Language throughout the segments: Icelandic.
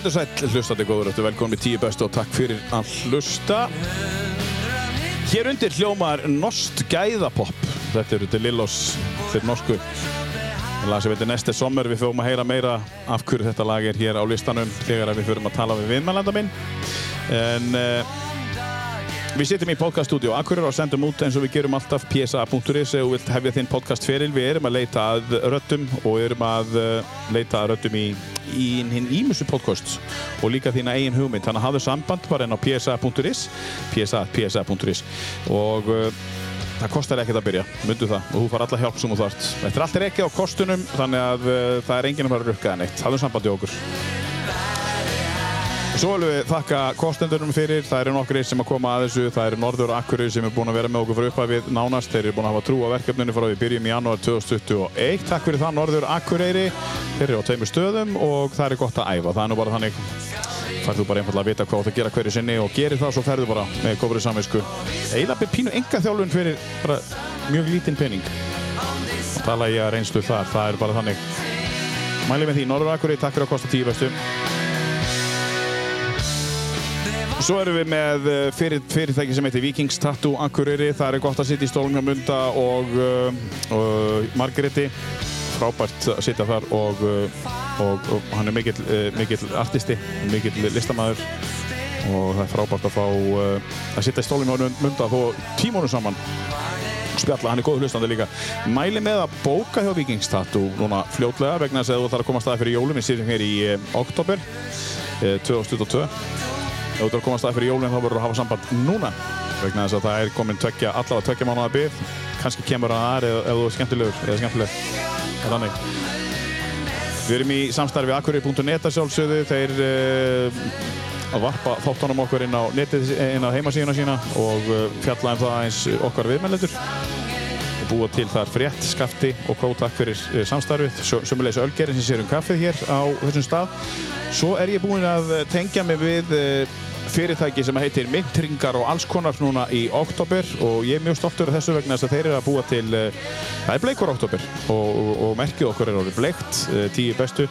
Er sæl, hlustandi góður, er velkomin í tíu bestu og takk fyrir að hlusta. Hér undir hljómar Nost Gæðapopp. Þetta eru til Lillós, þeir norsku. Lag sem heitir Neste Sommer, við fórum að heyra meira af hverju þetta lag er hér á listanum þegar við fórum að tala við viðmælanda minn. En uh, við sittum í podcaststudio Akureyri og sendum út eins og við gerum alltaf psa.is þú vilt hefja þinn podcastferil. Við erum að leita að röttum og erum að uh, leita að röttum í, í hinn ímusu podcast og líka þína eigin hugmynd. Þannig að hafðu samband bara enn á psa.is psa.is og uh, það kostar ekkert að byrja, myndu það og þú far alla hjálp sem þú þart. Þetta er allt ekki á kostunum þannig að uh, það er enginn að fara að rukka það neitt. Hafðu samband í okkur. Svo viljum við þakka kostendunum fyrir, það eru nokkri sem að koma að þessu, það eru Norður Akureyri sem er búin að vera með okkur frá upphæfið nánast, þeir eru búin að hafa trú á verkefninu frá því byrjum í janúar 2021. Takk fyrir það Norður Akureyri, þeir eru á tveimur stöðum og það er gott að æfa, það er nú bara þannig, færðu bara einfallega að vita hvað þú gera hverju sinni og gerir það svo ferðu bara með kofrið samvisku. Eiginlega með pínu enga þjálfun fyrir mjög lítinn pening. Og tala ég að reynslu þar, það er bara þannig. Mælið með því, Norður Akureyri, takk fyrir að kosta tíu bestu. Svo erum við með eh, fyrir, fyrirtæki sem heitir Vikings Tattoo Akureyri. Það er gott að sitja í stólunum Munda og, uh, og Margréti. Frábært að sitja þar og, uh, og, og hann er mikill, mikill artisti, mikill listamæður og það er frábært að fá að sitja í stólunum Munda þó tímónu saman spjalla, hann er góð hlustandi líka. Mæli með að bóka hjá Vikings Tattoo núna fljótlega vegna þess að þú þarf að koma að staði fyrir jólum. Við sitjum hér í oktober 2022 ef þú ert að koma að stað fyrir jólinn þá verður þú að hafa samband núna. Vegna þess að það er komin tvekja, allavega tvekja mánuða byrð kannski kemur það aðri ef þú er skemmtilegur eða skemmtileg. Þannig. Við erum í samstarfi akkurir.net að sjálfsögðu. Þeir uh, að varpa þáttunum okkur inn á á heimasíðuna sína og uh, fjalla um það eins okkar viðmælendur. Búa til þar frétt, skafti og kótak fyrir uh, samstarfið. Sömulegis Ölgerinn sem sér um kaffið hér á þessum stað. Svo er ég búinn að tengja mig við fyrirtæki sem heitir Myntringar og alls konar núna í oktober og ég er mjög stoltur af þessu vegna þess að þeir eru að búa til það er bleikur oktober og, og, og merkið okkur er orðið bleikt, tíu bestu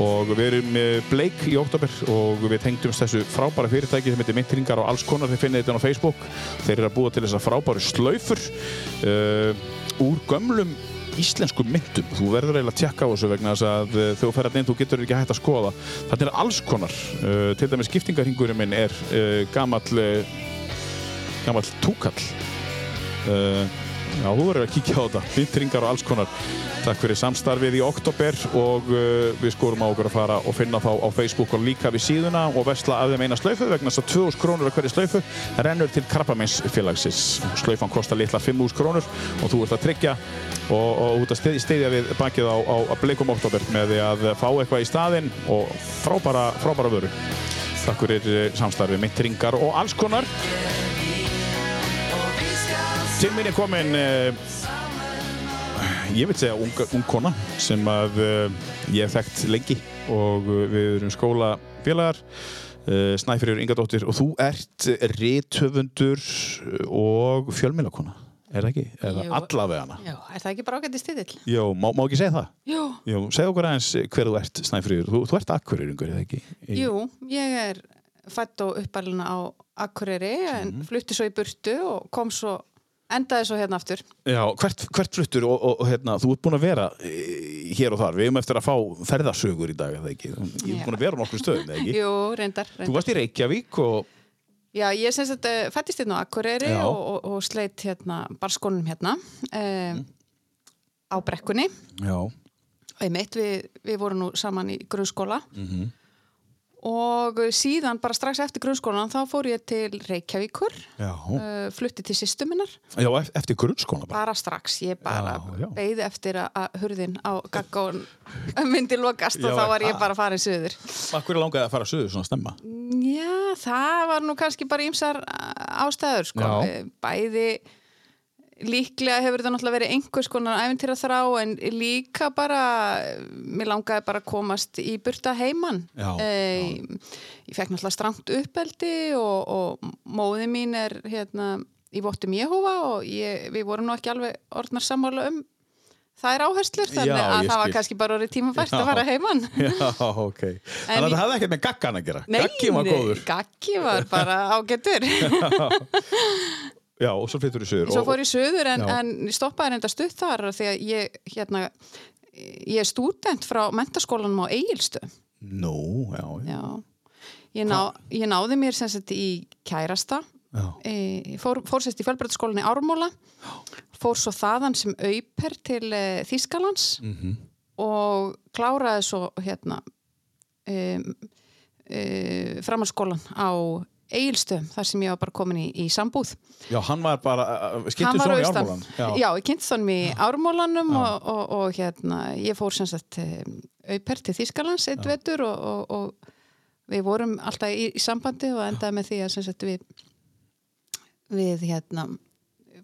og við erum bleik í oktober og við tengdumst þessu frábæra fyrirtæki sem heitir Myntringar og alls konar þið finnir þetta á Facebook þeir eru að búa til þessa frábæru slaufur uh, úr gömlum íslensku myndum. Þú verður eiginlega að tjekka á þessu vegna þess að þegar þú ferðar inn þú getur ekki hægt að skoða. Þetta er alls konar. Uh, til dæmis skiptingarhingurinn minn er uh, gamall uh, gamall túkall. Já, þú verður að kíkja á þetta. Myndringar og alls konar. Takk fyrir samstarfið í oktober og við skorum á okkur að fara og finna þá á Facebook og líka við síðuna og vesla af þeim eina slaufu vegna þess að 2000 krónur af hverju slaufu rennur til Krabbameinsfélagsins. Slaufan kostar litla 5.000 krónur og þú ert að tryggja og, og út að stiðja við bakið á, á, Bleikum Oktober með því að fá eitthvað í staðinn og frábæra, frábæra vöru. Takk fyrir samstarfið, myndringar og alls konar. Til mín er komin, uh, ég vil segja, ung, ung kona sem að uh, ég hef þekkt lengi og við erum skólafélagar, uh, Snæfriður Ingadóttir og þú ert rithöfundur og fjölmilakona. Er það ekki? Eða allavega hana? Já, er það ekki bara ágætti stiðill? Já, má, má ekki segja það? Jú. Jú, segð okkur aðeins hver þú ert, Snæfriður. Þú, þú ert akkurýringur, eða ekki? Í... Jú, ég er fætt og uppalina á Akureyri en mm. flutti svo í burtu og kom svo, endaði svo hérna aftur. Já, hvert, hvert fluttur og, og, og hérna, þú ert búin að vera hér og þar. Við erum eftir að fá ferðarsögur í dag, eða ekki? Ég er búin að vera á nokkur stöðum, eða ekki? Jú, reyndar, reyndar. Þú varst í Reykjavík og Já, ég sem sagt fættist hérna á Akureyri og, og, og sleitt hérna barskónum hérna um, mm. á brekkunni Já. og ég meitt við, við vorum nú saman í grunnskóla mm -hmm. Og síðan bara strax eftir grunnskólan þá fór ég til Reykjavíkur uh, flutti til sýstu minnar Já, eftir grunnskólan bara? Bara strax, ég bara beigði eftir að hurðin á gaggón myndi lokast já, og þá var ég bara að fara í söður er langaði að fara í söður svona stemma? Já, það var nú kannski bara ímsar ástæður sko. bæði líklega hefur þetta náttúrulega verið einhvers konar æfintýra þrá en líka bara mér langaði bara að komast í burta heimann já, e, ég fekk náttúrulega strangt uppeldi og, og móði mín er hérna í Vottum Jehova og ég, við vorum nú ekki alveg orðnar sammála um þær áherslur þannig Já, að það var kannski bara orðið tímafært Já. að fara heimann Já, ok. Þannig að það hafði ekkert með gaggan að gera. Gaggi var góður. Gaggi var bara ágættur Já, og svo flyttur í söður. Svo fór ég söður en, Já. en stoppaði reynda stutt þar því að ég, hérna, ég er stúdent frá mentaskólanum á Egilstöð. Nú, já, já. Já. Ég, ná, ég náði mér sem sagt í kærasta, Já. e, fór, fór sérst í fjölbreytaskólan í Ármúla, fór svo þaðan sem auper til e, Þískalands Mhm. og kláraði svo hérna e, e, framhaldsskólan á Egilstöðum þar sem ég var bara komin í, í sambúð. Já, hann var bara, Hann skiltu var svona í ármólan. Já, ég kynnt þannig í ármólanum og, og, og hérna, ég fór sem sagt auper til Þískalands eitt vetur og, og, og við vorum alltaf í, í sambandi og endaði með því að sagt við við hérna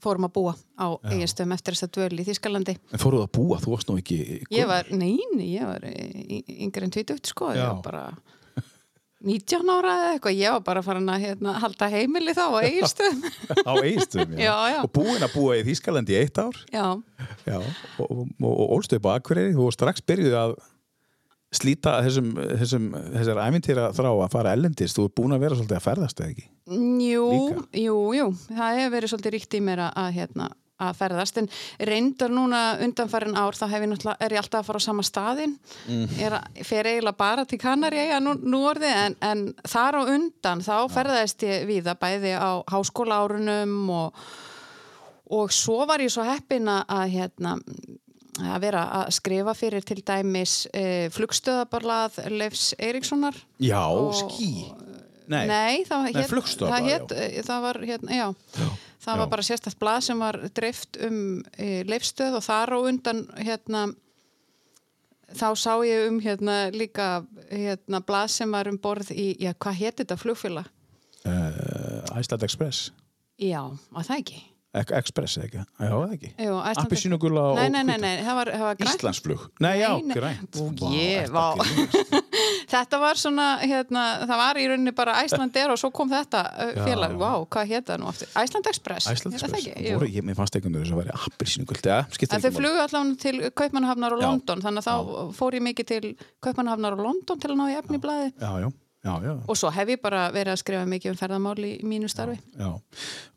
fórum að búa á eiginstöðum eftir þess að dvöl í Þískalandi. En fóruð að búa, þú varst nú ekki... Ég var, neini, ég var y- y- yngri en 20, sko, ég Já. var bara 19 ára eða eitthvað, ég var bara farin að hérna, halda heimili þá á eiginstöðum. á eigistum, já. Já, já. Og búin að búa í Þýskalandi í eitt ár. Já. Já, og, og, og upp á Akureyri, var strax byrjuð að slíta þessum, þessum, þessar æmintýra þrá að fara ellendist, þú er búin að vera svolítið að ferðast eða ekki? Jú, Líka? jú, jú, það hefur verið svolítið ríkt í mér að, að, hérna, að ferðast. En reyndar núna undanfærin ár þá ég er ég alltaf að fara á sama staðin að, fer eiginlega bara til Kanari nú, nú orði en, en þar á undan þá ferðaðist ég víða bæði á háskóla árunum og, og svo var ég svo heppin að, að hérna að vera að skrifa fyrir til dæmis e, flugstöðabarlað Leifs Eiríkssonar. Já, Og- skí. Nei, Nei, það, Nei, hét, Flugstöðvar, það, hét, það var hérna, já, það Já. var bara sérstætt blað sem var dreift um e, leifstöð og þar á undan hérna þá sá ég um hérna líka hérna blað sem var um borð í, já, hvað hétt þetta flugfélag? uh, Iceland Express. Já, var það ekki? Ek Express eða ekki? Já, eða ekki? Appisínugula og Nei, nei, nei, nei, það var, það var grænt. Íslandsflug. Nei, já, grænt. Ó, ég, vá. Þetta var svona, hérna, það var í rauninni bara Iceland Air og svo kom þetta uh, Já. félag, vá, hvað hétt það nú aftur? Iceland Express, Er það Express. Jú. Voru, ég, mér fannst einhvern veginn þess að vera appisínugult. Ja, skiptir ekki þau flugu allavega til Kaupmannahafnar og Já. London þannig að þá fór ég mikið til Kaupmannahafnar og London til að ná í efni í blaði Já, já, já, já. og svo hef ég bara verið að skrifa mikið um ferðamál í mínu starfi Já,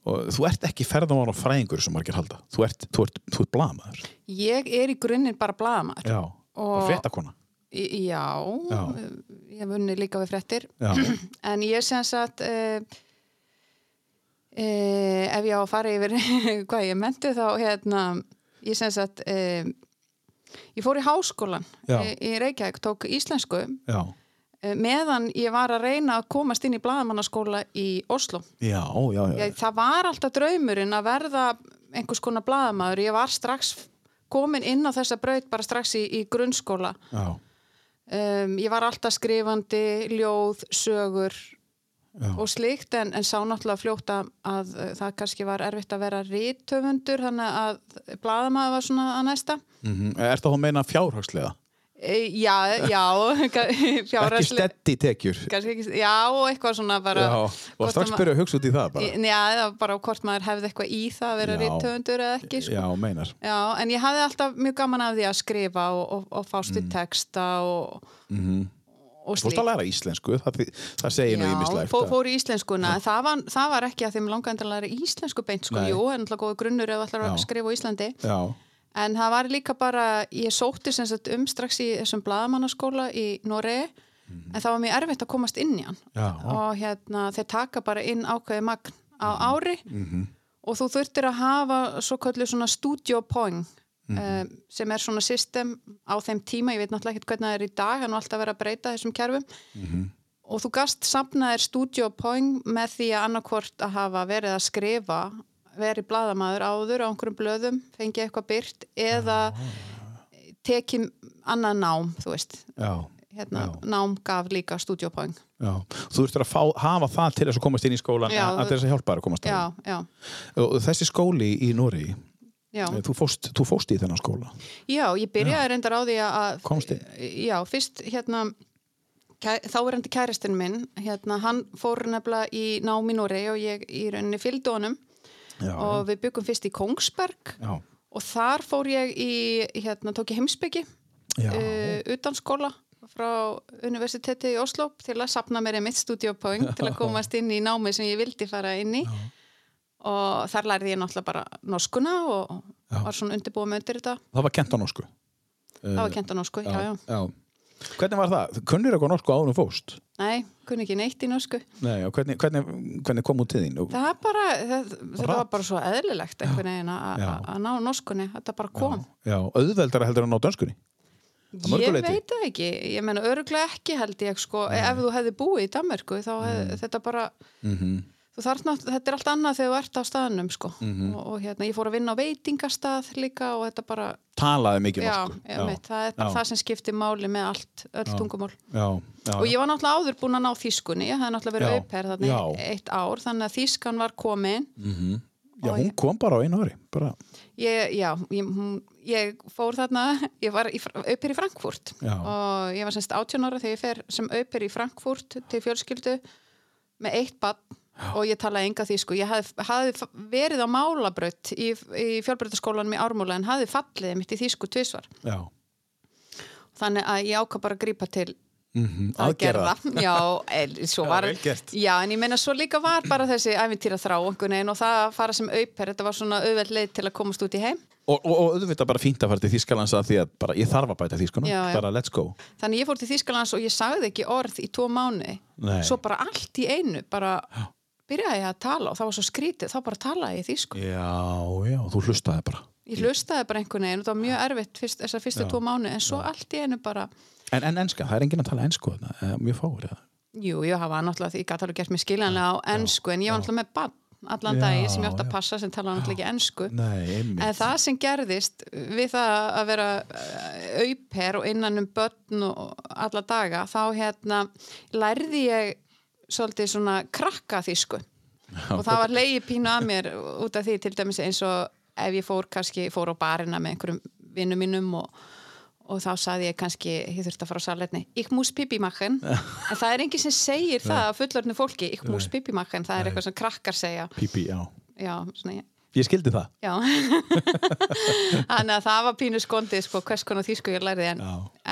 og þú ert ekki ferðamála fræðingur sem margir halda, þú ert, ert, ert blamaður. Ég er í grunninn bara blaðamar Já, og Og- fréttakona. Já, Já. ég vunni líka við fréttir Já, en ég sem sagt uh, uh, ef ég á að fara yfir hvað ég menti þá hérna, ég sem sagt uh, ég fór í háskólan í, Reykjavík, tók íslensku já, meðan ég var að reyna að komast inn í blaðamannaskóla í Oslo. já, já, já. Ég, það var alltaf draumurinn að verða einhvers konar blaðamaður. Ég var strax komin inn á þessa braut bara strax í, í grunnskóla. já, Um, ég var alltaf skrifandi, ljóð, sögur já. og slíkt en, en sá náttúrulega fljótt að, að uh, það kannski var erfitt að vera rítöfundur þannig að blaðamaður var svona að næsta. Mm Er það þá að meina fjárhagslega? E, já, já, Ekki fjárhagslega. steddi tekjur? ekki, já, og eitthvað svona bara Já, og strax byrja að hugsa út í það bara. Já, eða bara hvort maður hefði eitthvað í það að vera Já. rítöfundur eða ekki sko. Já, meinar. Já, en ég hafði alltaf mjög gaman af því að skrifa og, og, og fást í Mm. texta og, Mm og Þú fórst að læra íslensku, það, það segir nú Já, ímislegt. fór, í íslenskuna það var, það var ekki að þeim langaði að læra íslensku beint sko, jú, en alltaf góði grunnur ef allar Já. að skrifa á Íslandi Já, en það var líka bara, ég sótti sem sagt um strax í þessum blaðamannaskóla í Noregi, en það var mjög erfitt að komast inn í hann já, og hérna, þeir taka bara inn ákveði magn á Mhm. ári og þú þurftir að hafa svo kallið svona studio point Mhm. um, sem er svona system á þeim tíma, ég veit náttúrulega ekkert hvernig það er í dag hann er alltaf verið að breyta þessum kerfum Mhm. og þú gast sapnaðir studio point með því að annarkvort að hafa verið að skrifa verið bladamaður áður á einhverjum blöðum fengið eitthvað byrt eða tekið annað nám, þú veist. Já, hérna, nám gaf líka já. Þú þurftir að fá, hafa það til þess að komast inn í skólan Já, að þess að hjálpa að komast já, að já, Og þessi skóli í Nóri, já. þú fóst, þú fóst í þennan skóla. Já, ég byrjaði reyndar á því að Komst inn? Já, fyrst hérna þá er endi kæristinn minn hérna, hann fór nefnilega í nám í Noregi og ég í rauninni fylgdi honum Já, og við byggum fyrst í Kongsberg já, og þar fór ég í, hérna, tók ég heimsbyggi Já. uh, utan skóla frá universiteti í Oslo til að sapna mér í mitt stúdíopóing til að komast inn í námi sem ég vildi fara inn í og þar lærði ég náttúrulega bara norskuna og Já. var svona undirbúið með undir þetta Það var kent á norsku. það var kent á norsku, já, já, já. Hvernig var það? Kunnir eitthvað norsku áður um fóst? Nei, kunni ekki neitt í norsku. Nei, og hvernig, hvernig, hvernig kom út til þín? það bara, það, þetta var bara svo eðlilegt að- Já. ná norskunni, þetta bara kom. Já, auðveldara heldur að mörgu Ég leyti. veit það ekki, ég menna öruglega ekki held ég sko, ef þú hefði búið í Danmarku þá hefði þetta bara Mm þarf nátt, þetta er allt annað þegar þú ert á staðnum sko Mhm. og, og hérna, ég fór að vinna á veitingastað líka og þetta bara, Talaði mikið já, já. Mitt, það er bara Já. það sem skiptir máli með allt, öll Já. tungumál Já, já. og ég var náttúrulega áður búin að ná þýskunni ég hefði náttúrulega verið Já. auper Já. í eitt ár þannig að þýskan var komin Mhm. Já, og hún kom bara á einu ári. Bara, ég, já, ég, hún, ég fór þarna ég var auper í Frankfurt Já. og ég var semst 18 ára þegar ég fer sem auper í Frankfurt til fjölskyldu með eitt bann og ég talaði enga því sko ég hafði, verið á málabraut í, í fjölbreytaskólanum í Ármúla en hafði fallið mitt í þýsku tvisvar já. þannig að ég ákvað bara að grípa til Mm aðgerða já, en, svo Já, var, já, en ég meina svo líka var bara þessi æfintýra þrá og það að fara sem auper þetta var svona auðveld leið til að komast út í heim Og, og, og auðvitað bara fínt að fara til Þýskalands að því að bara, ég þarf að bæta þýskuna. Já, já. Bara let's go. þannig ég fór til Þýskalands og ég sagði ekki orð í tvo mánu Nei. svo bara allt í einu bara byrjaði ég að tala og það var svo skrítið þá bara talaði ég þýsku Já, já, þú hlustaði bara. ég hlustaði bara einhvern veginn og það var mjög erfitt fyrst, þessar fyrstu Já. tvo mánu en svo allt í einu bara En, en enska, það er enginn að tala ensku eh, mjög fáur. eða? jú, það var náttúrulega því ég gæti alveg gert mér skiljanlega á ennsku en ég var náttúrulega með bann allan Já, daginn sem ég átti já. að passa sem talaði náttúrulega ekki ennsku Nei. En það sem gerðist við það að vera uh, auper og innan um börn og alla daga, þá hérna lærði ég svolítið svona krakka þýsku og það var leiði pínu að mér út af því til dæmis eins og ef ég fór kannski, fór á barina með einhverjum vinnum mínum og, og þá saði ég kannski, ég þurfti að fara á salerni ich muss pipi machen. En það er enginn sem segir það að fullorðinu fólki ich muss pipi machen, það er eitthvað sem krakkar segja. Pípi, já. já, svona ég Ég skildi það. Já, þannig að það var pínu skondið sko, hvers konar þýsku ég lærði en,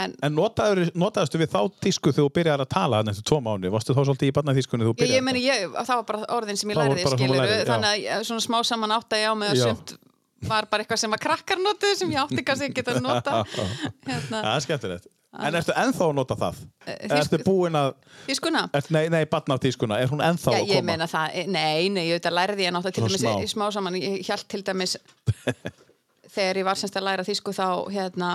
en En notaður, notaðustu við þá tísku þegar þú byrjar að tala eftir tvo mánu? Varstu þá svolítið í barnaþýskunni þú ég, byrjar? ég meni, ég, það var bara orðin sem ég Það var svona skilur, lærði, já. þannig að ég- svona smá saman átta ég á að Já. sumt var bara eitthvað sem að krakkar notuðu sem ég átti kannski ekki að nota hérna, Það er skemmtilegt. En ertu ennþá að nota það? Eh, Ertu þýsku- búin að, þýskuna er, nei, nei, barnaþýskuna, er hún ennþá Já, að ég koma? meina það, eh, nei, nei, ég auðvitað lærði ég náttúrulega til dæmis smá. í smá saman, ég held til dæmis þegar ég var semst að læra þýsku þá hérna,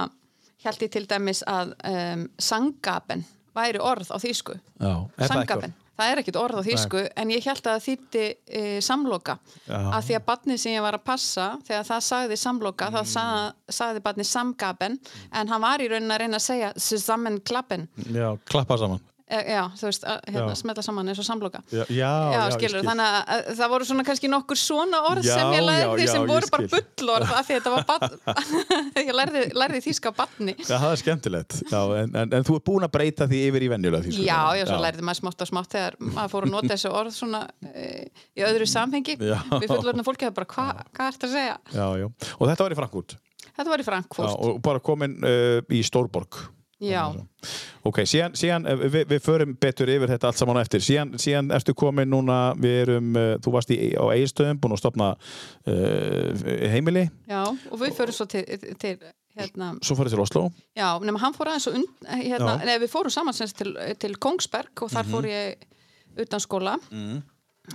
held ég til dæmis að um, sangaben væri orð á þýsku Já, er það ekki sangaben, það er ekkit orð á þýsku en ég held að það þýtti e, samloka. Já. af því að badnið sem ég var að passa þegar það sagði samloka þá sagði, sagði badnið samgaben en hann var í raunin að reyna að segja sammenklappen Já, klappa saman. E, já, þú veist, að, hérna, smetla saman eins og samloka Já, já, Já, skilur, skil. þannig að, að það voru svona kannski nokkur svona orð Já, sem ég lærði sem ég voru bara bullorð af því að þetta var badn ég lærði, lærði þýska badni Já, það er skemmtilegt. En, en, en þú er búin að breyta því yfir í venjulega þýsku. Já, já, svo lærði maður smátt og smátt þegar maður fór að nota þessu orð svona e, í öðru samhengi við fullorðna fólki það bara, hvað hva ert að segja? Og þetta var í Frankfurt. Þetta var í Já, Frankfurt og bara komin uh, í Stórborg. Já, Ok, síðan, síðan eh, við, við förum betur yfir þetta allt saman eftir. Síðan, síðan ertu komin núna, við erum, uh, þú varst í, á eigistöðum, búin að stopna uh, heimili, já, og við förum svo til, til hérna, svo farið til Oslo. já, nema hann fór aðeins og und, hérna, nei, við fórum saman til, til Kongsberg og þar fór ég utan skóla. Mm.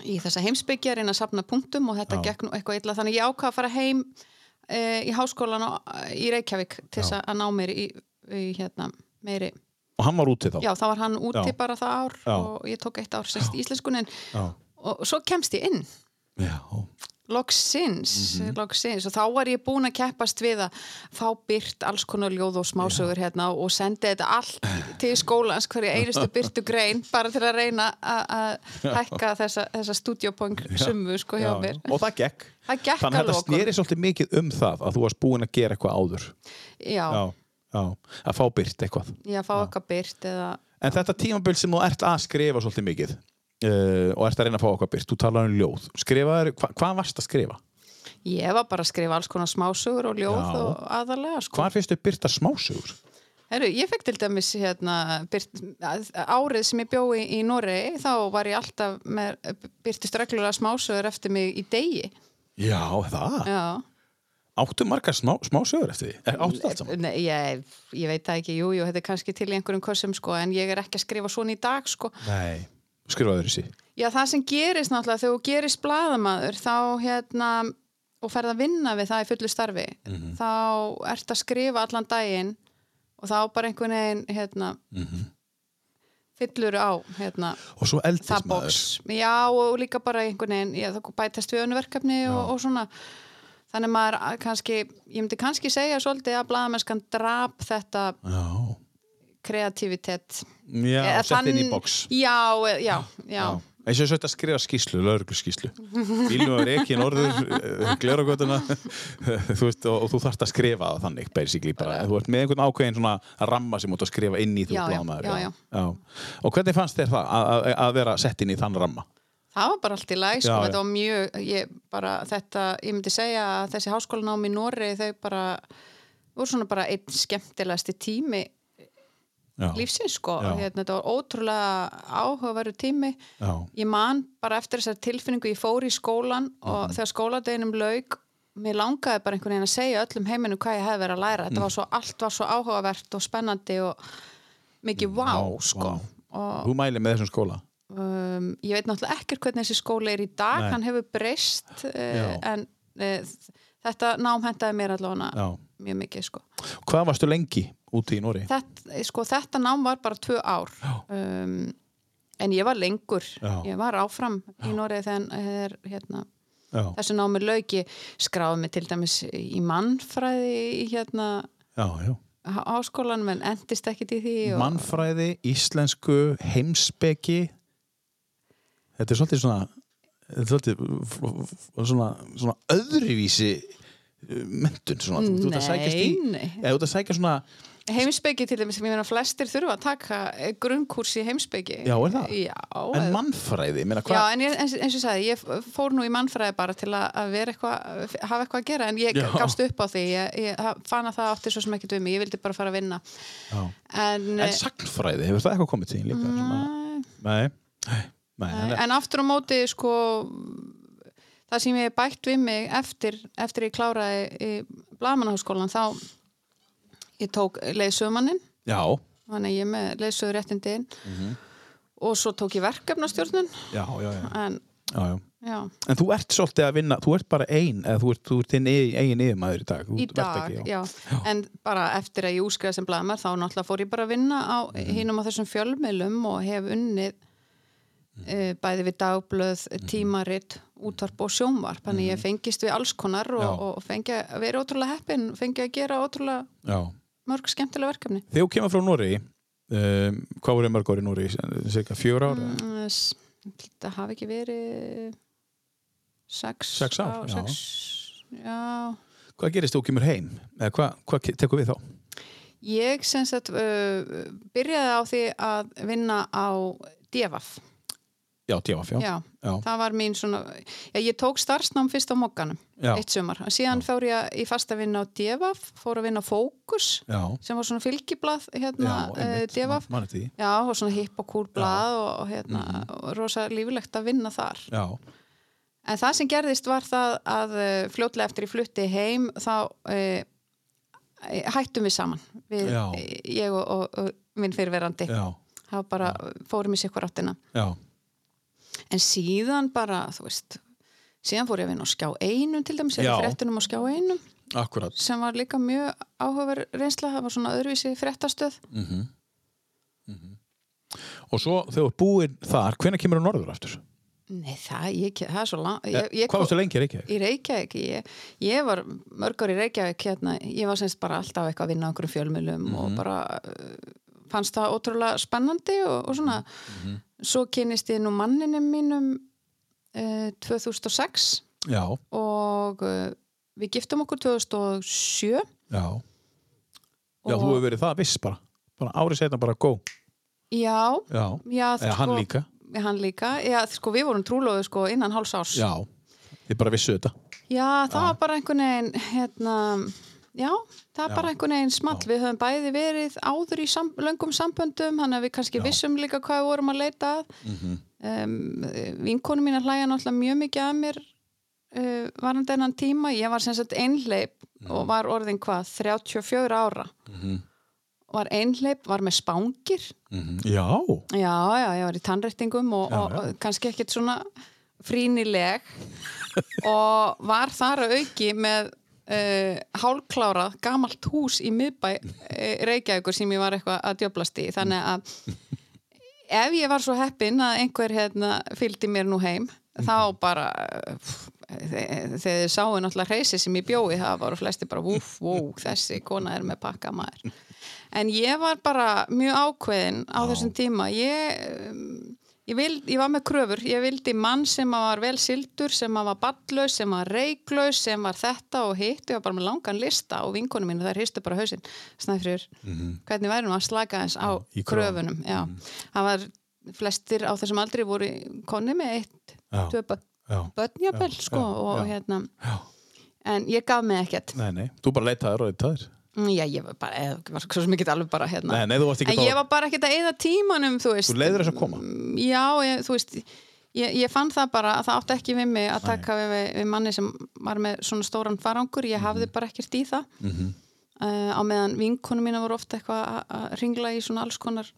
í þessa heimsbyggja, reyna að sapna punktum og þetta Já. gekk nú eitthvað illa, þannig ég ákvað að fara heim e, í háskólan á, í Reykjavík til þess að ná mér í hérna, meiri Og hann var úti þá. Já, þá var hann úti Já. bara það ár Já. og ég tók eitt ár semst í íslenskunin og svo kemst ég inn. Loksins, Mhm. loksins. Og þá var ég búin að keppast við að fá byrt alls konar ljóð og smásögur hérna og sendi þetta allt til skólans hverja einustu byrtu grein bara til að reyna að- hækka þessa, þessa stúdíopong sumu sko hjá Já, mér. Og það gekk. það gekk Þannig að þetta snýri svolítið mikið um það að þú varst búin að gera eitthvað áður. já, Já. Já. Að fá byrt eitthvað. að fá eitthvað byrt eða En þetta tímabil sem þú ert að skrifa svolítið mikið uh, og ert að reyna að fá okkar byrt, þú talar um ljóð skrifaður, hva, hvað varst að skrifa? Ég var bara að skrifa alls konar smásögur og ljóð Já. og aðalega sko. Hvar finnst þau byrta smásögur? Heru, ég fekk til dæmis hérna, byrt, árið sem ég bjói í Noregi þá var ég alltaf með byrtist reglulega smásögur eftir mig í degi Já, það. Já. Áttu margar smá, smásögur eftir því? Áttu það allt saman? Nei, ég, ég veit það ekki, jú, jú, þetta er kannski til í einhverjum kursum sko, en ég er ekki að skrifa svona í dag sko. Nei. Skrifaður þessi? Já, það sem gerist náttúrulega, þegar þú gerist blaðamaður þá hérna og ferð að vinna við það í fullu starfi Mhm. þá ert að skrifa allan daginn og þá bara einhvern veginn hérna Mhm. fyllur á hérna Og svo eldist það box, já og líka bara einhvern veginn, já, það bætast við önnu verkefni og, og svona þannig maður að kannski, ég myndi kannski segja svolítið að blaðamennskan drap þetta Já. kreativitet Já, sett inn í þann- box. já, já, já, já. Eins og þetta skrifa skýslu, lauruglu skýslu. Bílnum er ekki norður, gleragötuna, þú veist, og, og þú þarft að skrifa það þannig, basically bara. Þú ert með einhvern ákveðin svona ramma sem ert að skrifa inn í þú Já, já, já, já. Og hvernig fannst þér það að, að, að vera sett inn í þann ramma? Það var bara allt í læg, sko, Já, þetta var mjög, ég bara, þetta, ég myndi segja að þessi háskólanám í Norri, þau bara, voru svona bara einn skemmtilegasti tími Já. lífsins, sko, hérna, þetta var ótrúlega áhugaveru tími, Já. ég man bara eftir þessar tilfinningu, ég fór í skólan og Mhm. þegar skóladeginum lauk, mér langaði bara einhvern veginn að segja öllum heiminum hvað ég hefði verið að læra, þetta var svo, allt var svo áhugavert og spennandi og mikið vá, Vá, sko, vá. og Þú mæli með þessum skóla? Um, ég veit náttúrulega ekkert hvernig þessi skóli er í dag, Nei. hann hefur breyst uh, Já. en uh, þetta nám hendaði mér allavega Já. mjög mikið sko. Hvað varstu lengi úti í Nóri? Þetta, sko þetta nám var bara tvö ár um, en ég var lengur Já. ég var áfram í Noregi þegar hérna, Já. þessu námi lauki skráði mig til dæmis í mannfræði í hérna Já, já. háskólanum en endist ekkit í því og, Mannfræði, íslensku, heimspeki Þetta er svolítið svona er svolítið svona, svona öðruvísi uh, mentun svona, þú ert að sækjast í Nei, nei. eða þú ert að sækja svona Heimspeki til dæmis, ég meina flestir þurfa að taka eh, grunnkurs í heimspeki Já, er það? Já, en eða- mannfræði, meina Já, en ég, eins, eins og ég sagði, ég fór nú í mannfræði bara til að vera eitthvað, hafa eitthvað að gera en ég Já. gafst upp á því, ég, ég fann að það átti svo sem við mig, ég vildi bara fara að vinna Já. en, eh, En sagnfræði, hefur það eitthvað komið til líka? Nei, nei, nei, en, en aftur á móti sko það sem ég bætt við mig eftir, eftir ég kláraði í Blamanháskólan þá ég tók leiðsögumannin. Já, þannig ég með leiðsögur réttindin Mhm. og svo tók ég verkefnastjórnun. Já, já, já, en já, já. já, En þú ert svolítið að vinna, þú ert bara ein eða þú ert, þú ert eigin yfirmaður í dag. Í dag, ekki, já. en bara eftir að ég úskriða sem blæðmar þá náttúrulega fór ég bara að vinna á Mhm. hinum á þessum fjölmiðlum og hef unnið uh, bæði við dagblöð, Mhm. tímarit útvarp og sjónvarp, þannig ég fengist við alls konar og, og fengi að vera ótrúlega heppin, fengi að gera ótrúlega já. mörg skemmtilega verkefni Þegar þú kemur frá Nóri um, hvað voru mörg ári í Nóri? Cirka fjör ár? Mm. Mm, það hafi ekki verið sex, Sex ár, já. sex, já. Hvað gerist þú kemur heim? Eða hvað, hvað tekur við þá? Ég sem sagt uh, byrjaði á því að vinna á DFF Já, tjáf, já. Já, Já. það var mín svona já, ég tók starfsnám fyrst á mokkanum eitt sumar, síðan fór ég í fasta vinna á DFF, fór að vinna á Fókus sem var svona fylgiblað hérna, uh, einmitt, DFF man-. Já, og svona hipp og kúl blað og, hérna, Mhm. og rosa lífilegt að vinna þar. Já, En það sem gerðist var það að uh, fljótlega eftir ég flutti heim þá uh, hættum við saman við, ég og, og, og minn fyrirverandi já, þá bara fórum í sikkur áttina já, en síðan bara, þú veist síðan fór ég að vinna á skjá einum til dæmis, Já. eða fréttunum á skjá einum akkurat. sem var líka mjög áhugaver reynsla, það var svona öðruvísi fréttastöð Mm Og svo þegar þú búinn þar, hvenær kemur þú norður aftur? Nei, það, ég, það er svo lang ég, ég, hvað varstu lengi er ekki? í Reykjavík ég, ég var mörg ár í Reykjavík hérna, ég var semst bara alltaf eitthvað að vinna á einhverjum fjölmjölum Mhm. og bara uh, fannst það ótrúlega spennandi og, og svona. Mhm. svo kynist ég nú manninum mínum uh, 2006 Já, og uh, við giftum okkur 2007 já. Já, þú hefur verið það viss bara. Bara árið setna bara go. já, Já, já eða hann líka. hann líka, já, sko við vorum trúlóðu sko innan háls árs. Já, Þið bara vissu þetta. Já, það var bara einhvern veginn hérna, já, það Já. bara einhvern veginn small. Við höfum bæði verið áður í sam, löngum samböndum, hann að við kannski Já. vissum líka hvað við vorum að leita að. Mm um, vinkonu mín að hlæja náttúrulega mjög mikið að mér uh, varandi ennan tíma, ég var sem sagt einhleip og var orðin hvað 34 ára. Var einhleip, var með spángir Já, Já, já, ég var í tannrættingum og, Já, og, já. og kannski ekkert svona frínileg. Og var þar að auki með uh, hálklárað gamalt hús í miðbæ uh, Reykjavíkur sem ég var eitthvað að djöblast í. Þannig að ef ég var svo heppin að einhver hérna, fylgdi mér nú heim þá bara uh, þegar þið sáu náttúrulega hreysi sem ég bjói það voru flesti bara vúf, vú, þessi kona er með pakka maður. En ég var bara mjög ákveðin á þessum tíma. Ég, ég, vil, ég var með kröfur. Ég vildi mann sem var vel sildur sem var ballaus, sem var reiklaus sem var þetta og hitt. Ég var bara með langan lista og vinkonu mínu þær hristu bara hausinn. Snæfrjur, hvernig væri nú að slaka þess á í kröfunum. já. það var flestir á þessum aldri voru konni með eitt, Já. tvö börn já, börnjabel Já, sko já, og já. hérna. Já. En ég gaf mig ekkert. Nei, nei, þú bara leitaðir og leitaðir. Mm, já, ég var bara, eða, svo sem ekki alveg bara hérna. Nei, nei, þú varst ekki en ég var bara ekkert að eða tímanum þú veist. Þú leiðir þess að koma? Mm, já, ég, þú veist ég, ég fann það bara að það átti ekki við mig að taka við, við, manni sem var með svona stóran farangur, ég hafði Mhm. bara ekkert í það. Uh, á meðan vinkonu mína voru ofta eitthvað að- ringla í svona alls konar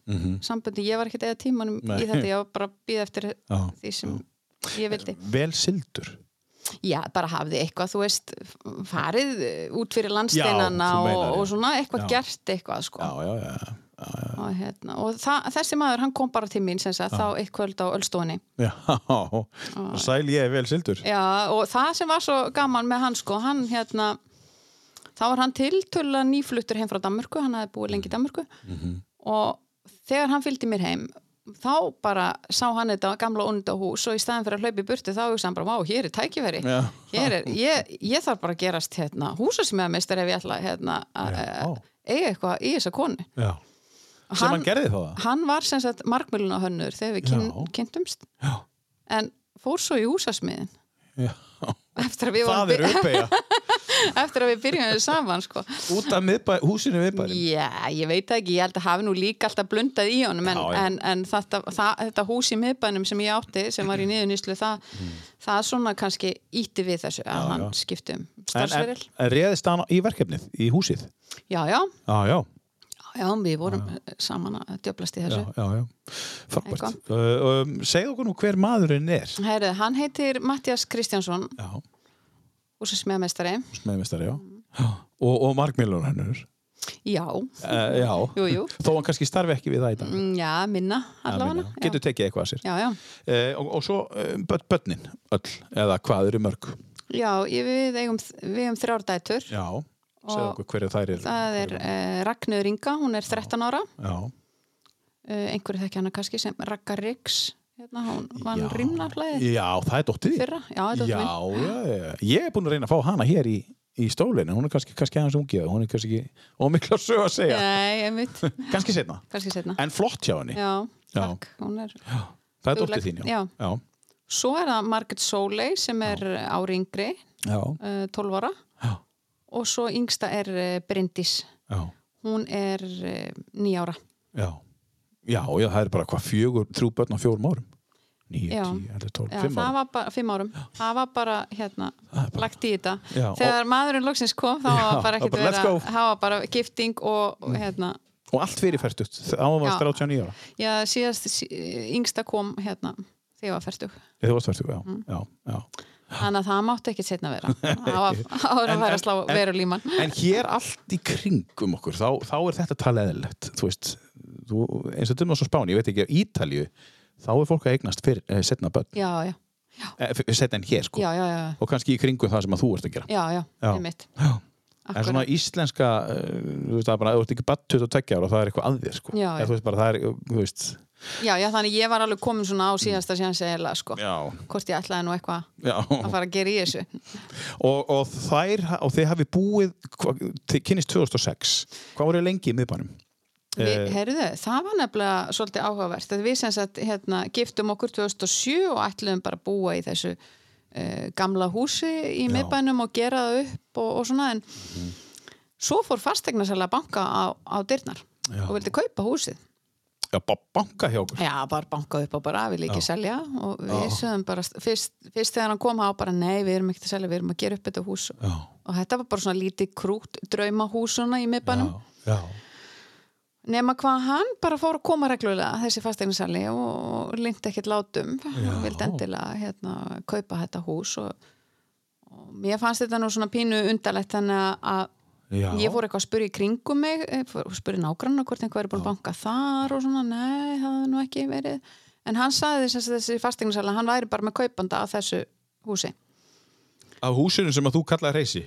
samböndi, ég var ekkert eða tímanum. Nei. í þetta, ég var bara að býða eftir Já. því sem ég vildi. Vel sildur Já, bara hafði eitthvað, þú veist, farið eh, út fyrir landsteinana Já, og, já. og svona eitthvað Já. gert eitthvað, sko. Já, já, já Og, hérna, og það, þessi maður, hann kom bara til mín, sem sagt, þá eitt kvöld á Ölstofunni. Já, sæl ég vel sildur Já, og það sem var svo gaman með hann, sko, hann, hérna, þá var hann tiltölu nýfluttur heim frá Danmörku, hann hafði búið lengi í Danmörku og þegar hann fylgdi mér heim, þá bara sá hann þetta gamla unda hús og í staðin fyrir að hlaupa í burtu þá hugsa hann bara, vá, hér er tækifæri. Hér er, ég, ég þarf bara að gerast hérna, húsasmiðamistar ef ég ætla hérna, að eiga eitthvað í þessa konu. Já. Sem hann gerði þá hann var sem sagt markmjöluna hönnur þegar við kyn, kynntumst. Já, en fór svo í húsasmiðin já. Eftir að við, Það er uppeyja eftir að við byrjum saman sko. Út af miðbæ, húsinu miðbæri Já, ég veit það ekki, ég held að hafi nú líka alltaf blundað í honum en, Já, já. en, en þetta, það, þetta hús í miðbænum sem ég átti, sem var í niðuníslu það, það svona kannski ítti við þessu að Mm. Hann skipti um En, en, starfsveril en réðist hann í verkefnið, í húsið? Já, já, Já, já, já, við vorum saman að djöblast í já, þessu. Já, já. Frábært. Uh, um, Segð okkur nú hver maðurinn er. Herðu, hann heitir Mattias Kristjánsson. Já, húsasmiðamestari smeðmestari, já, já. Og, og markmilur hennur. Já, uh, Já, jú, jú. Þó hann kannski starfi ekki við það í dag. Mm, Já, minna allavega. Já, Getur tekið eitthvað að sér. Já, já, uh, og, og svo börn, börnin öll, eða hvað eru mörg? Já við eigum, við eigum þrjár dætur. Já, segð Og okkur hverju þær eru. Það er uh, Ragnur Inga, hún er 13 ára. Já, uh, einhverju þekki hana kannski sem Ragga Riggs hérna, hún var Já. rimnaflæði já það er dóttið fyrra, já, þetta já, var minn já, já, ég er búin að reyna að fá hana hér í, í stólinu, hún er kannski, kannski aðeins ungið hún er kannski ekki ómikla sög að segja. Nei, einmitt, kannski setna, kannski setna en flott hjá henni. Já, Já. takk, hún er það er dóttið þín, já, já. já. Svo er það Margaret Soleil sem er ári yngri, já, uh, 12 ára. já, og svo yngsta er uh, Bryndís. Já, hún er uh, 9 ára. Já. Já, já, það er bara hvað fjögur, þrjú börn á fjórum árum? Já. tíu, eldur, tólf, fimm það árum. var bara, fimm árum. Það var bara, hérna, lagt í þetta. Þegar maðurinn loksins kom þá var bara ekkert bara, vera það var bara gifting og, og hérna. Og allt fyrirferstutt, ávarst Já. 39 ára. Já, síðast sí, yngsta kom hérna þegar ég var færtug eða þú varst færstug, já, Mm. já, já þannig að það mátti ekkert setna vera. Það það En- að vera að slá veru líman En hér allt í kringum okkur þá, þá er þetta þú, eins og er svo spáni ég veit ekki, á Ítalju þá er fólk að eignast fyrir, eh, setna börn. Já, já, eh, f- setna en hér sko. Já, já, já, og kannski í kringum það sem að þú ert að gera. Já, já, Já. Já. en svona íslenska uh, þú veist það er bara, þú ert ekki batt 22 ára og það er eitthvað að þér sko. Já, Eða já. þú veist bara, það er, þú veist já, já, þannig ég var alveg komin svona á síðasta síðan segila, sko, já, hvort ég ætlaði nú eitthvað að fara að gera í þessu. Og, og þær, og þið hafi búið þið kynnist 2006 hvað voru lengi í miðbænum? Eh, heyrðu, það var nefnilega svolítið áhugavert. Að við sem sagt hérna, giftum okkur 2007 og ætluðum bara að búa í þessu uh, gamla húsi í miðbænum og gera það upp og, og svona en svo fór fastegnarsæla banka á, á dyrnar Já. og vildi kaupa húsið Já, bara banka hjá okkur. Já, bara banka upp og bara vil ekki Já. selja. Og við sögum bara fyrst, fyrst þegar hann kom á bara nei, við erum ekki að selja, við erum að gera upp þetta hús. Já, og þetta var bara svona lítið krút draumahús svona í miðbænum. Já, já. nema hvað hann bara fór að koma reglulega þessi fastegnarsali og lindi ekkert látum. Og vildi endilega hérna, kaupa þetta hús og, og mér fannst þetta nú svona pínu undarlegt þannig að Já. ég fór eitthvað að spyrja í kringum mig eh, spyrja nágrann hvort einhver er búin að banka þar og svona, nei, það hefði nú ekki verið en hann sagði þess að þessi fastegnarsali hann væri bara með kaupanda á þessu húsi Á húsinu sem að þú kallaði reysi.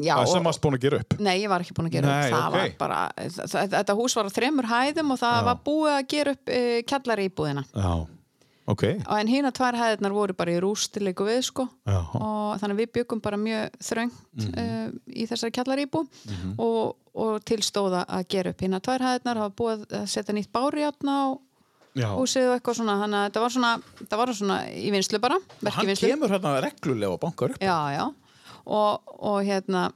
Já, Það sem varst búin að gera upp. nei, ég var ekki búin að gera Nei, upp það ok. var bara, það, þetta hús var á þremur hæðum og það Já. var búið að gera upp uh, kjallari íbúðina Já, ok. og en hína tvær hæðirnar voru bara í rústilegu við sko Já, og þannig við byggum bara mjög þröngt Mhm. uh, í þessari kjallaríbú og, og tilstóða að gera upp hína tvær hæðirnar, hafa búið að setja nýtt bárjátna á já. húsið og eitthvað svona þannig að þetta var svona, það var svona í vinslu bara, verk Hann vinslu kemur hérna reglulega og bankar upp. já, já og, og hérna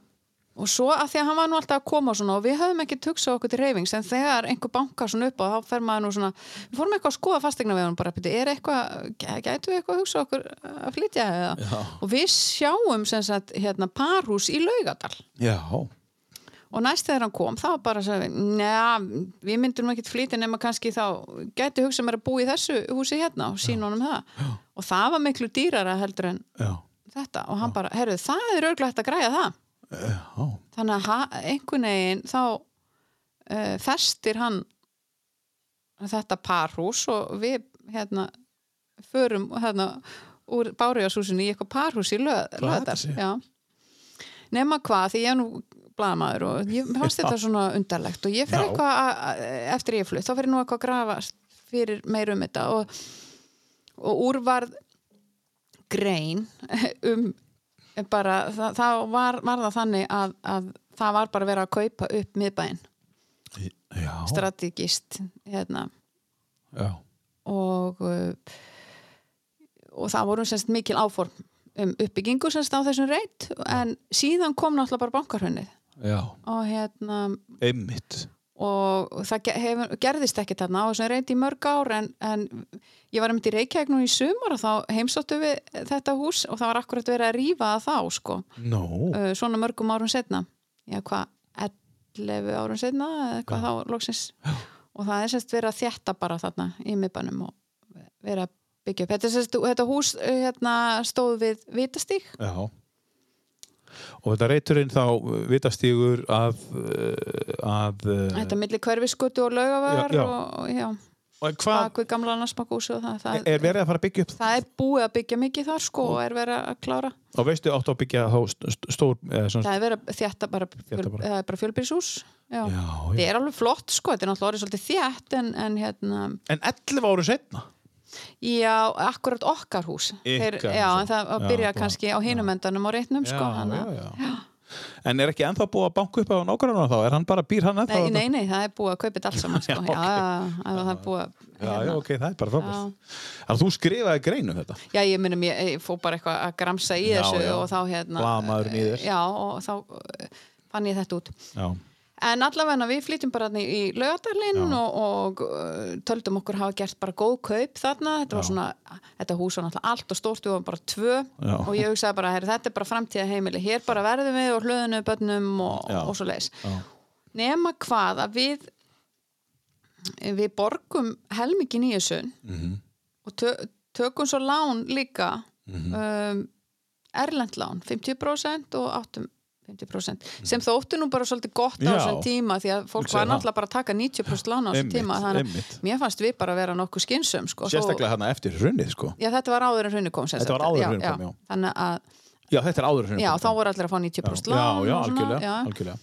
og svo að því að hann var nú alltaf að koma svona og við höfum ekki tugsað okkur til reyfings en þegar einhver bankar svona upp og þá fer maður nú svona við fórum eitthvað að skoða fastegna við hann bara er eitthvað, gæ- gætu við eitthvað að hugsa okkur að flytja eða? Já. og við sjáum sem sagt hérna parhús í Laugadal Já, og næst þegar hann kom þá bara að segja neða, við myndum ekkert flytja nema kannski þá gætu hugsað mér að búa í þessu húsi hérna og sína honum það. Já. og það var miklu dýrara heldur en já, þetta. Og hann bara, herru, það er örglegt að græja það já. þannig að einhvern veginn þá uh, festir hann þetta parhús og við hérna förum hérna úr Bárjáshúsinu í eitthvað parhús í löðar nema hvað, því ég er nú blaðamaður og ég fannst þetta svona undarlegt og ég fer Já. eitthvað að, að, eftir ég flutt, þá ég nú eitthvað að grafa fyrir meir um þetta og, og úrvarð grein um bara, það, það var, var það þannig að, að það var bara verið að kaupa upp miðbæinn, strategist hérna. Já. og uh, og það voru semst mikil áform um uppbyggingu semst á þessum reyt en síðan kom náttúrulega bara bankarhunnið Já, og hérna einmitt. Og það hefur, gerðist ekki þarna á þessum reynd í mörg ár en, en ég var einmitt í Reykjavík nú í sumar og þá heimsóttu við þetta hús og það var akkurat verið að það þá sko, Nó, uh, svona mörgum árum setna já hvað, 11 árum setna eða hvað þá loksins. Og það er semst verið að þjætta bara þarna í miðbænum og verið að byggja upp. Þetta, semst, þetta hús uh, hérna, stóð við vitastík já. Og þetta reyturinn þá vitastígur að, uh, að þetta er milli hverfiskutu og laugavegar Já, já. og, já, hvað það, það, er verið að fara að byggja upp það er búið að byggja mikið þar sko og er verið að klára. Og veistu áttu að byggja stór það er verið að þjætta bara, bara. já, það er alveg flott sko, þetta er náttúrulega orðið svolítið þjætt en, en hérna en 11 áru setna Já, akkurat okkar hús Þeir, Já, en það já, að byrja bara- kannski á hinum endanum á réttnum sko, já, já, já. en er ekki ennþá búið að banka upp á nákvæmlega þá, er hann bara býr hann ennþá Nei, nei, nei, það er búið að kaupa þetta alls saman sko. Já, já, ok. já, já, það er búið að já, já, ok, það er bara Já. frábært þannig að þú skrifaði grein um þetta Já, ég minnum, ég, ég fór bara eitthvað að gramsa í Já, þessu já. og þá hérna Blaðamaðurinn í þér. Já, og þá uh, fann ég þetta út já, En allavega við flytjum bara í laugadalinn og, og uh, töldum okkur hafa gert bara góð kaup þarna. Þetta svona, þetta hús var náttúrulega allt og stórt við varum bara tvö. Já. og ég hugsaði bara, herri, þetta er bara framtíða heimili hér bara verðum við og hlöðinu bönnum og, og svo leis já, nema hvað að við við borgum helmingin í þessu Mhm. og tö, tökum svo lán líka Mhm. um, erlend lán 50% og áttum 50% sem þóttu nú bara svolítið gott á Já. þessum tíma því að fólk var náttúrulega bara að taka 90% lán á þessum tíma þannig að mér fannst við bara að vera nokkuð skynsum sko, sérstaklega hérna eftir hrunnið sko Já, þetta var áður en hrunni kom sem Þetta sagt. var áður en Já, hrunið kom, já. já. Þannig að, já, þetta er áður en hrunið já, þá voru allir að fá 90% já, lán já, svona, algjörlega, já. algjörlega.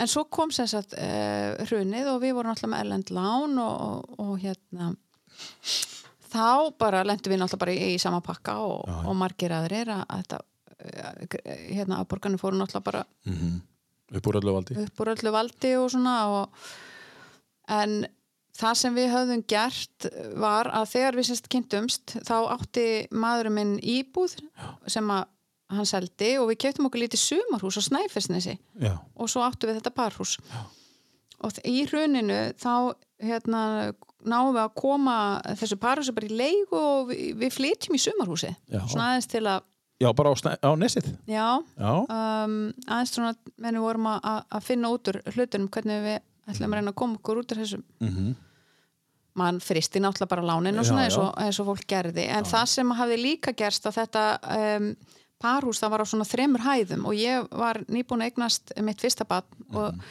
En svo kom sagt uh, hrunið og við vorum alltaf með erlend lán og, og, og hérna þá bara lendum við náttúrulega bara í, í sama pakka og, Já, já. og margir aðrir að, að þetta hérna að borgarnir fóru náttúrulega bara Mm upp úr öllu valdi. upp úr öllu valdi og svona og, en það sem við höfðum gert var að þegar við semst kynntumst þá átti maðurinn minn íbúð sem að hann seldi og við keftum okkur lítið sumarhús á Snæfellsnesi Já. og svo áttu við þetta parhús og þ- í hruninu þá hérna, náum við að koma þessu parhúsi bara í leigu og við, við flytjum í sumarhúsi Já. svona aðeins til að Já, bara á, á nesið. já, Já. um, aðeins svona menn við vorum að, finna út úr hlutunum hvernig við ætlum að reyna að koma okkur út úr þessum Mm mann fristi náttúrulega bara lánin og Já, svona eins já. og, eins og fólk gerði en það sem hafði líka gerst að þetta um, parhús það var á svona þremur hæðum og ég var nýbúin að eignast mitt fyrsta barn og Mhm.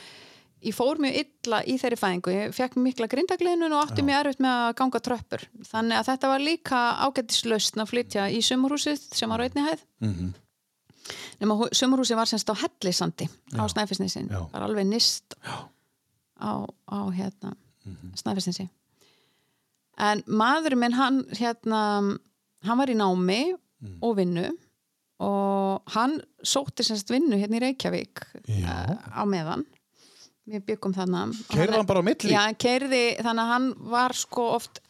Ég fór mjög illa í þeirri fæðingu ég fekk mikla grindagliðnun og átti mjög erfitt með að ganga tröppur þannig að þetta var líka ágættislausn að flytja í sumurhúsið sem var á einni hæð Mhm. nema hu- sumurhúsið var semst á Hellisandi á Snæfisnisin, Já. var alveg nist Já. á, á hérna Mhm. Snæfisnesi en maðurinn minn hann hérna, hann var í námi Mhm. og vinnu og hann sótti semst vinnu hérna í Reykjavík Já. eh, á meðan við byggum þarna Keyrði hann bara á milli? Já, keirði, þannig að hann var sko oft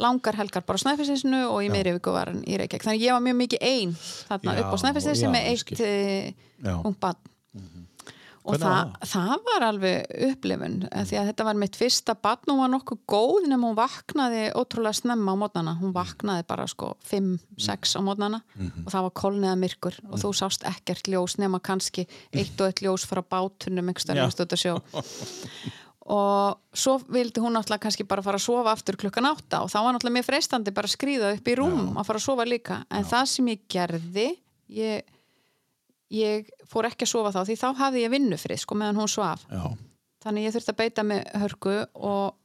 langar helgar bara á Snæfellsnesinu og í meiri viku var hann í Reykjavík þannig ég var mjög mikið ein þarna Já, upp á Snæfellsnesi já, með eitt skil. uh, Já. ung barn og það, það? var alveg upplifun því að þetta var mitt fyrsta barn og hún var nokkuð góð nema hún vaknaði ótrúlega snemma á mótnana hún vaknaði bara sko 5-6 á mótnana Mhm. og það var kolniða myrkur og þú sást ekkert ljós nema kannski eitt og eitt ljós frá bátunum Já. og svo vildi hún náttúrulega kannski bara fara að sofa aftur klukkan átta og þá var náttúrulega mér freistandi bara að skrýða upp í rúm að fara að sofa líka. En það sem ég gerði ég, ég fór ekki að sofa þá því þá hafði ég vinnufrið sko meðan hún svaf Já. þannig ég þurfti að beita með hörku og,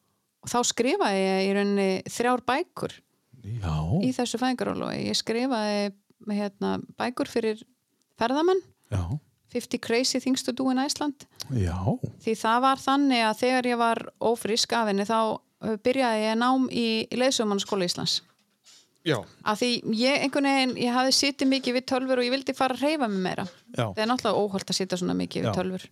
og þá skrifaði ég í rauninni þrjár bækur Já. í þessu fæðingarólofi ég skrifaði hérna, bækur fyrir ferðamenn Já. 50 Crazy Things to Do in Iceland Já. því það var þannig að þegar ég var ófrísk af henni þá byrjaði ég nám í, í leiðsögumannaskóla Íslands Já. að því ég einhvern veginn, ég hafði sitið mikið við tölfur og ég vildi fara að reyfa mig meira Já. það er náttúrulega óholt að sitja svona mikið Já. við tölfur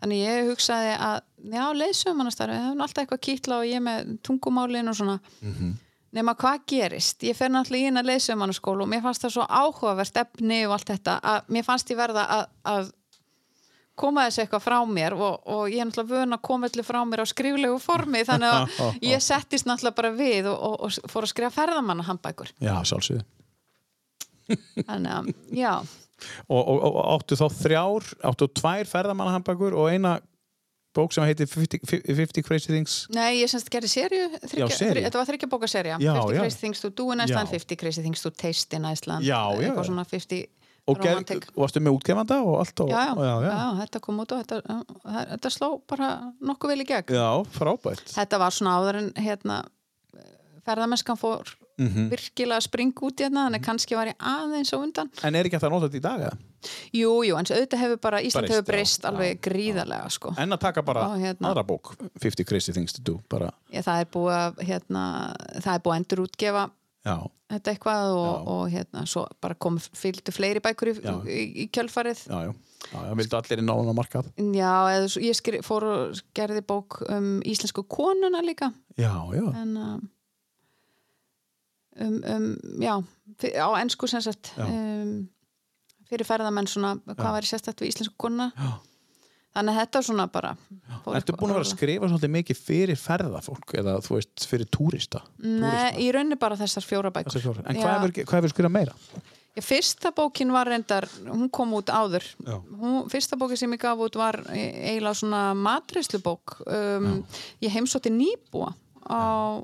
þannig ég hugsaði að já, leiðsögumannastarfi, það er alltaf eitthvað að kýtla og ég með tungumálin og svona Mhm. nema hvað gerist, ég fer náttúrulega inn að leiðsögumannaskóla og mér fannst það svo áhugavert efni og allt þetta, að mér fannst ég verða að, að koma þessu eitthvað frá mér og, og ég er náttúrulega vön að koma allir frá mér á skriflegu formi þannig að ég settist náttúrulega bara við og, og, og fór að skrifa ferðamanna handbækur Já, sjálfsögðu. þannig að, já, Og, áttu þá þrjár, áttu tvær ferðamannahambækur og eina bók sem heitir 50, 50 Crazy Things. nei, ég semst gerði þri- þetta var þryggja bóka serja Já, 50 já. Crazy Things to do in Iceland, Já. 50 Crazy Things to taste in Iceland Já, eitthvað svona 50 Og romantic varstu með útgefanda og allt? Og, já, já, já, já. þetta kom út og þetta, þetta sló bara nokkuð vel í gegn Já, frábært. þetta var svona áður en hérna, ferðamennskan fór Mm virkilega að springa út í hérna þannig kannski var ég aðeins og undan En er ekki að nota þetta í dag? eða? jú, jú, en auðvitað hefur bara Ísland Breyst, hefur breyst alveg gríðarlega sko. En að taka bara Og hérna- aðra bók, 50 Crazy Things to Do, bara, það er búið að hérna, það er búið að endur útgefa já, þetta eitthvað og, og hérna, svo bara kom fylgdu fleiri bækur í, í, í kjölfarið. Já, já, já, vildu allir í náðan á markað? já, eða svo, ég skri, fór og gerði bók um íslensku konuna líka. Já, já, en um, um, um já, fyr- á ennsku sem sagt um, fyrir ferðamenn svona, hvað Já. væri sérstætt við íslensku konuna? Já. Þannig að þetta er svona bara Ertu búin að vera að skrifa svolítið mikið fyrir ferðafólk eða þú veist, fyrir túrista? Nei, í rauninni bara þessar fjóra bækur Þessar fjórar. En Já. hvað hefur, hvað hefur skrifað meira? Já, fyrsta bókin var reyndar, hún kom út áður hún, fyrsta bókin sem ég gaf út var e- eiginlega svona matreislubók um, ég heimsótti nýbúa á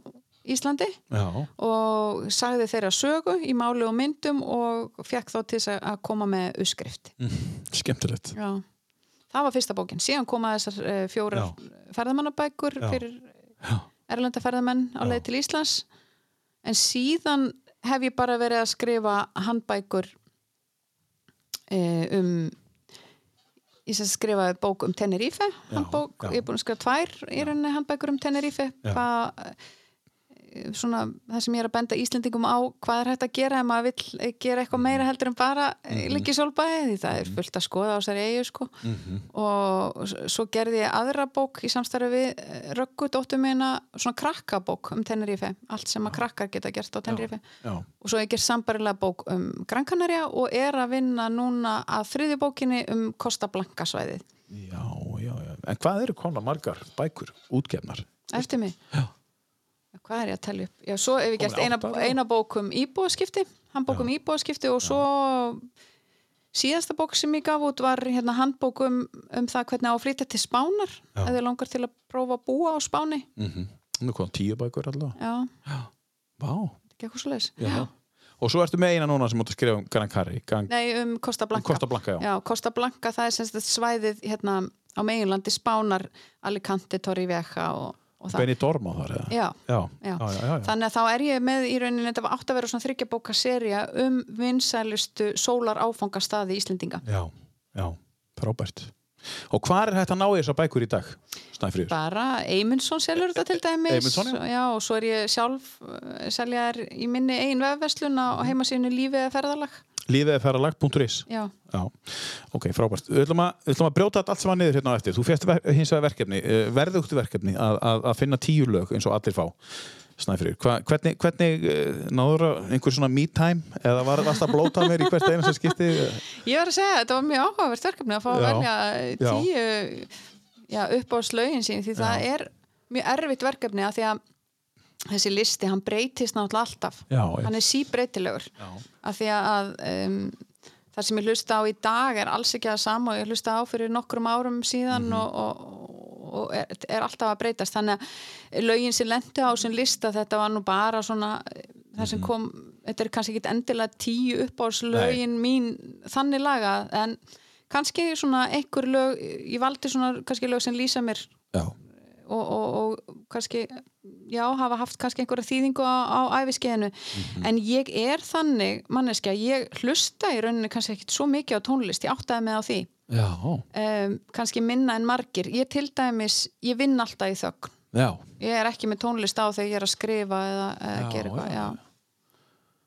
Íslandi Já, og sagði þeirra sögu í máli og myndum og fekk þá til þess að- koma með uppskrift skemmtilegt. Já. Það var fyrsta bókin síðan koma þessar uh, fjórar ferðamannabækur Já. fyrir Já. erlenda ferðamenn á leið til Íslands en síðan hef ég bara verið að skrifa handbækur uh, um ég sem skrifaði bók um Tenerife handbók, já. ég er búin að skrifa tvær í rauninni handbækur um Tenerife Já. hvað svona það sem ég er að benda Íslendingum á hvað er hægt að gera ef maður vill gera eitthvað meira heldur en bara mm -hmm. líki sólbæði því það er fullt að skoða á þessari eigu sko mm -hmm. og svo gerði ég aðra bók í samstarfi við eh, Röggu dóttu mína, svona krakkabók um Tenerife, allt sem að krakkar geta gert á Tenerife já, já. og svo ég ger sambarilega bók um Gran Canaria og er að vinna núna að þriðju bókinni um Costa Blanca svæðið Já, já, já, en hvað eru konar margar bækur útgefnar? Eftir mig? Já hvað er ég að tellja upp? Já, svo hef ég gert eina, eina bók um íbúaskipti handbók um íbúaskipti og svo síðasta bók sem ég gaf út var hérna handbók um, um það hvernig á að flytja til spánar eða langar til að prófa að búa á spáni. Mm -hmm. Nú kom tíu bækur alltaf Já, Vá. Ekki eitthvað svo leiðis Og svo ertu með eina núna sem átt að skrifa um Gran Cari Gang... Nei, um Costa Blanca, um Costa Blanca já. já, Costa Blanca það er semst svæðið hérna á meginlandi spánar Alicante, Torrevieja og Benny Dorm á þar? Já, já. Já. já, þannig að þá er ég með í rauninni, þetta var átt að vera svona þryggjabóka seria um vinsælustu sólar áfangastaði í Íslendinga Já, já, frábært Og hvað er hægt að ná þess að bækur í dag? Snæfrýður? Bara Eymundsson selur þetta til dæmis Eymundsson, já. já Og svo er ég sjálf uh, seljar í minni einn vefverslun á heimasíðinu Lífið eða ferðalag Lífiðeferralag.is Já. Já, ok, frábært. Við ætlum að, við ætlum að brjóta allt saman niður hérna á eftir. Þú férst hins vegar verkefni, eh, verðugtu verkefni að, að, að finna tíu lög eins og allir fá. Snæfrýr, hvernig, hvernig eh, náður einhver svona me time eða var það að blóta mér í hvert einu sem skipti? Ég var að segja, þetta var mjög áhugavert verkefni að fá að velja tíu já, upp á slögin sín því það er mjög erfitt verkefni að því að þessi listi, hann breytist náttúrulega alltaf. Já, hann er síbreytilegur. Af því að um, það sem ég hlusta á í dag er alls ekki að sama og ég hlusta á fyrir nokkrum árum síðan mm -hmm. og, og, og er, er alltaf að breytast. Þannig að lögin sem lendi á sem lista þetta var nú bara svona það sem mhm. kom, þetta er kannski ekki endilega tíu upp á lögin mín þannig laga en kannski svona einhver lög, ég valdi svona kannski lög sem lýsa mér já. og, og, og kannski já, hafa haft kannski einhverja þýðingu á, á æfiskeiðinu, mm -hmm. en ég er þannig, manneskja, ég hlusta í rauninni kannski ekkit svo mikið á tónlist ég áttaði með á því. Um, kannski minna en margir, ég til dæmis ég vinn alltaf í þögn. Já. ég er ekki með tónlist á þegar ég er að skrifa eða, eða gera eitthvað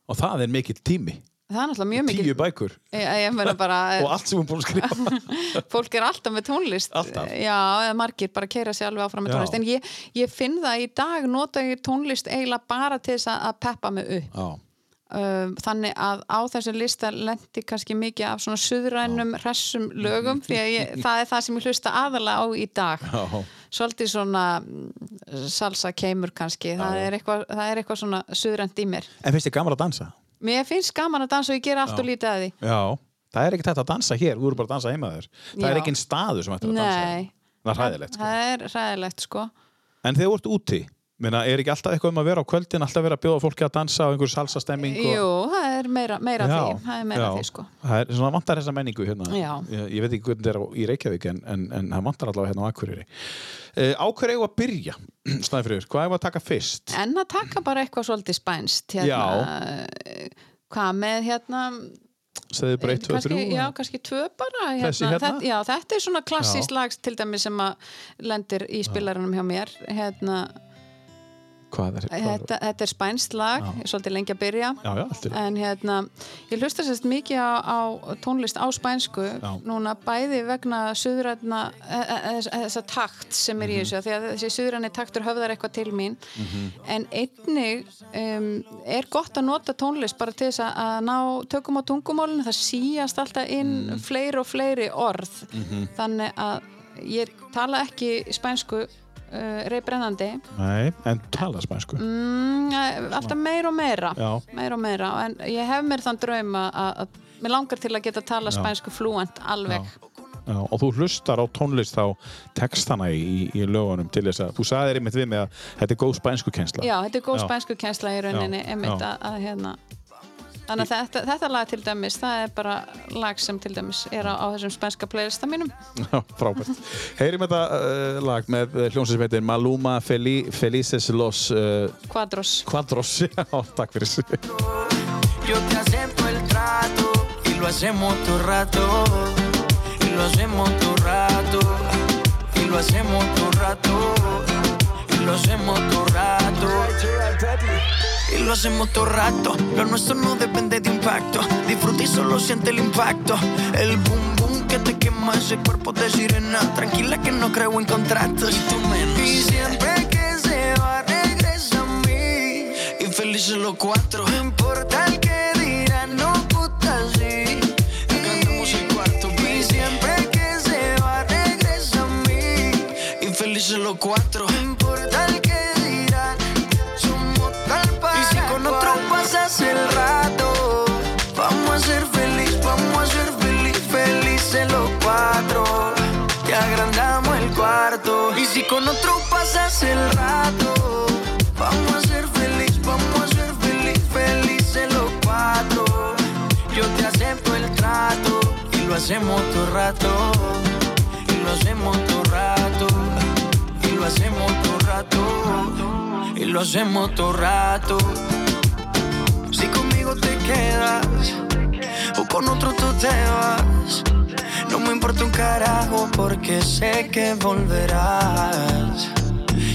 og það er mikill tími það er náttúrulega mjög mikið tíu bækur. Ég, ég bara, og allt sem hún búin að skrifa. Fólk er alltaf með tónlist. Alltaf. já, eða margir bara keira sér alveg áfram með tónlist. Já. en ég, ég finn það í dag nota ég tónlist eiginlega bara til þess að peppa mig upp. Um, þannig að á þessu lista lendi kannski mikið af svona suðrænum hressum lögum því að ég, það er það sem ég hlusta aðalega á í dag. Já. svolítið svona mm, salsa keimur kannski. Það er, eitthvað, það er eitthvað svona suðrænt í mér. En finnst þið gaman að dansa? Mér finnst gaman að dansa og ég ger allt og lítið að því. Já, það er ekki þetta að dansa hér þú eru bara að dansa heima þér. Það Já. er ekki einn staðu sem ættir að dansa Nei, það er hræðilegt sko. það er hræðilegt sko. En þegar þú ert úti, minna, er ekki alltaf eitthvað um að vera á kvöldin alltaf vera að bjóða fólki að dansa á einhverju salsastemming og... Jú, það er meira, meira Já, því það er meira já. því sko. Það er svona vantar þessa menningu hérna. Já. ég, ég veit ekki hvernig þetta er á- í Reykjavík en, en, en það vantar allavega hérna á Akureyri. Uh, Á hverju eigum við að byrja? Snæfriður, hvað við að taka fyrst? En að taka bara eitthvað svolítið spænst hérna, Hvað með hérna Segðu bara 1, 2, 3 Já, kannski tvö bara hérna. Hérna? Þetta, já, þetta er svona klassísk Já. lags til dæmis sem að lendir í spilarunum hjá mér hérna, Hvað er þetta, þetta er spænst lag Já. svolítið lengi að byrja Já, já, en hérna, ég hlusta sérst mikið á, á tónlist á spænsku núna bæði vegna suðrætna þessa takt sem er í Mhm. þessu því að þessi suðræni taktur höfðar eitthvað til mín Mhm. en einnig um, er gott að nota tónlist bara til þess að, ná tökum á tungumólinu, það síast alltaf inn Mhm. fleiri og fleiri orð þannig að ég tala ekki spænsku uh, reybrennandi Nei, en tala spænsku mm, eh, alltaf meira og meira Já. meira og meira en ég hef mér þann draum að, mér langar til að geta tala Já. spænsku flúent alveg Já, og þú hlustar á tónlist á textana í, í lögunum til þess að þú sagðir einmitt við mig að þetta er góð spænsku kensla Já, þetta er góð Já. spænsku kensla í rauninni Já, einmitt já. að, að hérna Þannig að þetta, þetta lag til dæmis, það er bara lag sem til dæmis er á, á þessum spænska playlista mínum. Já, frábært. Heyrim þetta uh, lag með hljómsið sem heitir Maluma Fel Felices Los uh, Quadros. Quadros. Já, takk fyrir þessu. Lo hacemos todo rato. Y lo hacemos todo rato. Y lo nuestro no depende de impacto. Disfruta y solo siente el impacto. El boom boom que te quema ese cuerpo de sirena. Tranquila que no creo en contratos. Y tú menos. Y siempre que se va, regresa a mí. Y felices los cuatro. No importa el que dirán, no puta sí. Acá andamos el cuarto, Y siempre que se va, regresa a mí. Y felices los cuatro. Con otro pasas el rato, vamos a ser feliz, vamos a ser feliz, felices los cuatro. Yo te acepto el trato y lo hacemos todo rato. Y lo hacemos todo rato. Y lo hacemos todo rato. Y lo hacemos todo rato. Si conmigo te quedas o con otro tú te vas. No me importa un carajo porque sé que volverás.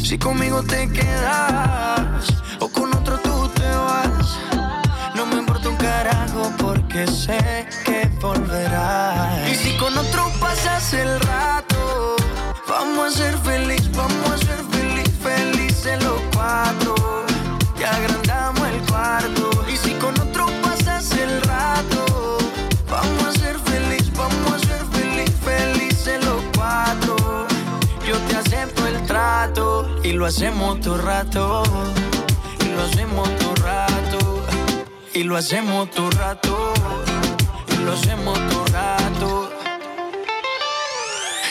Si conmigo te quedas o con otro tú te vas. No me importa un carajo porque sé que volverás. Y si con otro pasas el rato, lo hacemos todo rato. Y lo hacemos todo rato. Y lo hacemos todo rato. Y lo hacemos todo rato.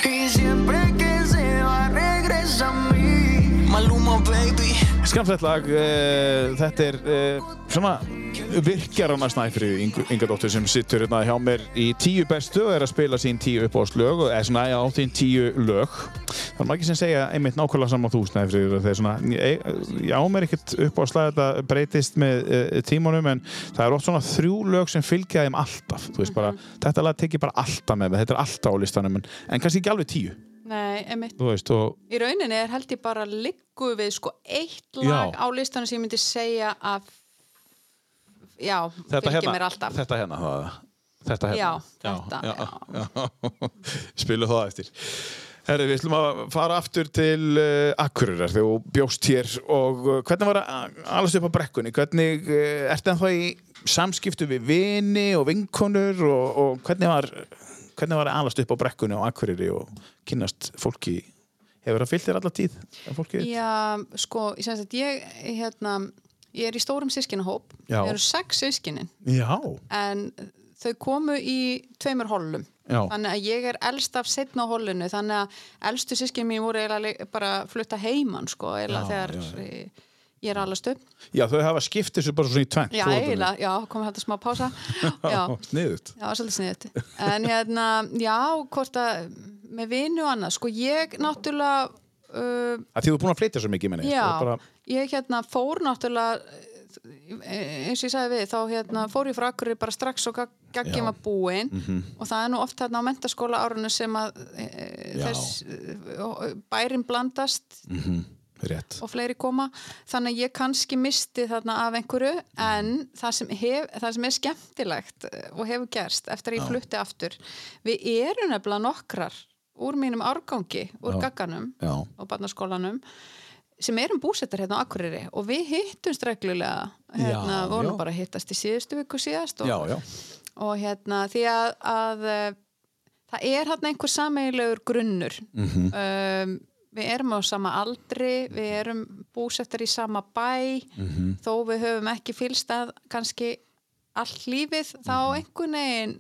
Y siempre que se va regresa a mí. Maluma baby. Skemmtilegt lag, uh, þetta er uh, svona virkjarana snæfrið Ingadóttir sem sittur hérna hjá mér í tíu bestu og er að spila sín tíu uppáhaldslög eða svona á þín tíu lög það er margir sem segja einmitt nákvæmlega saman þú snæfrið þegar svona, ég, ég á mér ekkert uppáhaldslag þetta breytist með uh, tímanum en það er oft svona þrjú lög sem fylgja þeim alltaf, þú veist bara þetta lag tekið bara alltaf með þetta er alltaf á listanum en, en kannski ekki alveg tíu, Nei, emitt. þú veist og Í rauninni er held ég bara liggu við sko eitt lag Já. á listanum sem ég myndi segja að já, þetta fylgir hérna, mér alltaf. þetta hérna það, þetta hérna. Já, þetta, já, já. spilum það eftir. Herri, við ætlum að fara aftur til uh, Akureyrar. Þegar þú bjóst hér og uh, hvernig var að alast upp á brekkunni? Hvernig uh, ertu ennþá í samskiptu við vini og vinkonur og, og hvernig var hvernig var að alast upp á brekkunni á Akureyri og kynnast fólki? Hefur það fyllt þér alla tíð? Já, sko, ég, hérna, ég er í stórum sískinahóp. Já. Ég eru sex sískinin, Já, en þau komu í tveimur hollum. Já. Þannig að ég er elst af setna á hollinu, þannig að elstu sískin mín voru bara að flutta heiman, sko, þegar já, ég, er alast upp. já þau hafa skipt þessu bara svona í tvennt Já, eiginlega, já, komið þetta smá pása. Já, Sniðut Já, svolítið sniðut. En hérna, já, hvort að með vinu og annað, sko ég náttúrulega, uh, að því þú er búin að flytja svo mikið menni já, bara, ég hérna fór náttúrulega, eins og ég sagði við, þá hérna fór ég frá Akureyri bara strax og Já. Mhm. gaggjum að búin og það er nú oft hérna á mentaskóla árunum sem að e, Já. þess e, bærin blandast mhm, rétt og fleiri koma þannig að ég kannski misti þarna af einhverju en það sem, hef, það sem er skemmtilegt eh, og hefur gerst eftir að ég flutti aftur við erum nefnilega nokkrar úr mínum árgangi, úr Já. gagganum Já. og barnaskólanum sem erum búsettar hérna á Akureyri og við hittumst reglulega hérna, Já, vonum já. bara að hittast í síðustu viku síðast og, Já, já, og hérna því að, að eh, það er hérna einhver sameigilegur grunnur Mhm. um, við erum á sama aldri við erum búsettar í sama bæ Mhm. þó við höfum ekki fylst að kannski allt lífið þá Mhm. einhvern veginn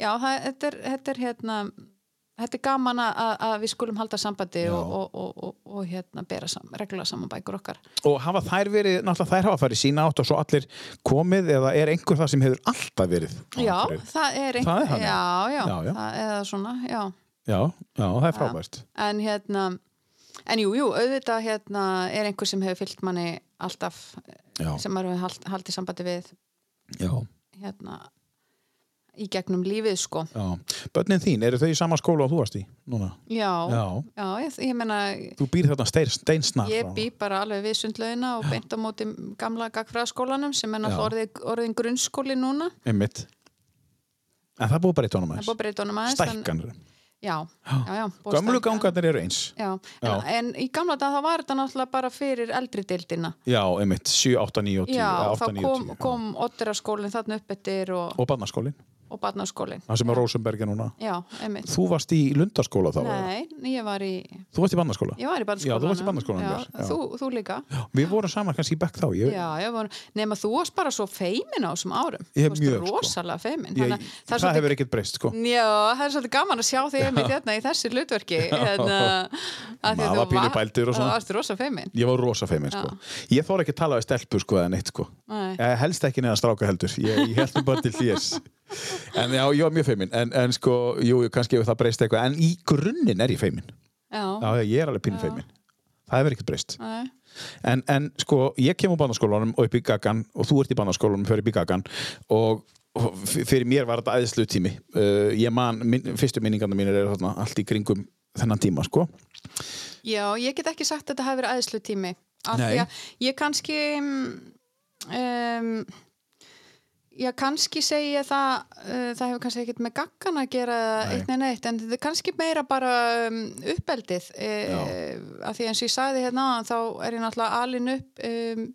já, það, þetta, er, þetta er hérna þetta er gaman að, að við skulum halda sambandi og, og, og, og, og hérna bera sam, reglulega saman bækur okkar. Og hafa þær verið, náttúrulega þær hafa farið sína átt og svo allir komið eða er einhver það sem hefur alltaf verið já, það er Það er þannig? já, já, Já. Það, eða svona, já. Já, já, það er frábært. En hérna en jú, jú, auðvitað hérna er einhver sem hefur fyllt manni alltaf sem maður hefur hald, haldið sambandi við. Já, hérna í gegnum lífið sko Já. Bönnin þín, eru þau í sama skóla og þú varst í núna? já, Já. já ég, ég meina Þú býr þarna stein, steinsnar ég bý bara alveg við sundlaugina og beint á móti gamla gagfræðaskólanum sem er náttúrulega orðin grunnskóli núna Einmitt. En það búið bara það er aðeins. búið að breyta honum aðeins en- Stækkan. já, já, já, stækka. gangarnir eru eins. En, en í gamla dag það var þetta náttúrulega bara fyrir eldri deildina. Já, einmitt. 7, 8, 9 og 10. Já, eða þá 8, 9 og kom, 10, já. kom Otteraskólinn þarna upp eftir og, Og barnaskólinn. Og barnaskólinn. Það sem er Rósenbergi núna. Já, einmitt. Þú varst í Lundarskóla þá? Nei, ég var í, Þú varst í barnaskóla? ég var í barnaskólanum. Já, þú varst í barnaskólanum Já, já. Þú, þú líka. Já. Við vorum saman kannski í bekk þá. Ég, Já, ég var, nema þú varst bara svo feimin á þessum árum. Ég Þú varst mjög, sko. rosalega feimin. ég, að það, svolítið- hefur ekkert breyst, sko. Já, það er svolítið gaman að sjá þig einmitt hérna í þessi hlutverki. Hérna, Maður þú var pínu bældur En já, ég var mjög feimin. En, en sko, jú, kannski hefur það breyst eitthvað. En í grunninn er ég feimin. Já, Já, ég er alveg pínu Já. feimin. Það hefur ekkert breyst. En, en sko, ég kem úr barnaskólanum og upp í Gagan og þú ert í barnaskólanum fyrir upp í Gagan og fyrir mér var þetta æðislu tími. Uh, ég man, min, fyrstu minningarna mínir eru þarna allt í kringum þennan tíma, sko. Já, ég get ekki sagt að þetta hafi verið æðslu tími af því að ég kannski um, já, kannski segi ég það uh, það hefur kannski ekkert með gaggan að gera Nei. eitt neina eitt, en þetta er kannski meira bara um, uppeldið uh, af því eins og ég sagði hérna þá er ég náttúrulega alin upp um,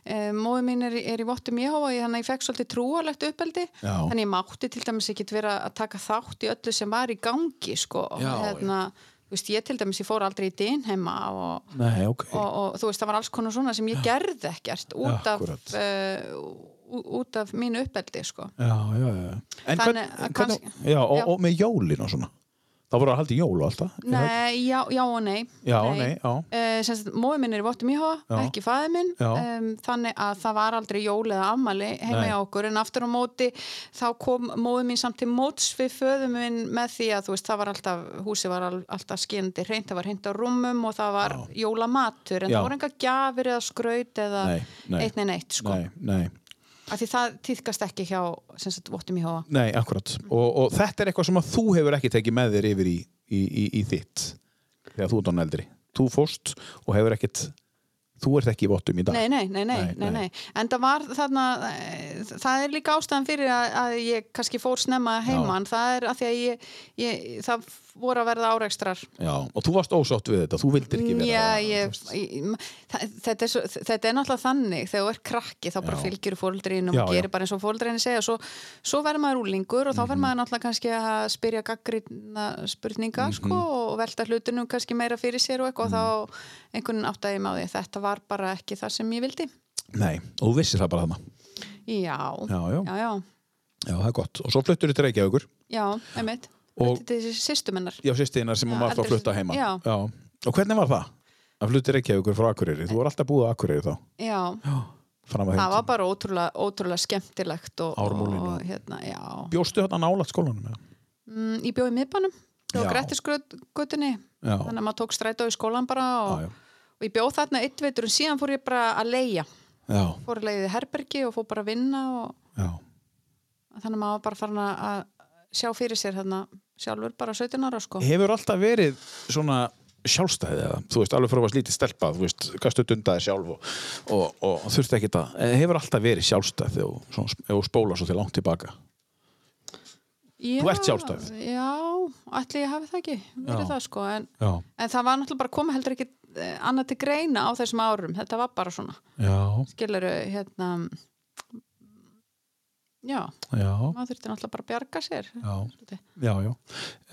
Um, móður mín er, er í vottum Jehova þannig að ég fekk svolítið trúalegt uppeldi Já. þannig ég mátti til dæmis ekki vera að taka þátt í öllu sem var í gangi sko. Já, hérna, þú veist, ég til dæmis ég fór aldrei í dyn heima og, Nei, ok. og, og þú veist, það var alls konar svona sem ég gerði ekkert út af, uh, út af mínu uppeldi sko. Já, já, já. En Þannig hvern, kannski- já, og, og með jólin og svona. Það voru að halda í jól og alltaf. það? Nei, já, já og nei Já, nei, já. Uh, móður minn er í vottum Já. ekki fæði minn um, þannig að það var aldrei jól eða ammali heima hjá okkur en aftur á móti þá kom móður mín samt til móts við föðum minn með því að þú veist það var alltaf, húsi var al- alltaf skindi hreint, það var hreint á rúmum og það var jólamatur en það voru enga gjafir eða skraut eða eitt neina eitt sko. Nei, nei. Af því það týðkast ekki hjá sagt vottum Jehova Nei, akkurat. Og, og þetta er eitthvað sem að þú hefur ekki tekið með þér yfir í, í, í, í þitt þegar þú ert án eldri. Þú fórst og hefur ekkit þú ert ekki í vottum í dag. Nei, nei, nei, nei, Nei, nei. En það var þarna, eh, það er líka ástæðan fyrir að, að ég kannski fór snemma heiman, það er að því að ég, ég, það voru að verða áreikstrar. Já, og þú varst ósátt við þetta, þú vildir ekki vera Já, ég, ég, þetta, er svo, þetta er náttúrulega þannig þegar þú er krakki þá bara Já. fylgir fóldriðin og Já, já. gerir bara eins og fóldriðin segja svo, svo verður maður úlingur og þá Mhm. verður maður náttúrulega kannski að spyrja gaggrina spurninga Mhm. sko, og velta hlutunum kannski meira fyrir sér og eitthvað og þá einhvern áttaði ég með á því þetta var bara ekki það sem ég vildi Nei, og þú vissir það bara þarna. Já, Já, já, já, já, það er gott. Og svo fluttur þú til Reykjavíkur. já, einmitt Þetta er sýstumennar Já, sýstinar sem Já, var að eldri flutta heima. Já. Og hvernig var það? Að flutta Reykjavíkur frá Akureyri. Þú var alltaf búið á Akureyri þá. Já, Já. Það var bara ótrúlega, ótrúlega skemmtilegt og, Ármúlinn og og- hérna, já Bjóstu þarna nálat skólanum? eða? mm, Ég bjóði miðbænum Já. og Grettisgötunni Já. þannig að maður tók strætó í skólan bara og, Já, já. og ég bjóð þarna eitt veitur og síðan fór ég bara að leia Já, fór að leiði herbergi og fór bara að vinna og já. þannig að maður var bara farin að sjá fyrir sér þarna sjálfur bara 17 ára sko Hefur alltaf verið svona sjálfstæði eða, þú veist, alveg frá að varst lítið stelpa, þú veist, gastu dundaði sjálf og, og, og þurfti ekki það. Hefur alltaf verið sjálfstæð þegar þú- svona, ef þú spóla svo til langt tilbaka. já, Þú ert sjálfstæð. Já, ætli ég hafi það ekki verið Já. það sko en, en það var náttúrulega bara komið heldur ekki eh, annað til greina á þessum árum þetta var bara svona Já, skiluru hérna já, já, maður þurfti náttúrulega bara að bjarga sér já, já, já.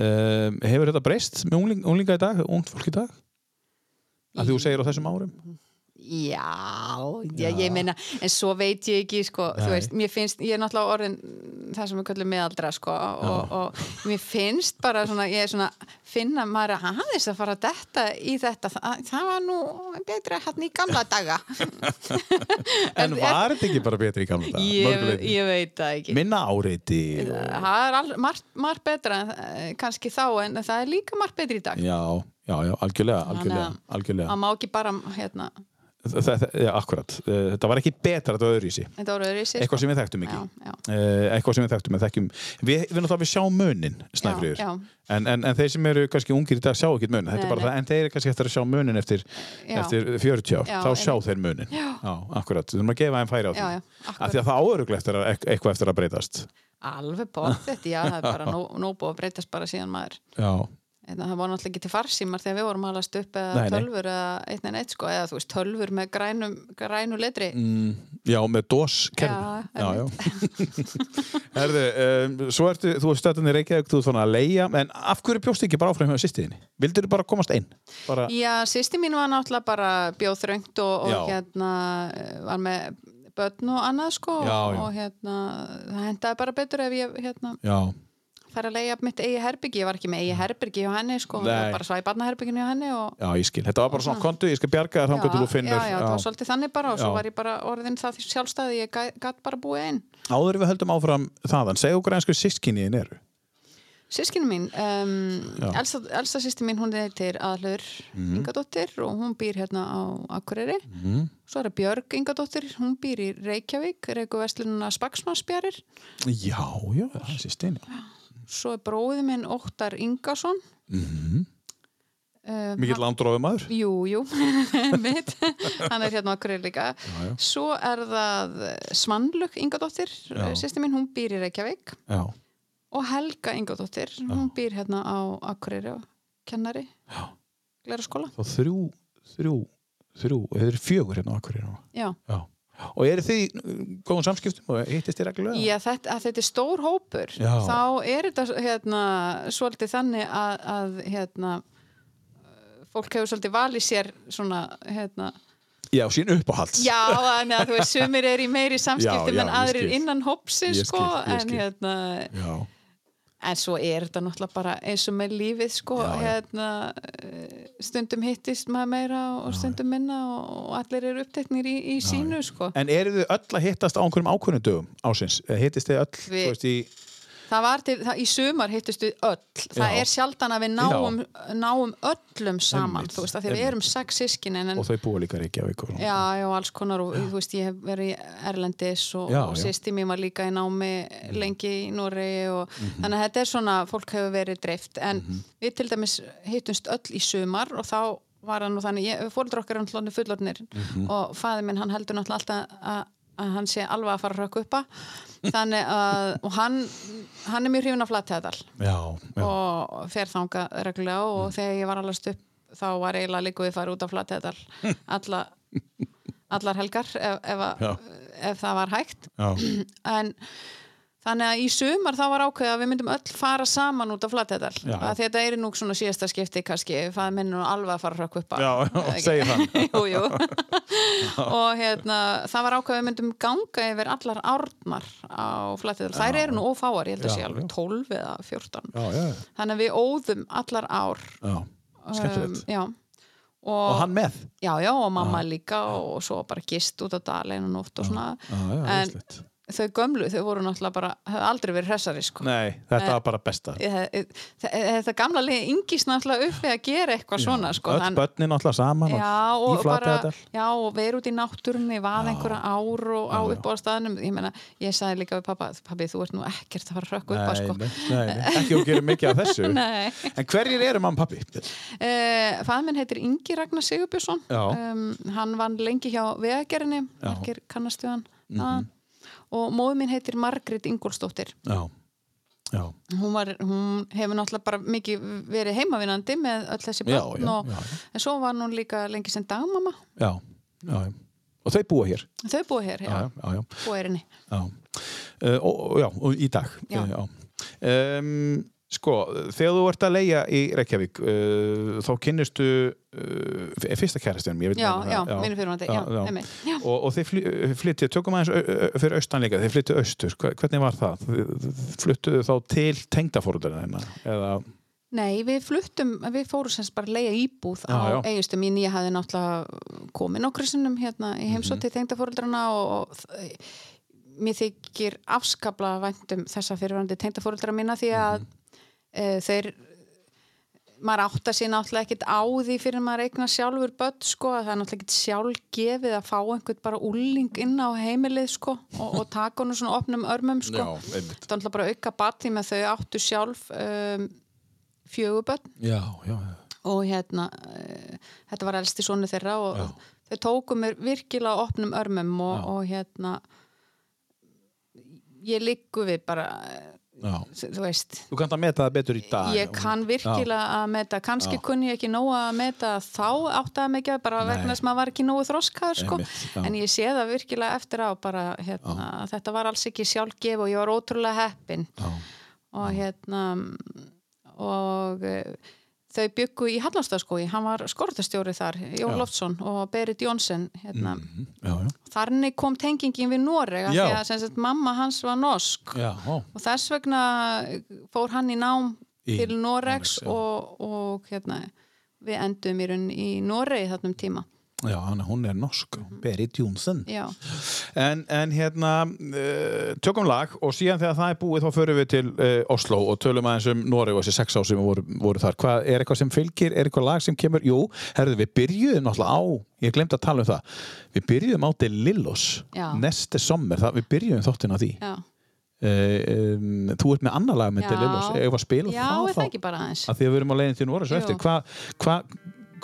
Um, hefur þetta breyst með ungling, unglinga í dag, ungt fólk í dag? Að þú segir á þessum árum? Já, já, ég meina en svo veit ég ekki, sko veist, mér finnst, ég er náttúrulega orðin það sem við köllum meðaldra, sko og, og mér finnst bara svona ég er svona, finna maður að hann aðeins að fara að detta í þetta það, það var nú betra hann í gamla daga. En var þetta ekki bara betri í gamla dag? ég, ég veit það ekki. Minna áreiti og... það er all, margt, margt betra eh, kannski þá, en það er líka margt betri í dag. Já, já, já, algjörlega, algjörlega, að- algjörlega. það má ekki bara, hérna ja, akkurat, þetta var ekki betra þetta var öðruvísi, þetta voru öðru í sig eitthvað sem við þekktum ekki. Já, já, Eh, eitthvað sem við þekktum við, þekkjum, við, við náttúrulega við sjáum munin snæfriður, já, en, en, en þeir sem eru kannski ungir í dag sjá ekki munin, þetta er bara það en þeir eru kannski eftir að sjá munin eftir, já, eftir 40 ár, Já, þá sjá einmitt. þeir munin. Já. akkurat, við þurfum að gefa þeim færi á því. Já, já, af því að það áöruglegt er að eit- eitthvað eftir að breytast. Alveg bótt þetta, já, það er bara nóg nó búið að breytast bara síðan maður já, það var náttúrulega ekki til farsímar þegar við vorum að alast upp eða Nei, nei. tölfur eða eitt en eitt sko, eða þú veist tölfur með grænum, grænu letri mm, já með DOS kerfi Já, já, já. Herðu, um, svo ertu, þú ert stöðan í Reykjavík, þú ert svona að leia en af hverju bjóst ekki bara áfram hjá sýstiðinni? Vildur þú bara komast einn? Bara, Já, sýsti mín var náttúrulega bara bjóð þröngt og, og hérna var með börn og annað sko Já, já. og hérna það hendaði bara betur ef ég hérna já, fær að leiða mitt eigi herbyggi, ég var ekki með eigi herbyggi hjá henni sko, Nei. ég bara svæði barnaherbygginu hjá henni og já, ég skil Þetta var bara svona kontu, ég skal bjarga þér þangar til þú finnur já, já, það var svolítið þannig bara og svo Já. var ég bara orðin það sjálfstæði, ég gætt bara búið einn Áður við höldum áfram þaðan, segja okkur einhver sískinniðin eru Sískinu mín, um, Já. elsta, elsta sýsti mín hún heitir Aðlur Mhm. Ingadóttir og hún býr hérna á Akureyri mm. Svo er það Björg Ingadóttir, hún býr í Reykjavík, Reyku Vestlununa Spaksmansbjarir. Já, já, það er sýstin Svo er bróði minn Óttar Ingason. mm. Uh, Mikill landrófum maður Jú, jú, mitt. hann er hérna Akureyri líka. Já, já. Svo er það Svanlug Ingadóttir, sýsti mín, hún býr í Reykjavík. Já, Og Helga Ingadóttir, hún býr hérna á Akureyri og kennari. Læra skóla. þá þrjú, þrjú, þrjú Þeir eru fjögur hérna á Akureyri. Já. Já Og eru þið í góðum samskiptum og hittist þið reglulega? Já, þetta, að þetta er stór hópur Já. þá er þetta hérna, svolítið þannig að, að hérna, uh, fólk hefur svolítið valið sér svona hérna, Já, sín uppáhalds já, þannig að þú veist sumir er í meiri samskiptum Já, já, en aðrir skil. innan hópsins sko, skil, en hérna Já, en svo er þetta náttúrulega bara eins og með lífið sko, hérna uh, stundum hittist maður meira og stundum minna og allir eru uppteknir í, í sínu sko. En eru þið öll að hittast á einhverjum ákvörnum dögum ásins? Eða Hittist þið öll, Við- þú veist, í Það var til, það, í sumar hittust við öll það Já. er sjaldan að við náum, náum öllum saman, Einmitt, þú veist, að því við erum sex sískin en, og þau búa líka Reykjavík og... já, já, alls konar og þú veist, ég hef verið í Erlendis og, Já, og já. sýsti mér var líka í námi lengi í Noregi og Mhm. þannig að þetta er svona, fólk hefur verið dreift en við til dæmis hittumst öll í sumar og þá var hann og þannig, ég, fóreldur okkar er náttúrulega fullornir Mhm. og fæði minn, hann heldur náttúrulega alltaf að, að hann sé alveg að fara að rökk uppa þannig að, og hann hann er mjög hrifin af flatteðal Já, já, og fer þanga reglulega og þegar ég var allast upp þá var eiginlega líka við farið út af flatteðal alla, allar helgar ef, ef, að, ef það var hægt. Já, en þannig að í sumar þá var ákveðið að við myndum öll fara saman út af flatteðal Já. að þetta er nú svona síðasta skipti kannski, það minnur nú alveg að fara að rökk uppa já, já segir hann. Jú, jú. og hérna það var ákveðið að við myndum ganga yfir allar árnar á flatteðal þær eru nú ófáar, ég held að sé alveg já. 12 eða 14 Já, já, þannig að við óðum allar ár. Já, skemmtilegt. Um, og, Og hann með? já, já, og mamma líka og svo bara gist út á daleinu nótt og svona. Já, já, En- þau gömlu, þau voru náttúrulega bara hefðu aldrei verið hressari sko. Nei, þetta Eh, var bara besta. Þe- Þetta gamla liði yngist náttúrulega upp við að gera eitthvað svona sko, Öll börnin alltaf saman og Já, og bara, já, og vera út í náttúrunni vað einhverja ár og á Já, já. upp á staðnum ég meina, ég sagði líka við pappa pappi, þú ert nú ekkert að fara að rökka upp Nei, sko. nei, nei, ekki þú gerir mikið af þessu. Nei. En hverjir eru og pappi? Uh, Fæð minn heitir Ingi Ragnar Sigurbjörnsson. Já. um, hann vann lengi hjá vegagerðinni. Já. margir kannastu hann. Mm og móðu mín heitir Margrét Ingólfsdóttir. Já, já, hún, var, hún hefur náttúrulega bara mikið verið heimavinandi með öll þessi börn já, og, en svo var hún líka lengi sem dagmamma. Já, já, já. Og þau búa hér? Þau búið hér, já, Já, já, já, búið hér inni. Já. Uh, og, og, í dag. Já. Um, Sko, þegar þú ert að leia í Reykjavík uh, þá kynnistu uh, fyrsta veit já, já, mínu já. og, og þið fly, flyttið, tökum aðeins fyrir austan líka, þið flyttið austur hvernig var það? Fluttuðu þá til tengdafóruldarinn eða, Nei, við fluttum, við fórum semst bara að leia íbúð Já, á eigistum mín, ég hafði náttúrulega komið nokkru sinnum hérna í Mhm. heimsótt til tengdafóreldrana og, og mér þykir afskapla væntum þessa fyrirvændi tengdafóreldra mína því að Mhm. E, þeir maður átta sér náttúrulega ekkert á því fyrir maður eignar sjálfur börn sko, það er náttúrulega ekkert sjálf gefið að fá einhvern bara úlling inn á heimilið sko og, og taka hann svona opnum örmum sko. Já. Það er náttúrulega bara auka batni með þau áttu sjálf um, fjögubörn Já, já, já. og hérna uh, þetta var elsti sonu þeirra og þau tóku mér virkilega opnum örmum og, og hérna ég liggu við bara já. þú veist Þú kannt að meta það betur í dag. ég kann virkilega að meta kannski kunni ég ekki nógu að meta þá ekki að bara Nei. vegna þess að maður var ekki nógu þroskaður sko. Já. en ég sé það virkilega eftir á bara hérna, að þetta var alls ekki sjálfgef og ég var ótrúlega heppin Já. og hérna og uh, þau byggu í Hallandstaðskói hann var skortastjóri þar, Jón. Loftsson og Berit Jónsson hérna. Mhm, Já, já. þannig kom tengingin við Noreg því að sagt, mamma hans var norsk Já, og þess vegna fór hann í nám Í til Noregs og, og hérna, við endum í í Noregi þarna um tíma já hann, hún er norsk. Berit Jónsson. En, en hérna, uh, tökum lag og síðan þegar það er búið þá förum við til uh, Oslo og tölum aðeins um Noreg og þessi sex við voru, voru þar. Hvað, er eitthvað sem fylgir, er eitthvað lag sem kemur? Jú, herðu, við byrjuðum náttúrulega á, ég glemt að tala um það, við byrjuðum á til Lillos, neste sommer, það, við byrjuðum þáttin á því. já, Uh, um, þú ert með annar lag með Já. til Lillos, eða spila já þá? aðeins Að því að við erum á leiðin til Noreg svo eftir. Hva, hva,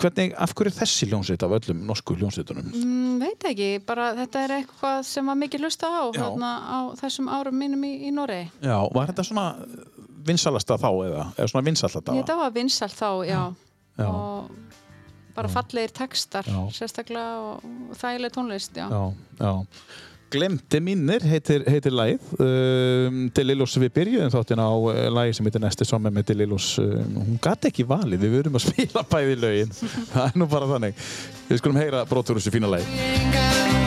hvernig, af hverju er þessi hljónsveit af öllum norsku hljónsveitunum? mm, veit ekki, bara þetta er eitthvað sem var mikið hlusta á, Já. hérna, á þessum árum mínum í, í Noregi Já, var þetta svona vinsalasta þá eða, eða svona vinsalt þetta? þetta var vinsalt þá, já, Já. og bara fallegir textar Já. sérstaklega og þægileg tónlist já. Já, já. Glemti mínir heitir, heitir lagið. Um, Delillos við byrjuðum þáttin á uh, lagi sem heitir Nesti Sommer með Delillos. Um, hún gæti ekki valið, við verðum að spila bæði lögin. Það er nú bara þannig. Við skulum heyra brotur þessu fína lagi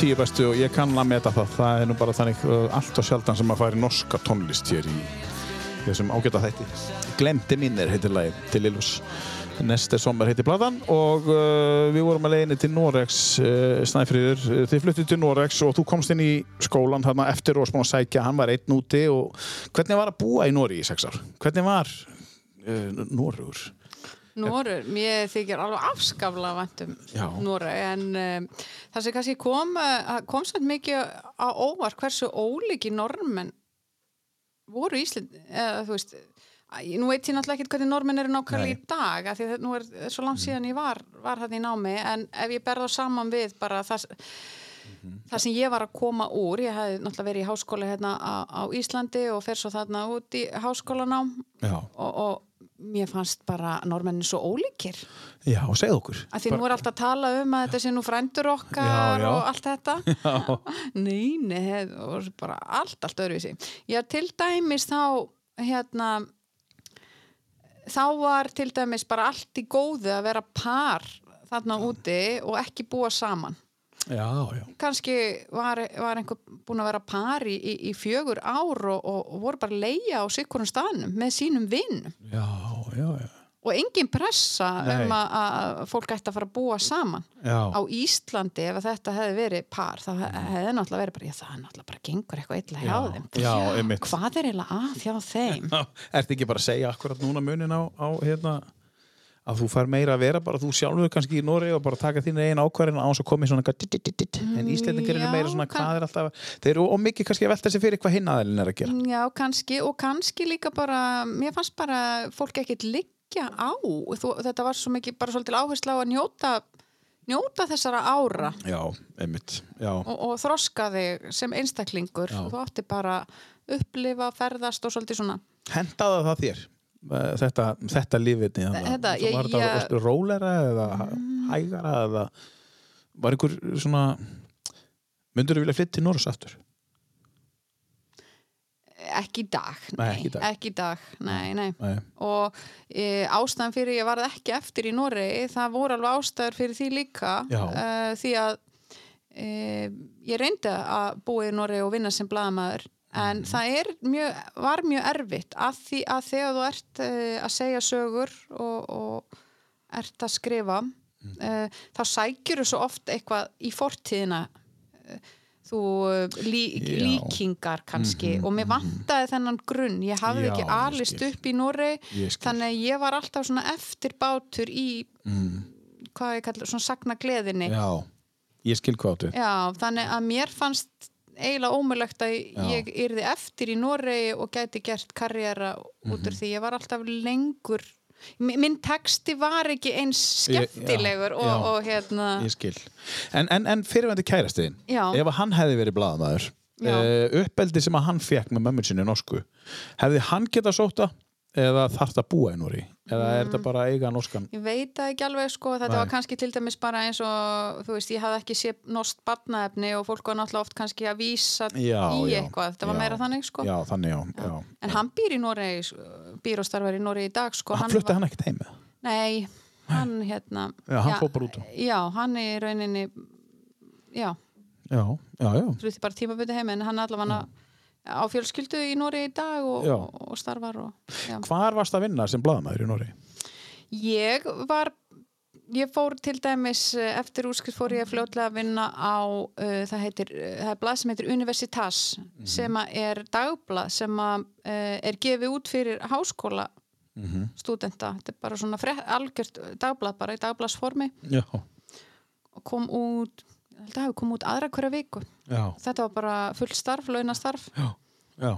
tíu bestu og ég kann að meta það. Það er nú bara þannig uh, allt og sjaldan sem að færi norska tónlist hér í þessum ágæta þætti. Glemti mínir heitir lagið til Lillos Neste sommer heiti platan og uh, við vorum að leiðinni til Norex uh, Snæfríður, uh, þið fluttið til Norex og þú komst inn í skólan þarna eftir og smá að sækja, hann var einn úti og hvernig var að búa í Nóri í sex ár? Hvernig var uh, Noregur? Norur, mér þykir alveg afskafla vantum. Norur en um, það sem kannski kom uh, kom samt mikið á óvart hversu ólíki normenn voru Ísland eða þú veist nú veit ég náttúrulega ekkert hvernig normenn eru nákvæmlega í dag af því að nú er svo langt síðan ég var, var það í námi en ef ég berða saman við bara það, það sem ég var að koma úr ég hefði náttúrulega verið í háskóla hérna á, á Íslandi og fer svo þarna út í háskólanám Já, og, og mér fannst bara normennin svo ólíkir já, segð okkur. að því nú er alltaf að tala um að þetta sé nú frændur okkar Já, já. og allt þetta nei, nei, það var bara allt, allt öðruvísi já, til dæmis þá hérna þá var til dæmis bara allt í góðu að vera par þarna úti og ekki búa saman. Kannski var, var einhver búin að vera par í, í, fjögur ár og, og, voru bara leia á sikkurum staðnum með sínum já. og engin pressa Nei. um að, að fólk ætti að fara að búa saman. Já. á Íslandi ef þetta hefði verið par he- hefði náttúrulega verið bara, já það er náttúrulega bara gengur eitthvað illa hjá þeim. Já, hvað er eiginlega að hjá þeim? Já, Ertu ekki bara að segja akkurat núna munin á, á hérna, að þú fær meira að vera bara þú sjálfur kannski í Nóri og bara taka þín einn ákvarðin á þess að komi svona en Íslendingar eru já, meira svona hvað er alltaf þeir eru og mikið kannski að velta sig fyrir hvað hinn aðeilin er að gera. Já, kannski og kannski líka bara mér fannst bara fólk ekkert liggja á. Þú, þetta var svo mikið bara svolítið áherslu á að njóta njóta þessara ára. Já, einmitt Já, og, og þroska þig sem einstaklingur. Já. og þú átti bara upplifa, ferðast og svolítið svona. Hendaði það þér þetta, þetta lífið Þetta, ég- var þetta ég- rólera eða hægara eða var einhver svona myndur þú vilja flytta til Norris aftur? ekki í dag, Nei, ekki í dag. ekki í dag nei, nei. Nei. og e, ástæðan fyrir ég varð ekki eftir í Noregi það voru alveg ástæður fyrir því líka uh, því að e, ég reyndi að búa í Noregi og vinna sem blaðamaður en Mhm. það er mjög, var mjög erfitt að því að þegar þú ert uh, að segja sögur og, og ert að skrifa Mhm. uh, þá sækjur þú svo oft eitthvað í fortíðina uh, þú lí. Mhm, líkingar kannski og mér vantaði þennan grunn ég hafði Já, ekki alist upp í skil. þannig að ég var alltaf svona eftirbátur í Mm. hvað ég kallar, svona sagna gleðinni Já, ég skil áttu Já, þannig að mér fannst eiginlega ómulegt að Já. ég yrði eftir í Noregi og gæti gert karriera út Mhm. úr því ég var alltaf lengur Mi- minn texti var ekki eins Ég- skemmtilegur já, og, og hérna Ég skil. En, en, en fyrirvændi kærastiðin, ef hann hefði verið blaðamaður, Já. uh, uppeldi sem að hann fekk með mömmun sinni norsku, hefði hann getað sóta eða þarft að búa í Nóri? Eða er þetta bara að eiga norskan? ég veit það ekki alveg sko, þetta Nei. var kannski til dæmis bara eins og þú veist, ég hafði ekki sé nost barnaefni og fólk var náttúrulega oft kannski að vísa Já, í já, eitthvað, þetta var já. meira þannig sko Já, þannig já. en hann býr í Noregi, býr og starfar í Noregi í dag sko, hann flutti hann ekkert heim með? Nei, hann hérna Já, hann fór bara út. Já, hann er rauninni já, Já, já, hluti bara tímabundi heim en hann allavega á fjölskyldu í Nóri í dag og, og, starfar og. Hvar varst að vinna sem blaðamaður í Nóri? Ég var ég fór til dæmis eh, eftir úrskilt fór ég fljótlega að vinna á uh, það heitir, uh, það er blað sem heitir Universitas Mhm. sem að er dagblað sem að uh, er gefið út fyrir háskóla Mhm. stúdenta, þetta er bara svona algjört dagblað bara í dagblaðsformi Já, kom út ég held að hafi kom út aðra hverja viku. Já, þetta var bara full starf, launastarf. Já. já.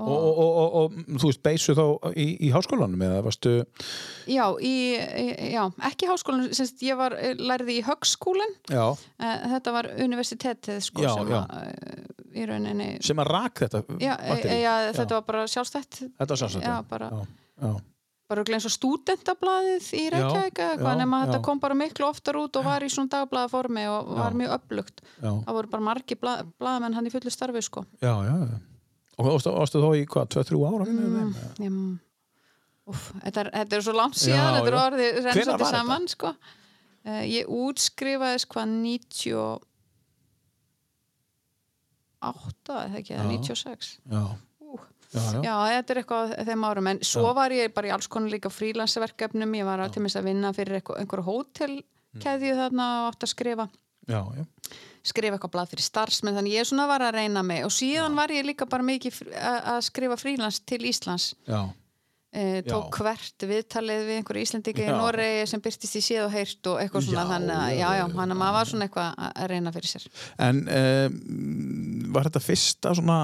og, Og, og, og, þú veist, beisu þá í, í háskólanum eða varstu, já, í, já, ekki háskólan semst, ég var, eh, lærði í högskúlan já, þetta var universitetið sko, sem að eh, í rauninni sem að rak þetta já, já, þetta var bara sjálfstætt. Þetta var sjálfsagt, já, já. bara, Já, já. bara eins og stúdentablaðið í Reykjavík eða já, eitthvað nema já. þetta kom bara miklu oftar út og var í svona dagblaðaformi og var Já. mjög upplugt Já, það voru bara margi blað, blaðamenn hann í fullu starfi sko já, já. já. Og varstu þá í hvað, 2-3 ára? Mm. Ég, úf, þetta, er, þetta er svo langt síðan Já, þetta er já. orðið reynsandi var saman sko. uh, ég útskrifaðis hvað 98 eða ekki, eða Já. 96 Já, Já, já. Já, þetta er eitthvað þeim árum. En svo var ég bara í alls konar líka frílansverkefnum ég var til að vinna fyrir eitthvað, einhver hótelkeðju þarna og átt að skrifa. Já, skrifa eitthvað blað fyrir starfsmenn þannig ég svona var að reyna mig. Og síðan var ég líka bara mikið að skrifa frílans til Íslands. Já, e, tók hvert viðtalið við einhverju Íslandingi í. Noregi sem byrtist í séð og heyrt og eitthvað svona. Þannig að já, já, hann að maður var svona eitthvað að að reyna fyrir sér. En um, var þetta fyrsta svona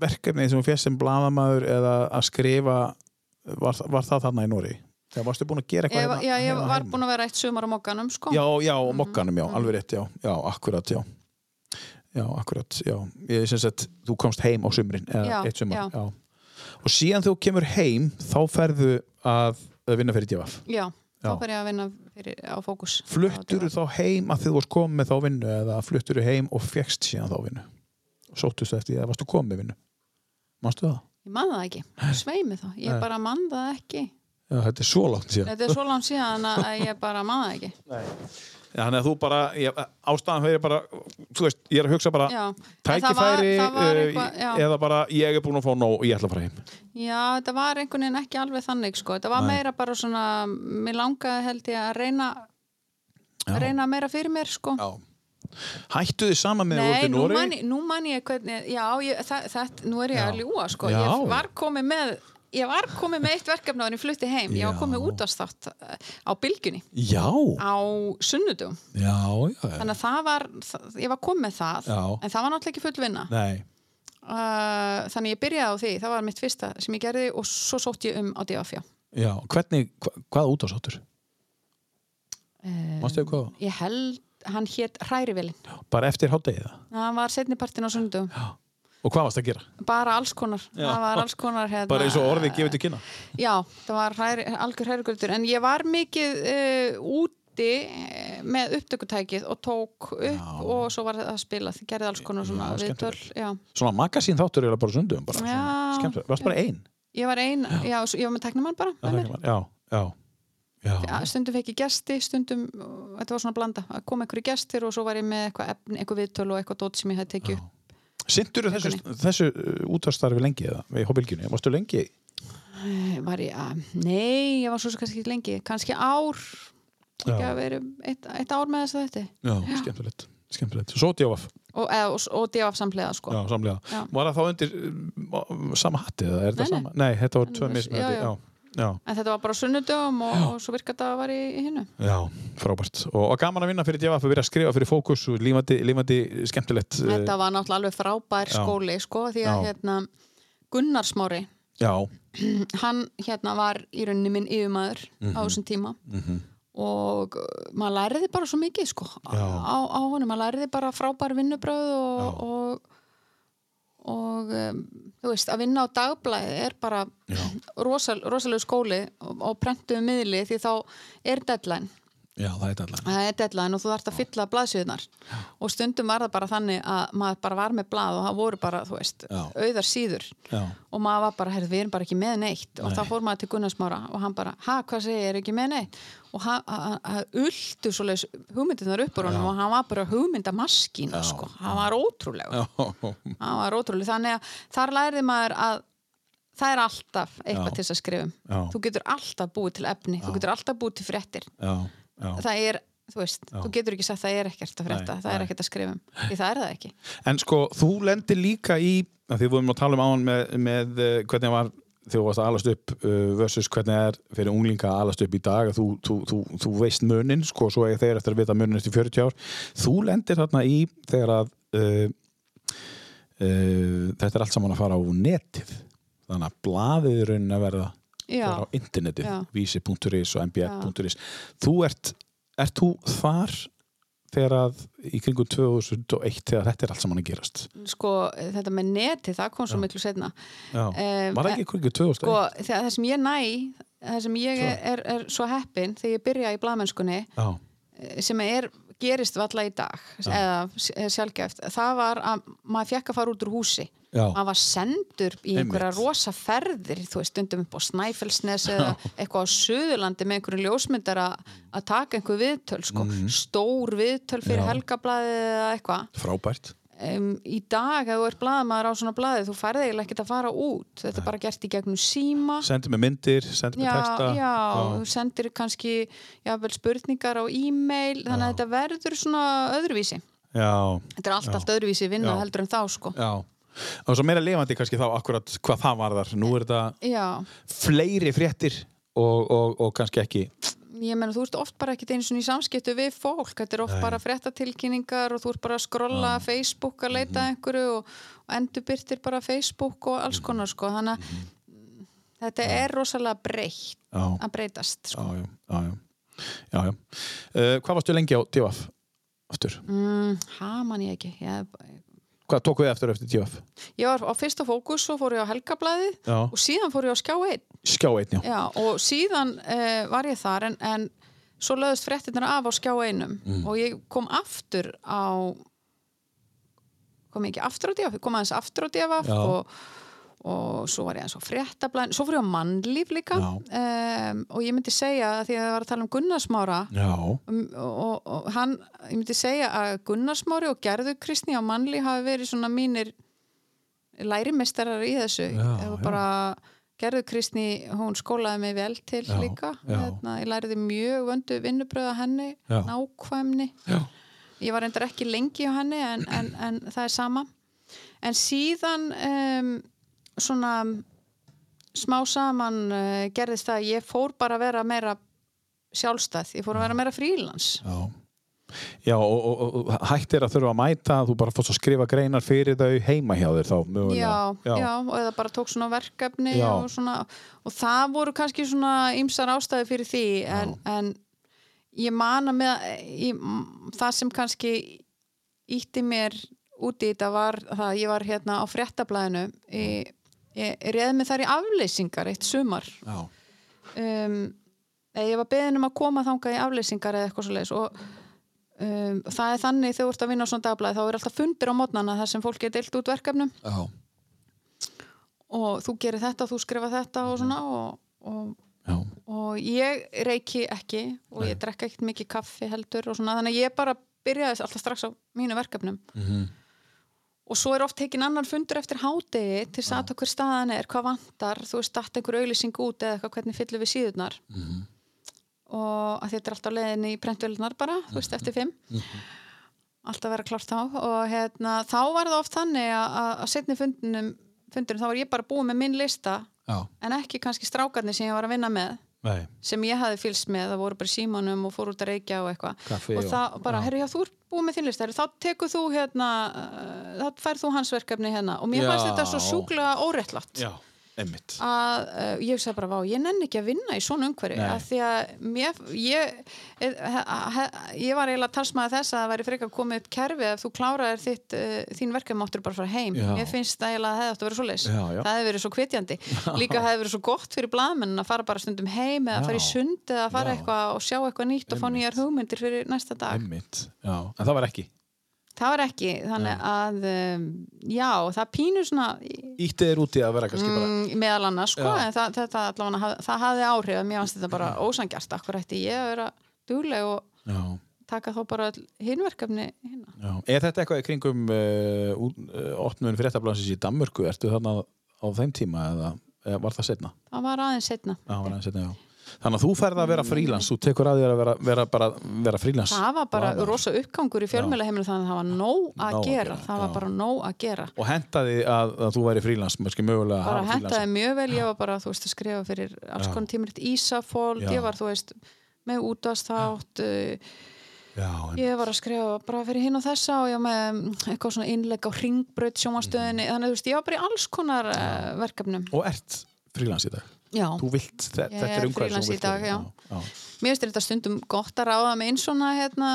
verkefni sem þú férst sem blaðamaður eða að skrifa var, var það þarna í Nóri? Þegar varstu búin að gera eitthvað já, ég var búin að vera eitt sumar á mokkanum sko. Já, já, og mokkanum, já, alveg rétt, já, já, akkurat, já. Já, akkurat, já. Ég syns að þú komst heim á sumrin eða eitt sumar, já. Og síðan þú kemur heim þá ferðu að, vinna fyrir djafaf já, þá Já. fer ég að vinna fyrir, á fókus. Fluttur þá heim að þið varst komið þá vinnu eða fluttur heim og fegst síðan þá vinnu? Sóttust eftir því að varstu komið vinnu Manstu það? ég man það ekki, sveimi þá ég Nei. bara man það ekki Já, þetta er svo langt síðan þetta er svo langt síðan að að ég bara man það ekki Já, Þannig að þú bara, ég, ástæðan fyrir bara, þú veist, ég er að hugsa bara já, En það var- tækifæri það var eh, eitthvað- eða bara ég er búin að fá nóg og ég ætla að fara heim Já, þetta var einhvern veginn ekki alveg þannig sko. þetta var Nei. meira bara svona mér langaði held ég að reyna Já. reyna meira fyrir mér sko. Já. Hættu þið saman með Nei, út nú man, ég, nú man ég hvernig já, ég, það, það, nú er ég Já. að ljúa sko. Já. ég var komið með ég var komið með eitt verkefni á henni flutti heim ég var Já. komið út á státt á bylgjunni Já, á sunnudum já, já, já. þannig að það var, það, ég var komið það Já. en það var náttúrulega ekki full vinna Nei, uh, þannig ég byrjaði á því, það var mitt fyrsta sem ég gerði og svo sótt ég um á DFJ já, hvernig, hva, hvaða útásáttur? uh, Mástu þið hvað? ég held, hann hétt Hrærivelin Bara eftir háttegið það? það var setnipartin á sundum Og hvað varst að gera? bara alls konar, það alls konar hérna, Bara eins og orðið gefið til kynna? já, það var hræri, algjör hrærikultur en ég var mikið uh, úti eh, með upptökutækið og tók upp Já. og svo var það að spila þið gerði alls konar svona Já, já. Svona magasín þáttur er bara sundum bara, svona. Varst bara ein? ég var ein, já, ég var með teknumann bara Já, já. Já, stundum fekk ég gesti, stundum þetta var svona blanda, að koma einhverju gestir og svo var ég með eitthvað efni, eitthvað viðtöl og eitthvað dót sem ég hefði tekið. Sindur þessu, þessu útastarfi lengi eða í hópilgjunni? Varstu lengi? Eh, Var ég að, nei, ég var svo kannski ekki lengi, kannski ár ekki Já. að vera eitt, eitt ár með þess að þetta Já, skemmtilegt, skemmtilegt. Svo djáfaf, og, og, og djáf samlega sko. já, samlega. Já. Var það þá undir uh, sama hatti eða er Nei, nei. sama? Nei, þetta var tvö Já, mismunandi. Já. En þetta var bara sunnudögum og, og svo virka þetta var í, í hinnu já, frábært. Og, og gaman að vinna fyrir djáfaf, að byrja að skrifa fyrir fókus og lífandi, lífandi skemmtilegt. uh, þetta var náttúrulega alveg frábær Já. skóli sko, því að hérna Gunnar Smári, Já, hann hérna var í rauninni minn yfirmaður Mhm. á þessum tíma og uh, maður læriði bara svo mikið sko, á, á, honum, maður læriði bara frábær vinnubröð og, og, og um, þú veist, að vinna á dagblæði er bara rosal, rosalegu skóli og, og prentuðu miðli því þá er deadline já, það er allan. það er deadline og þú þarfst að fylla blaðsíðunar og stundum var það bara þannig að maður bara var með blað og það voru bara, þú veist, Já. auðar síður Já, og maður var bara, heyrðu, við erum bara ekki með neitt og Nei. þá fór maður til Gunnarsmára og hann bara, ha, hvað segir, er ekki með neitt og hann hann- hann ultu svoleiðis hugmyndirnar upp úr honum Já. og hann var bara hugmyndamaskína, Já. sko hann var ótrúlega, já, hann var ótrúlega þannig að þar lærði maður að það er alltaf eitthvað Já. til þess að skrifa um Já. þú getur alltaf búið til efni, þú getur alltaf búið til fréttir já, já. Það er, þú veist, Já. þú getur ekki sagt það er ekkert að frétta, Nei, það er nei. ekkert að skrifa um því það er það ekki En sko, þú lendir líka í því við vorum að tala um án með, með uh, hvernig var þegar þú varst að alast upp uh, versus hvernig er fyrir unglinga að alast upp í dag þú, þú, þú, þú veist munin sko, svo er þeir eftir að vita munin eftir 40 ár þú lendir þarna í þegar að uh, uh, þetta er allt saman að fara á netið þannig að blaðið er raunin að verða já, fara á internetið, Já. vísi.is og mbl.is þú ert, ert þú þar þegar að í kringum 2001 þegar þetta er allt saman að gerast? Sko, þetta með neti það kom svo miklu setna Já. Um, var það ekki í kringum 2001? sko, það, það sem ég næ það sem ég er, er, er svo heppin þegar ég byrja í bladmennskunni Já, sem er, gerist valla í dag s- eða sjálfgæft það var að maður fekk að fara út úr húsi. Já, maður var sendur í einhverja rosa ferðir þú veist, stundum upp á Snæfellsnes eða eitthvað á Suðurlandi með einhverju ljósmyndar að taka einhver viðtöl sko. Mhm. stór viðtöl fyrir helgablaði eða eitthvað. Frábært um, í dag ef þú ert blaðamaður á svona blaði þú færði eiginlega ekkert að fara út. Þetta er bara gert í gegnum síma. Sendi með myndir, sendi með já, texta. já, þú sendir kannski jáfnvel spurningar á e-mail þannig að þetta verður svona öðruvísi. Já, þetta er allt, allt öðruvísi vinna Já. heldur en þá sko. Já. Og svo meira lifandi kannski þá akkurat hvað það varðar. Nú er þetta já, fleiri fréttir og, og, og kannski ekki. Ég menna þú ert oft bara ekkert einu svona í samskiptu við fólk, þetta er oft bara fréttatilkynningar og þú ert bara að skrolla Facebook að leita Mhm. að einhverju og, og endurbyrtir bara Facebook og alls konar sko, þannig að þetta er rosalega breytt Mhm. Að breytast sko. já. já, já. já, já. Uh, hvað varstu lengi á DFF? Aftur. mm, ha, man ég ekki ég, Hvað tók við eftir eftir DFF? ég var á fyrsta fókus og fór ég á Helgablaðið Já. og síðan fór ég á Skjá 1 Skjá einn, já. Já, og síðan uh, var ég þar en, en svo löðust fréttinnar af á skjá einum Mm. og ég kom aftur á kom ég ekki aftur á DF kom aðeins aftur á Já. og, og svo var ég aðeins á fréttablaðin svo fór ég á mannlíf líka. Um, og ég myndi segja að því að það var að tala um Gunnarsmára um, og, og, og hann, ég myndi segja að Gunnarsmári og Gerður Kristni á mannlíf hafi verið svona mínir lærimestarar í þessu. Já. bara Gerður Kristni, hún skólaði mig vel til Já, líka. já. Hérna, ég læriði mjög vöndu vinnubröða henni Já. nákvæmni. Já, ég var reyndar ekki lengi á henni en, en, en það er sama. En síðan um, svona smá saman uh, gerðist það að ég fór bara að vera meira sjálfstæð, ég fór að vera meira frílans já. Já, og, og, og hættir að þurfa að mæta, þú bara fórst að skrifa greinar fyrir þau heima hjá þér þá, mögulega. já, já. og eða bara tók svona verkefni Já. og, svona, og það voru kannski svona ýmsar ástæði fyrir því en, en ég man að með ég, það sem kannski ítti mér út í þetta var það að ég var hérna á fréttablaðinu ég, ég reði mig þar í afleysingar eitt sumar. Um, ég var beðin um að koma þangað í afleysingar eða eitthvað svo leiðis og um, það er þannig þegar þú ert að vinna á svona dagblæði þá er alltaf fundir á mótnana þar sem fólk er deilt út verkefnum. Já, og þú gerir þetta, þú skrifa þetta og svona og, og, já, og ég reiki ekki og ég drekka ekkert mikið kaffi heldur og svona þannig að ég bara byrjaði alltaf strax á mínu verkefnum. Mhm. Og svo er oft tekin annar fundur eftir hádegi til að að hver staðan er, hvað vantar. Þú veist, datt einhver auðlýsing út eða eitthvað hvernig fyllum við síðurnar? Mhm. og að þetta er alltaf leiðin í prentvölunar bara, þú veist, eftir fimm. Alltaf vera klárt þá. Og hérna, þá var það oft þannig að setni fundunum, fundunum þá var ég bara búið með minn lista já, en ekki kannski strákarnir sem ég var að vinna með nei, sem ég hafi fylgst með, það voru bara símanum og fór út að reykja og eitthvað. Og og- það bara, herru, já, þú ert búið með þinn lista herru, þá tekur þú hérna uh, þá færð þú hans verkefni hérna. Og mér Já. fannst þetta svo sjúklega óréttlátt. Já, einmitt. að uh, ég sagði bara, vá, ég nenni ekki að vinna í svona umhverju, að því að mér, ég he, he, ég var eiginlega talsmaði þess að það væri frekar komið upp kerfi ef þú kláraðir þitt uh, þín verkefni máttur bara fara heim. Já. mér finnst það eiginlega að það hefði átt að vera svo leis það hefði verið svo hvetjandi. Líka hefði verið svo gott fyrir blaðmenn að fara bara stundum heim eða fara í sund eða fara Já. eitthvað og sjá eitthvað nýtt og fá Einmitt. nýjar hugmyndir fyrir næsta dag. Einmitt, já, en það var ekki. Það var ekki, þannig að um, já, það pínur svona Ítti þér úti að vera kannski bara, mm, meðal annars sko, Já. en það, þetta allavega haf, það hafði áhrif mér fannst þetta bara ósangjart akkur ætti ég að vera dugleg og já, taka þá bara hinverkefni hérna. Er þetta eitthvað í kringum uh, uh, opnun fréttablansins í Danmörku? Ertu þarna á þeim tíma eða, var það setna? það var aðeins setna Já, var það setna, já. Þannig að þú færð að vera frílans, þú tekur að þér að vera, vera bara vera frílans. það var bara rosa uppgangur í fjölmjölaheiminu þannig að það var nóg að Nóg að gera. það var já. bara nóg að gera. Og hentaði að, að þú væri frílans, mörgski mögulega að bara hafa frílans. mjög vel, ég var bara þú veist að skrifa fyrir alls Já. konar tímuritt Ísafold, Já. ég var þú veist með útasthátt uh, Já, en, ég var að skrifa bara fyrir hinn og þessa og ég var með mm, eitthvað svona innlegg á ringbraut sjómastöðinni, þannig þú veist, ég var bara í alls konar uh, verkefnum. Og ert frílans í dag. Já, Þú vilt, þe Ég þetta er er umhverfið sem þú vilt mér finnst þetta stundum gott að ráða með einn svona hérna,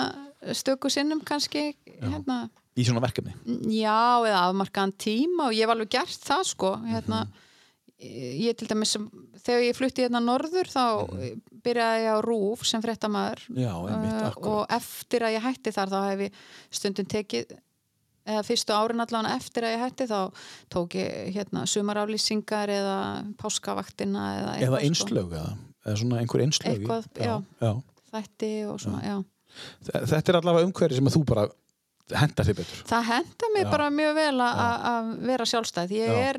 stöku sinnum kannski hérna, Í svona verkefni. já, eða afmarkaðan tíma og ég hef alveg gert það sko hérna, Mhm. ég til dæmis þegar ég flutti hérna norður þá Mhm. byrjaði ég á Rúf sem Uh, akkurat. og eftir að ég hætti þar þá hef ég stundum tekið eða fyrstu árin allan eftir að ég hætti þá tók ég hérna sumaraflýsingar eða páskavaktina eða, Eða eitthvað, sko. einslög, eða, eða svona einhver einslög. í- Eitthvað, já. já. þætti og svona, já, Þe- Þetta er allavega umhverfið sem að þú bara hendar þið betur Það henda mig Já. bara mjög vel að- vera sjálfstæð. Já. er,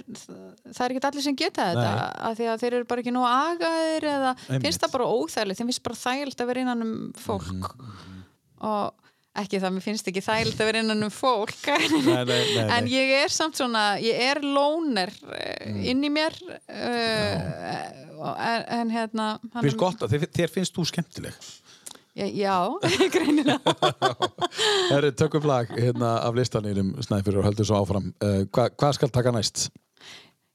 það er ekki allir sem geta þetta Nei. að því að þeir eru bara ekki nú agaðir eða Einmitt. finnst það bara óþægilegt, þeim finnst bara þægilegt að vera innan um fólk Mhm, og ekki það, mér finnst ekki þægilegt að vera innan um fólk. Nei, nei, nei, en ég er samt svona, ég er lóner Mm. inn í mér uh, en, en hérna hann- Finnst gott að þér, þér finnst þú skemmtileg. Já, já greinilega. Herri, tökum lag hérna af listanýrum Snæfyrir og heldur svo áfram. Uh, hva, Hvað skal taka næst?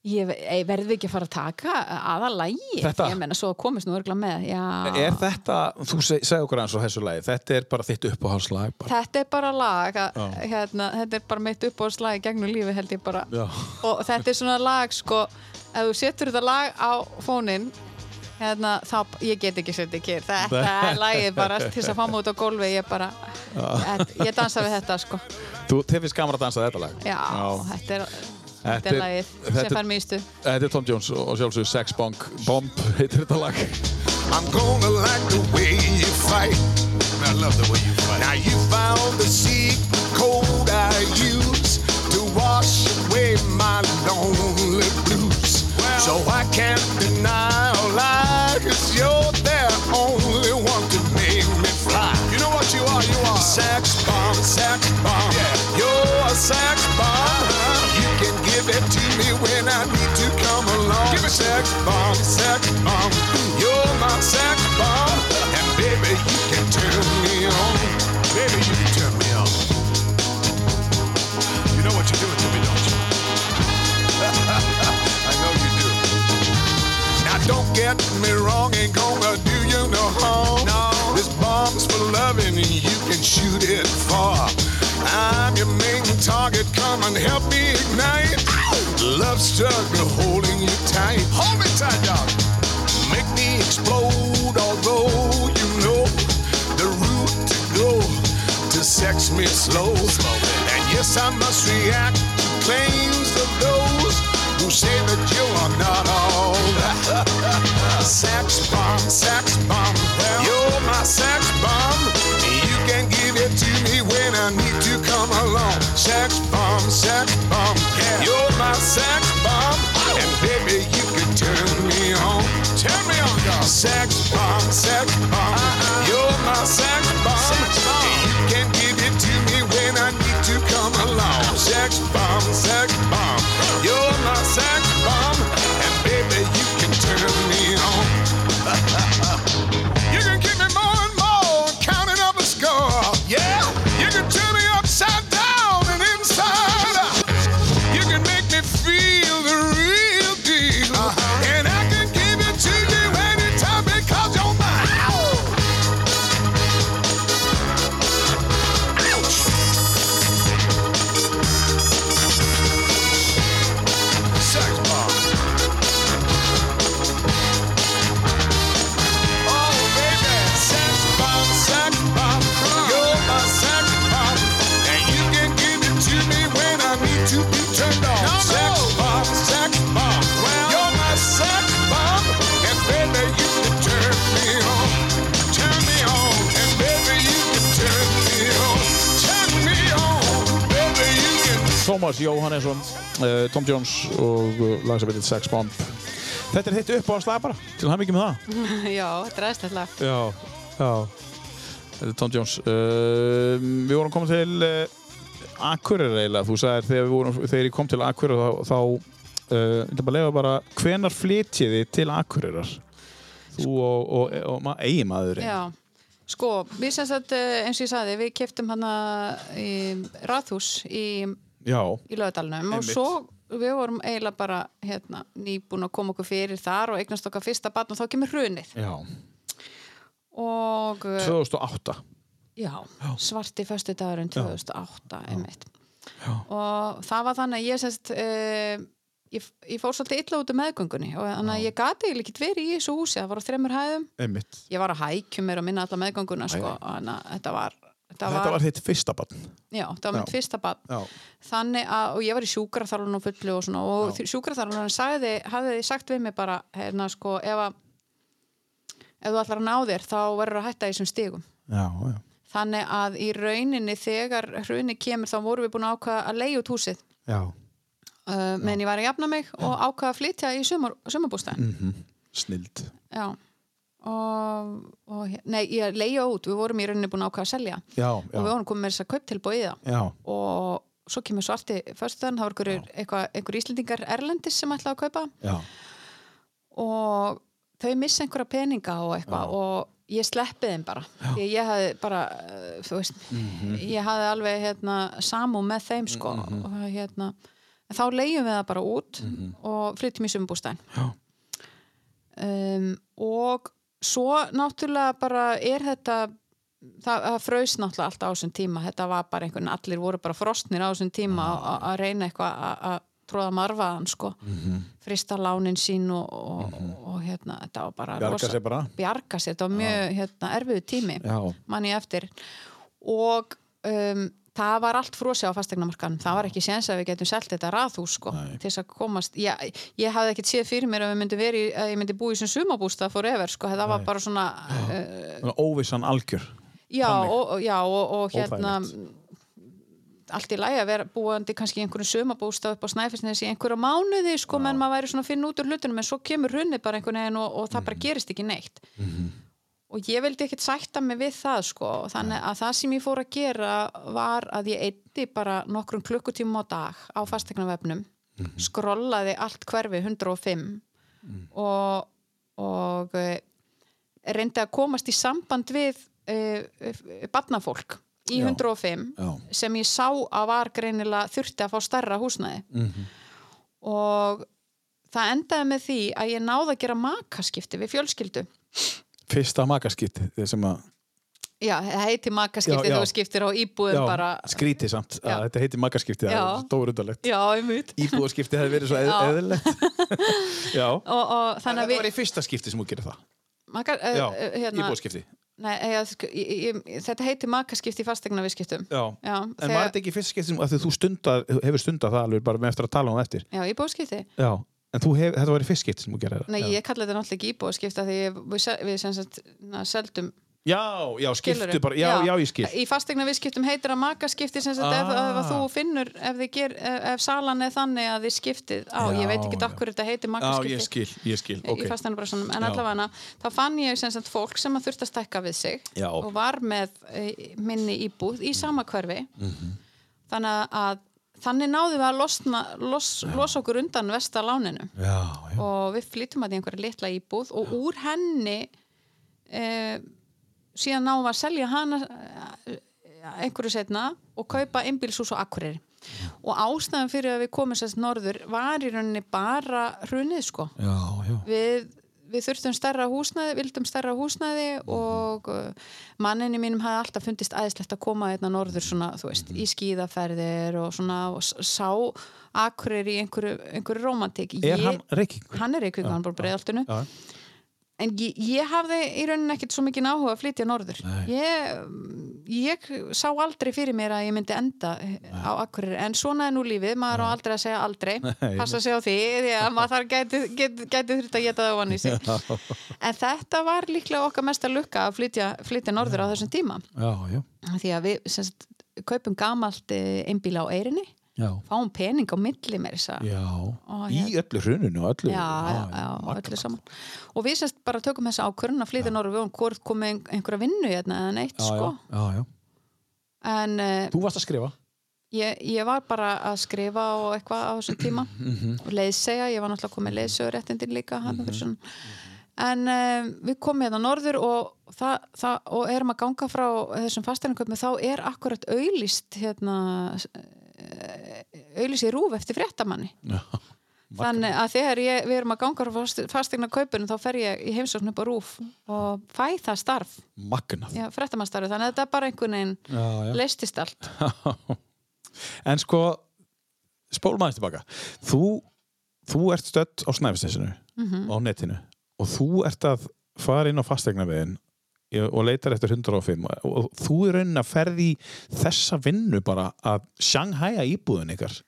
Ég verði ekki að fara að taka aða lægi? Ég menna svo komist nú örgla með Já. Er þetta, þú seg, segð okkur eins og þessu lagi Þetta er bara þitt uppáhaldslag. Þetta er bara lag að, Já. hérna, Þetta er bara mitt uppáðslag gegnum lífi held ég bara Já. Og þetta er svona lag sko Ef þú setur þetta lag á fónin hérna, þá, ég get ekki setið kýr Þetta er lagið bara til þess að fá mig út á gólfi Ég bara, ég, ég dansa við þetta sko Þú, þið finnst gaman að dansa þetta lag Já, þetta er Þetta er lagið þetta sem fær mig í stu Þetta er Tom Jones og sjálfsögur Sex Bomb Bomb heitir þetta lag I'm gonna like the way you fight. I love the way you fight. Now you found the secret code I use to wash away my lonely blues. so I can't deny or lie, cause you're the only one to make me fly. You know what you are? You are sex bomb, sex bomb. Yeah. You're a sex bomb. When I need to come along. Give me sex bomb, sex bomb. You're my sex bomb. And baby, you can turn me on. Baby, you can turn me on. You know what you're doing to me, don't you? I know you do. Now don't get me wrong, ain't gonna do you no harm. No. This bomb's for loving and you can shoot it far. I'm your main target, come and help me. Love struggle holding you tight. Hold me tight, dog. Make me explode, although you know the route to go to sex me slow. And yes, I must react to claims of those who say that you are not all sex bomb, sex bomb. You're my sex bomb. You can give it to me when I need to come along. Sex bomb, sex bomb. You're my sex Sex bomb, sex bomb. Thomas Jóhannesson, uh, Tom Jones og uh, lag sem heitir Sex Bomb. Þetta er þitt uppáhaldslag bara. Til hann ekki með það. Já, þetta er aðstæðlega Já, já. Þetta er Tom Jones. Uh, Við vorum komið til uh, Akureyri eiginlega, þú sagðir þegar, vorum, þegar ég kom til Akureyri þá, þá ég ætla bara að lega bara hvenar flytjið þið til Akureyrar? Þú og, og, og, og eiginmaðurinn. Já, sko, við sem sagt, eh, eins og ég sagði, við keftum hana í Rathús í, Já, í Lögadalunum og svo við vorum eiginlega bara hérna, nýbúin að koma okkur fyrir þar og eignast okkar fyrsta barn og þá kemur hrunið. Já, og eh, 2008 já, svarti föstudagurinn 2008 einmitt. Og það var þannig að ég semst uh, ég, ég fór svolítið illa út um meðgöngunni og þannig að ég gati ekki verið í þessu húsi það var á þremur hæðum. Einmitt. Ég var að hækjum mér að minna alla meðgönguna sko, þannig að þetta var þetta var þitt fyrsta barn. Já, þetta var mitt Já. fyrsta barn. Já, þannig að, og ég var í sjúkraþarlun og fullu og svona, og sjúkraþarlun sagði, hafði sagt við mig bara hérna sko, ef að ef þú ætlar að ná þér, þá verður að hætta í þessum stigum. Já, já. Þannig að í rauninni þegar hruni kemur þá vorum við búin að ákvaða að leiða út húsið. Já. uh, menn ég var að jafna mig og ákvaða að flytja í sumar, sumarbústæðin Mm. Snild. já og, og nei, ég leiða út. Við vorum í rauninni búin að ákvaða að selja. Já, og við vorum komið með þess að kauptilbúið í það. Og svo kemur svarti föstudagen, það var einhver, íslendingar erlendis sem ætlaði að kaupa. Já. og þau missa einhverja peninga og eitthvað og ég sleppi þeim bara. Því ég hafði bara, þú veist Mhm. ég hafði alveg hérna samú með þeim sko. Og hérna þá leiðum við það bara út og flyttum í sumbústæn um, og svo náttúrulega bara er þetta það, það frös náttúrulega alltaf á þessum tíma þetta var bara einhvern, allir voru bara frostnir á þessum tíma að- að reyna eitthvað að- tróða marfaðan sko Mhm. frista lánin sín og, og, og hérna, þetta var bara Bjarga sér bara. bjarga sér, þetta var mjög hérna, erfiðu tími Já. mann ég eftir og um, það var allt frósi á fastegnamarkanum það var ekki séns að við getum selt þetta raðhús sko, til þess að komast. Ég, ég hafði ekkert séð fyrir mér að veri að ég myndi búi í sem sumabústað fór efer sko, það var bara svona uh, Óvissan algjör. já, og, já, og, og hérna Óþægilegt. allt í lagi að vera búandi kannski í einhverju sumabústað upp á Snæfellsnes í einhverju mánuði sko, menn maður væri svona að finna út úr hlutunum en svo kemur hrunni bara einhvern veginn og, og það Mhm. bara gerist ekki neitt og ég vildi ekkert sætta mig við það sko, þannig að það sem ég fór að gera var að ég eitti bara nokkrum klukkutímum á dag á fastegnavefnum skrollaði allt hverfi 105 og, og e, reyndi að komast í samband við e, e, barnafólk í Já. 105 Já. sem ég sá að var greinilega þurfti að fá stærra húsnæði Mhm. og það endaði með því að ég náði að gera makaskipti við fjölskyldu Fyrsta makaskipti þeir sem að Já, það heiti makaskipti Já, já. þú skiptir á íbúðum bara skrítið samt. Já. þetta heiti makaskipti það Já. er stórundalegt Já, einmitt. Íbúðaskipti hefði verið svo eð, Já. eðlilegt. Já. Og, og þannig að var við í fyrsta skipti sem þú gerir það? Maka, uh, Já, hérna, íbúðaskipti. Nei, ég, ég, ég, Þetta heiti makaskipti í fastegna viðskiptum Já, Já, En þegar- var þetta ekki fyrsta skipti sem þú stundar, hefur stundar það alveg bara með eftir að tala um það eftir? Já, íbúðskipti Já, en hef, þetta var í fyrsta skipti sem þú gerir það Nei, Já. ég kalla þetta náttúrulega ekki íbúðskipta því við, við sem sagt na, seldum Já, já, skiptu bara, já, já, ég skil Í fastegna viðskiptum heitir að makaskipti sem sagt ef, Ah. ef þú finnur ef, ger, ef, ef salan er þannig að þið skiptið á, Já, ég veit ekki já. okkur þetta heitir Já, makaskipti ég skil, ég skil, ok en Já. allavega þá fann ég sem sagt fólk sem að þurfti að stækka við sig Já. og var með e, minni íbúð í sama hverfi Mhm. þannig að þannig náðum við að losna, los, losa okkur undan vestaláninu Já, já, og við flyttum að í einhverja litla íbúð og úr henni e, síðan náum við að selja hana e, einhverju setna og kaupa einbílshús og akkurir og ástæðan fyrir að við komum sérst norður var í rauninni bara hrunið sko. Já, já. við, við þurftum stærra húsnæði, vildum stærra húsnæði og uh, manninni mínum hafði alltaf fundist aðeinslegt að koma hérna norður svona, þú veist, í skíðaferðir og svona, og sá akkurir í einhverju, einhverju romantík Er hann reyking? Hann er reykvík, hann bara breiðaltinu Já, en ég, ég hafði í rauninni ekkert svo mikið áhuga að flytja norður. Nei. ég, ég sá aldrei fyrir mér að ég myndi enda á akkurir, en svona er nú lífið maður á aldrei að segja aldrei. Passa sig á því, því að maður gæti, gæti, gæti þurft að geta það ofan í sig. En þetta var líklega okkar mesta lukka að flytja, flytja norður á þessum tíma. Já, já, því að við semst, kaupum gamalt einbíla á eirinni já. Fáum pening á milli Og í öllu hruninu og öllu. Já, já, já, öllu og við semst bara tökum þessa ákvörðun að flytja vorum hvort komið ein- einhverja vinnu hérna eða neitt sko. en uh, Þú varst að skrifa? Ég, ég var bara að skrifa og eitthvað á þessum tíma. Og leiðsegja, ég var náttúrulega komið leiðsöguréttindin líka hann mm -hmm. en um, við komum hérna norður og, það, það, og erum að ganga frá þessum fasteignarköpum þá er akkurat auðlist hérna auðlist í rúf eftir fréttamanni. Já, þannig að þegar ég, við erum að ganga fastegna kaupinu þá fer ég í heimsókn upp á rúf og fæ það starf. Já, fréttamannsstarfi, þannig að þetta bara einhvern veginn leistist allt. En sko spólum aðeins tilbaka. Þú, þú ert stödd á Snæfisnesinu Mhm. á netinu og þú ert að fara inn á fastegnaviðin og leitar eftir 105 og þú er raunin að ferði þessa vinnu bara að sjanghæja íbúðin ykkar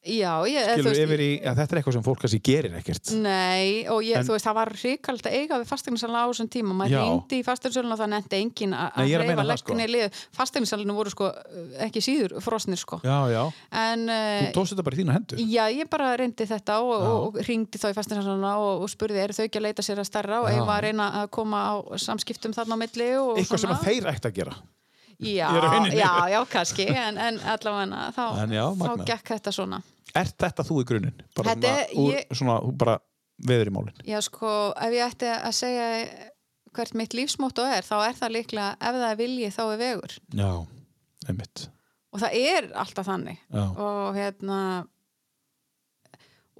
Já, ég, þú skilur veist, yfir í, að þetta er eitthvað sem fólk kannski gerir ekkert. Nei, og ég, En- þú veist, það var ríkald að eiga við fastegninsala á þessum tíma. Maður reyndi í fastegninsölun og það nefndi engin að er að reyfa það, sko. legginni lið fastegninsalinu voru sko ekki síður frosnir sko. Já, já, en þú uh, tókst þetta bara í þína hendur? Já, ég bara reyndi þetta og, og, og ringdi þá í fastegninsaluna og, og spurði, eru þau ekki að leita sér að starra og var að reyna að koma á samskiptum þarna á milli eitthvað sem að þeir ætti að gera já, Ég já, já, kannski en, en allavega þá, þá gekk þetta svona. Er þetta þú í grunninn? Bara Þetta svona, er- úr, ég- svona, bara veður í málin Já, sko, ef ég ætti að segja hvert mitt lífsmótto er, þá er það líklega ef það er vilji þá er vegur. Já, einmitt. Og það er alltaf þannig. Já, og hérna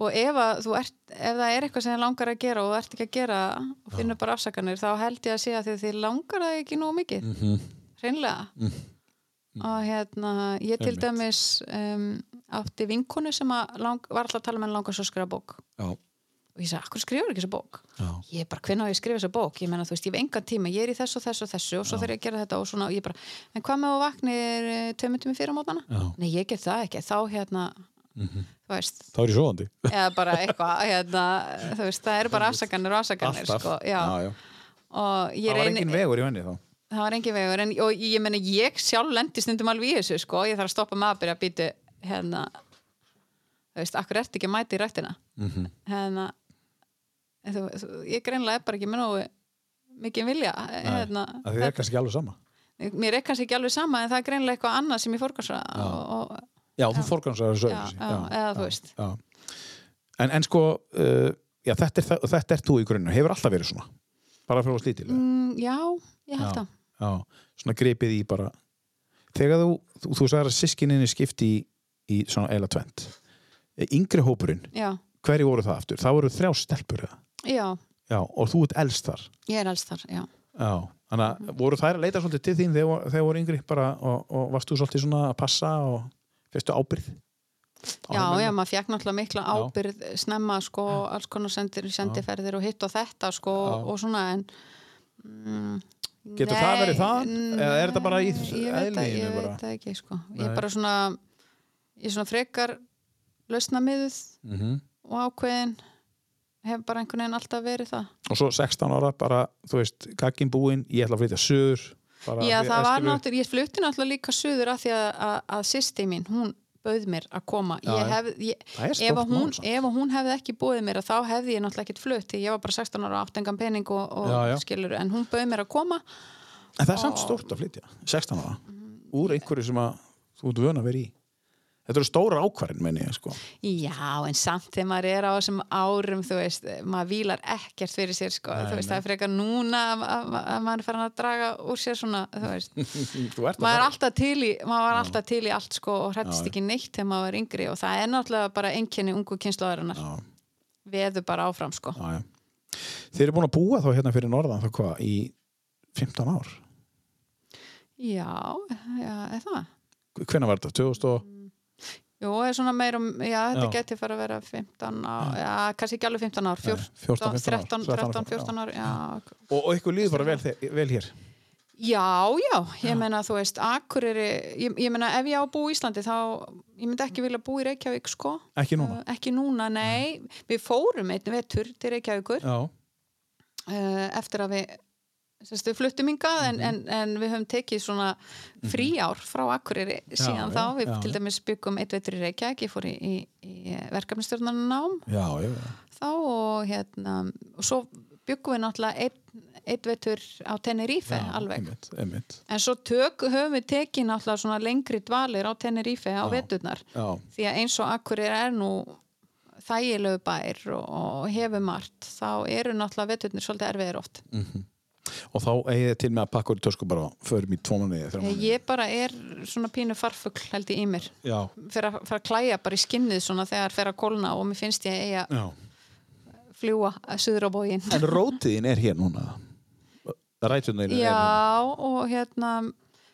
og ef ert ef það er eitthvað sem þið langar að gera og þú ert ekki að gera og finnur bara afsakanir þá held ég að segja því að þið langar það ekki nóg mikið. Mhm. Hreinlega. Og hérna ég til Einmitt. dæmis um, átti vinkonu sem lang, var alltaf að tala með hann langar svo að skrifa bók. Já, og ég sagði, akkur skrifur ekki þessa bók? Já, ég er bara, hvernig á ég að skrifa þessa bók? Ég menna, þú veist, ég hef engan tíma, ég er í þessu og þessu og þessu og svo þarf ég að gera þetta og svona og ég bara, en hvað með að vaknir tvei myndum fyrir mótana? já. Mhm. Nei, ég get það ekki, þá hérna þú veist, Þá er ég svoðandi eða bara eitthvað hérna, þú veist, það eru bara afsakanir og afsakanir, sko, já, og ég Það var engin vegur í henni þá það var engin vegur, en og ég menna, ég sjálf lendi stundum alveg í þessu, sko, ég þarf að stoppa með að byrja að býtu, hérna þú veist, akkur ertu ekki að mæta í rættina Mhm. hérna en þú, þú, ég greinlega er bara ekki með nógu mikið vilja hérna, að Þið er kannski ekki alveg sama. Mér er kannski ekki alveg sama en það er greinlega eitthvað annað sem ég og, og, Já, þú forgansar þessu já, já, eða þú veist. já. En, en sko uh, já, þetta, er, það- þetta er þú í grunninn hefur alltaf verið svona? Bara frá slítil mm, já, ég held Já. það já, svona gripið í bara. Þegar þú, þú, þú sagðir að sískininni skipti í, í svona eila tvent yngri hópurinn, já, hverju voru það aftur? Það voru þrjá stelpur já, Já, og þú ert elst þar ég er alls þar já. Já, þannig að voru þær að leita svolítið til þín þegar, þegar voru yngri bara og, og varst þú svolítið svona að passa og fyrstu ábyrð já, já, maður fekk náttúrulega mikla Já. ábyrð snemma sko, alls konar sendir, sendiferðir og hitt og þetta sko, og svona en mm, Getur nei, það verið það? Eða er þetta bara í ég eðlíðinu ég veit það ekki sko. ég Nei. er bara svona ég er svona frekar lausnamiðuð Mhm. og ákveðin hef bara einhvern veginn alltaf verið það Og svo 16 ára bara, þú veist, kakkin búinn ég ætla að flytja söður Já, það var náttúrulega, ég flutti náttúrulega líka suður af því að, að, að sýsti mín, hún bauð mér að koma. Ég hef, ég, ef, að hún, samt. ef að hún hefði ekki búið mér þá hefði ég náttúrulega ekkert flutt ég var bara 16 ára og átt engan pening og, og Já, já. skilur, en hún bauð mér að koma. En það er samt stórt að flytja, 16 ára úr einhverju sem að þú ert vön að vera í Þetta eru stóra ákvarðin, menni ég, sko. Já, en samt þegar maður er á þessum árum þú veist, maður vílar ekkert fyrir sér sko, Nei, þú veist, nei. það er frekar núna að, að, að maður er farin að draga úr sér svona, þú veist. Þú ert að maður er fara. í, maður var alltaf til í allt sko og hrættist ekki neitt þegar maður var yngri og það er náttúrulega bara einkenni ungu kynslaðarinnar Já, veður bara áfram sko. Já, já. Þeir eru búin að búa þá hérna fyrir norðan þá hvað, í 15 ár? Já, já, er það? Hvenær var þetta? 2000 og Jú, er svona meir um, já, þetta Já. geti fara að vera 15 ár, já, kannski ekki alveg 15 ár, Nei, 14, 14, 15 ár, 13, 13, 14 ár, já. Og, og ykkur líður bara vel, vel hér? Já, já, ég meina þú veist, Akureyri, ég, ég meina ef ég á að búa í Íslandi þá, ég myndi ekki vilja búa í Reykjavík sko. Ekki núna? Uh, ekki núna, nei. Við fórum einn vetur til Reykjavíkur. Já, uh, eftir að við við fluttum hingað en, Mhm. en, en við höfum tekið svona fríár frá Akureyri síðan já, þá, við já, til dæmis byggum eitt veitur í Reykjavík, ég fór í, í, í verkefnistjórnarnám já, já, þá og hérna og svo byggum við náttúrulega einn, eitt veitur á Tenerife alveg. einmitt, einmitt. en svo tök, höfum við tekið náttúrulega svona lengri dvalir á Tenerife á veturnar. því að eins og Akureyri er nú þægilegu bær og, og hefur margt þá eru náttúrulega veturnir svolítið erfiðir oft og þá eigið þið til með að pakka úr í tösku bara förum í þrjá mánuði. ég bara er svona pínu farfugl held ég í mér. Já, fyrir að, fyrir að klæja bara í skinnið svona þegar fer að kólna og mér finnst ég eiga já. fljúa suður á bógin En rótiðin er hér núna? Rætunar er já og hérna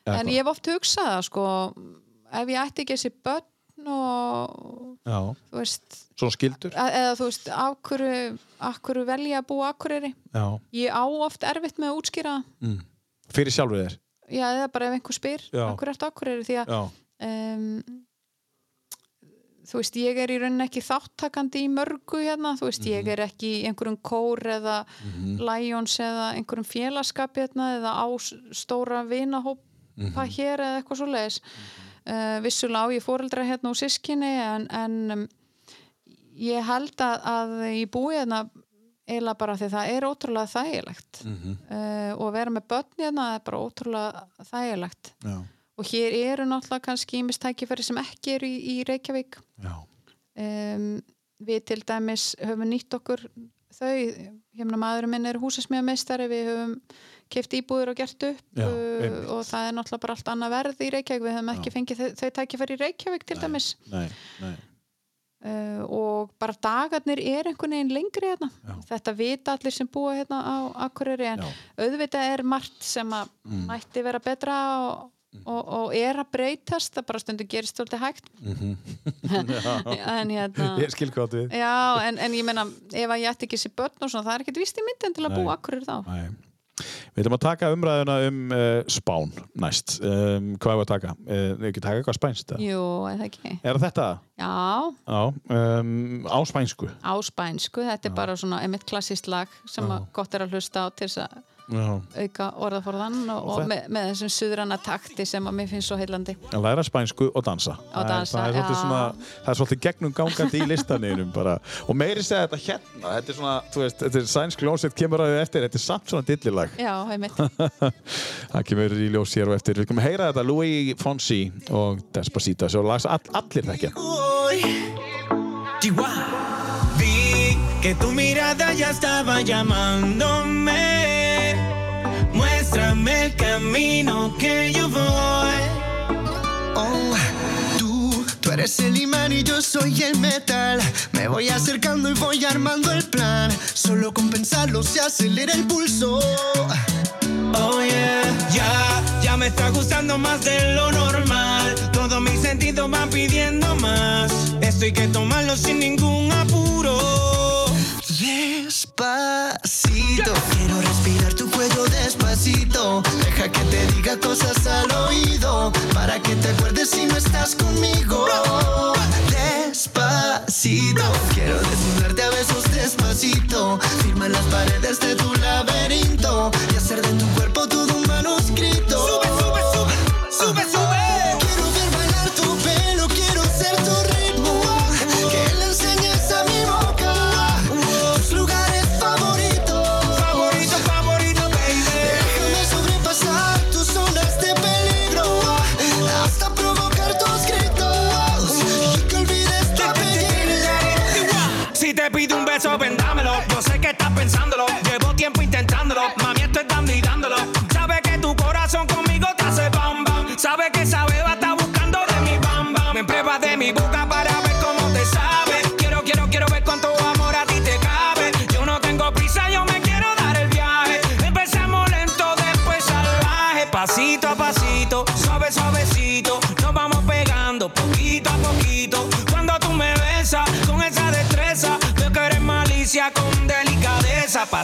Eða en ég hef oft hugsað sko ef ég ætti ekki þessi börn og Já, þú veist svona skildur e- eða þú veist hverju velja að búa Akureyri? Já, ég á oft erfitt með að útskýra mm. fyrir sjálfur þér? Já eða bara ef einhver spyr hverju ertu Akureyri? Því að um, þú veist, ég er í rauninni ekki þáttakandi í mörgu hérna, þú veist, ég er ekki í einhverjum kór eða Lions eða einhverjum félagskap hérna eða á stóra vinahópa hér eða eitthvað svo leiðis uh, vissulega á ég fóreldra hérna og sískinni en, en um, ég held að, að í búi hérna eiginlega bara því það er ótrúlega þægilegt. Uh, og vera með börn hérna er bara ótrúlega þægilegt. Já, og hér eru náttúrulega kannski ímistækifæri sem ekki eru í, í Reykjavík. Um, við til dæmis höfum nýtt okkur þau, hérna maðurinn minn er húsasmíðameistari, við höfum keft íbúður og gert upp Já, uh, og það er náttúrulega bara allt annað verð í Reykjavík, við höfum ekki fengið þau, þau tækifæri í Reykjavík til dæmis. nei, nei. Uh, og bara dagarnir er einhvern veginn lengri hérna. Já. þetta vita allir sem búa hérna á Akureyri en Já. auðvitað er margt sem að Mm. mætti vera betra og, og, og er að breytast. Það bara stundu gerist stolti hægt. En hérna Ég skil hvað við já, en, en ég meina ef að ég ætti ekki sér börn og svona, það er ekkert vist í myndin til að Nei. búa Akureyri þá. Nei. Við ætlum að taka umræðuna um uh, Spán næst um, Hvað er að taka? Uh, Við ekki taka eitthvað spænst? jú, eða ekki Er það þetta? já, Já, um, á spænsku á spænsku, þetta er bara svona einmitt klassist lag sem gott er að hlusta á til þess að Já, auka orðaforðan og, Og með, með þessum suðrana takti sem að mér finnst svo heillandi. Að læra spænsku og dansa. Og dansa, það er, það er svona það er svolítið gegnum gangandi í listaninum bara. og meiri segja þetta hérna þetta er svona, þú veist, þetta er sænsk ljónsett kemur að þau eftir, þetta er samt svona dillilag. Já, einmitt. Það kemur í ljós hér og eftir. Við komum að heyra þetta Louis Fonsi og Despacito svo lags all, allir þekkja. Vi que tu mirada ya estaba llamándome. Muéstrame el camino que yo voy. Oh, tú, tú eres el imán y yo soy el metal. Me voy acercando y voy armando el plan. Solo con pensarlo se acelera el pulso. Oh yeah, ya, ya me está gustando más de lo normal. Todos mis sentidos van pidiendo más. Esto hay que tomarlo sin ningún apuro. Despacito, quiero respirar tu cuello despacito. Deja que te diga cosas al oído para que te acuerdes si no estás conmigo. Despacito, quiero desnudarte a besos despacito. Firma las paredes de tu laberinto y hacer de tu cuerpo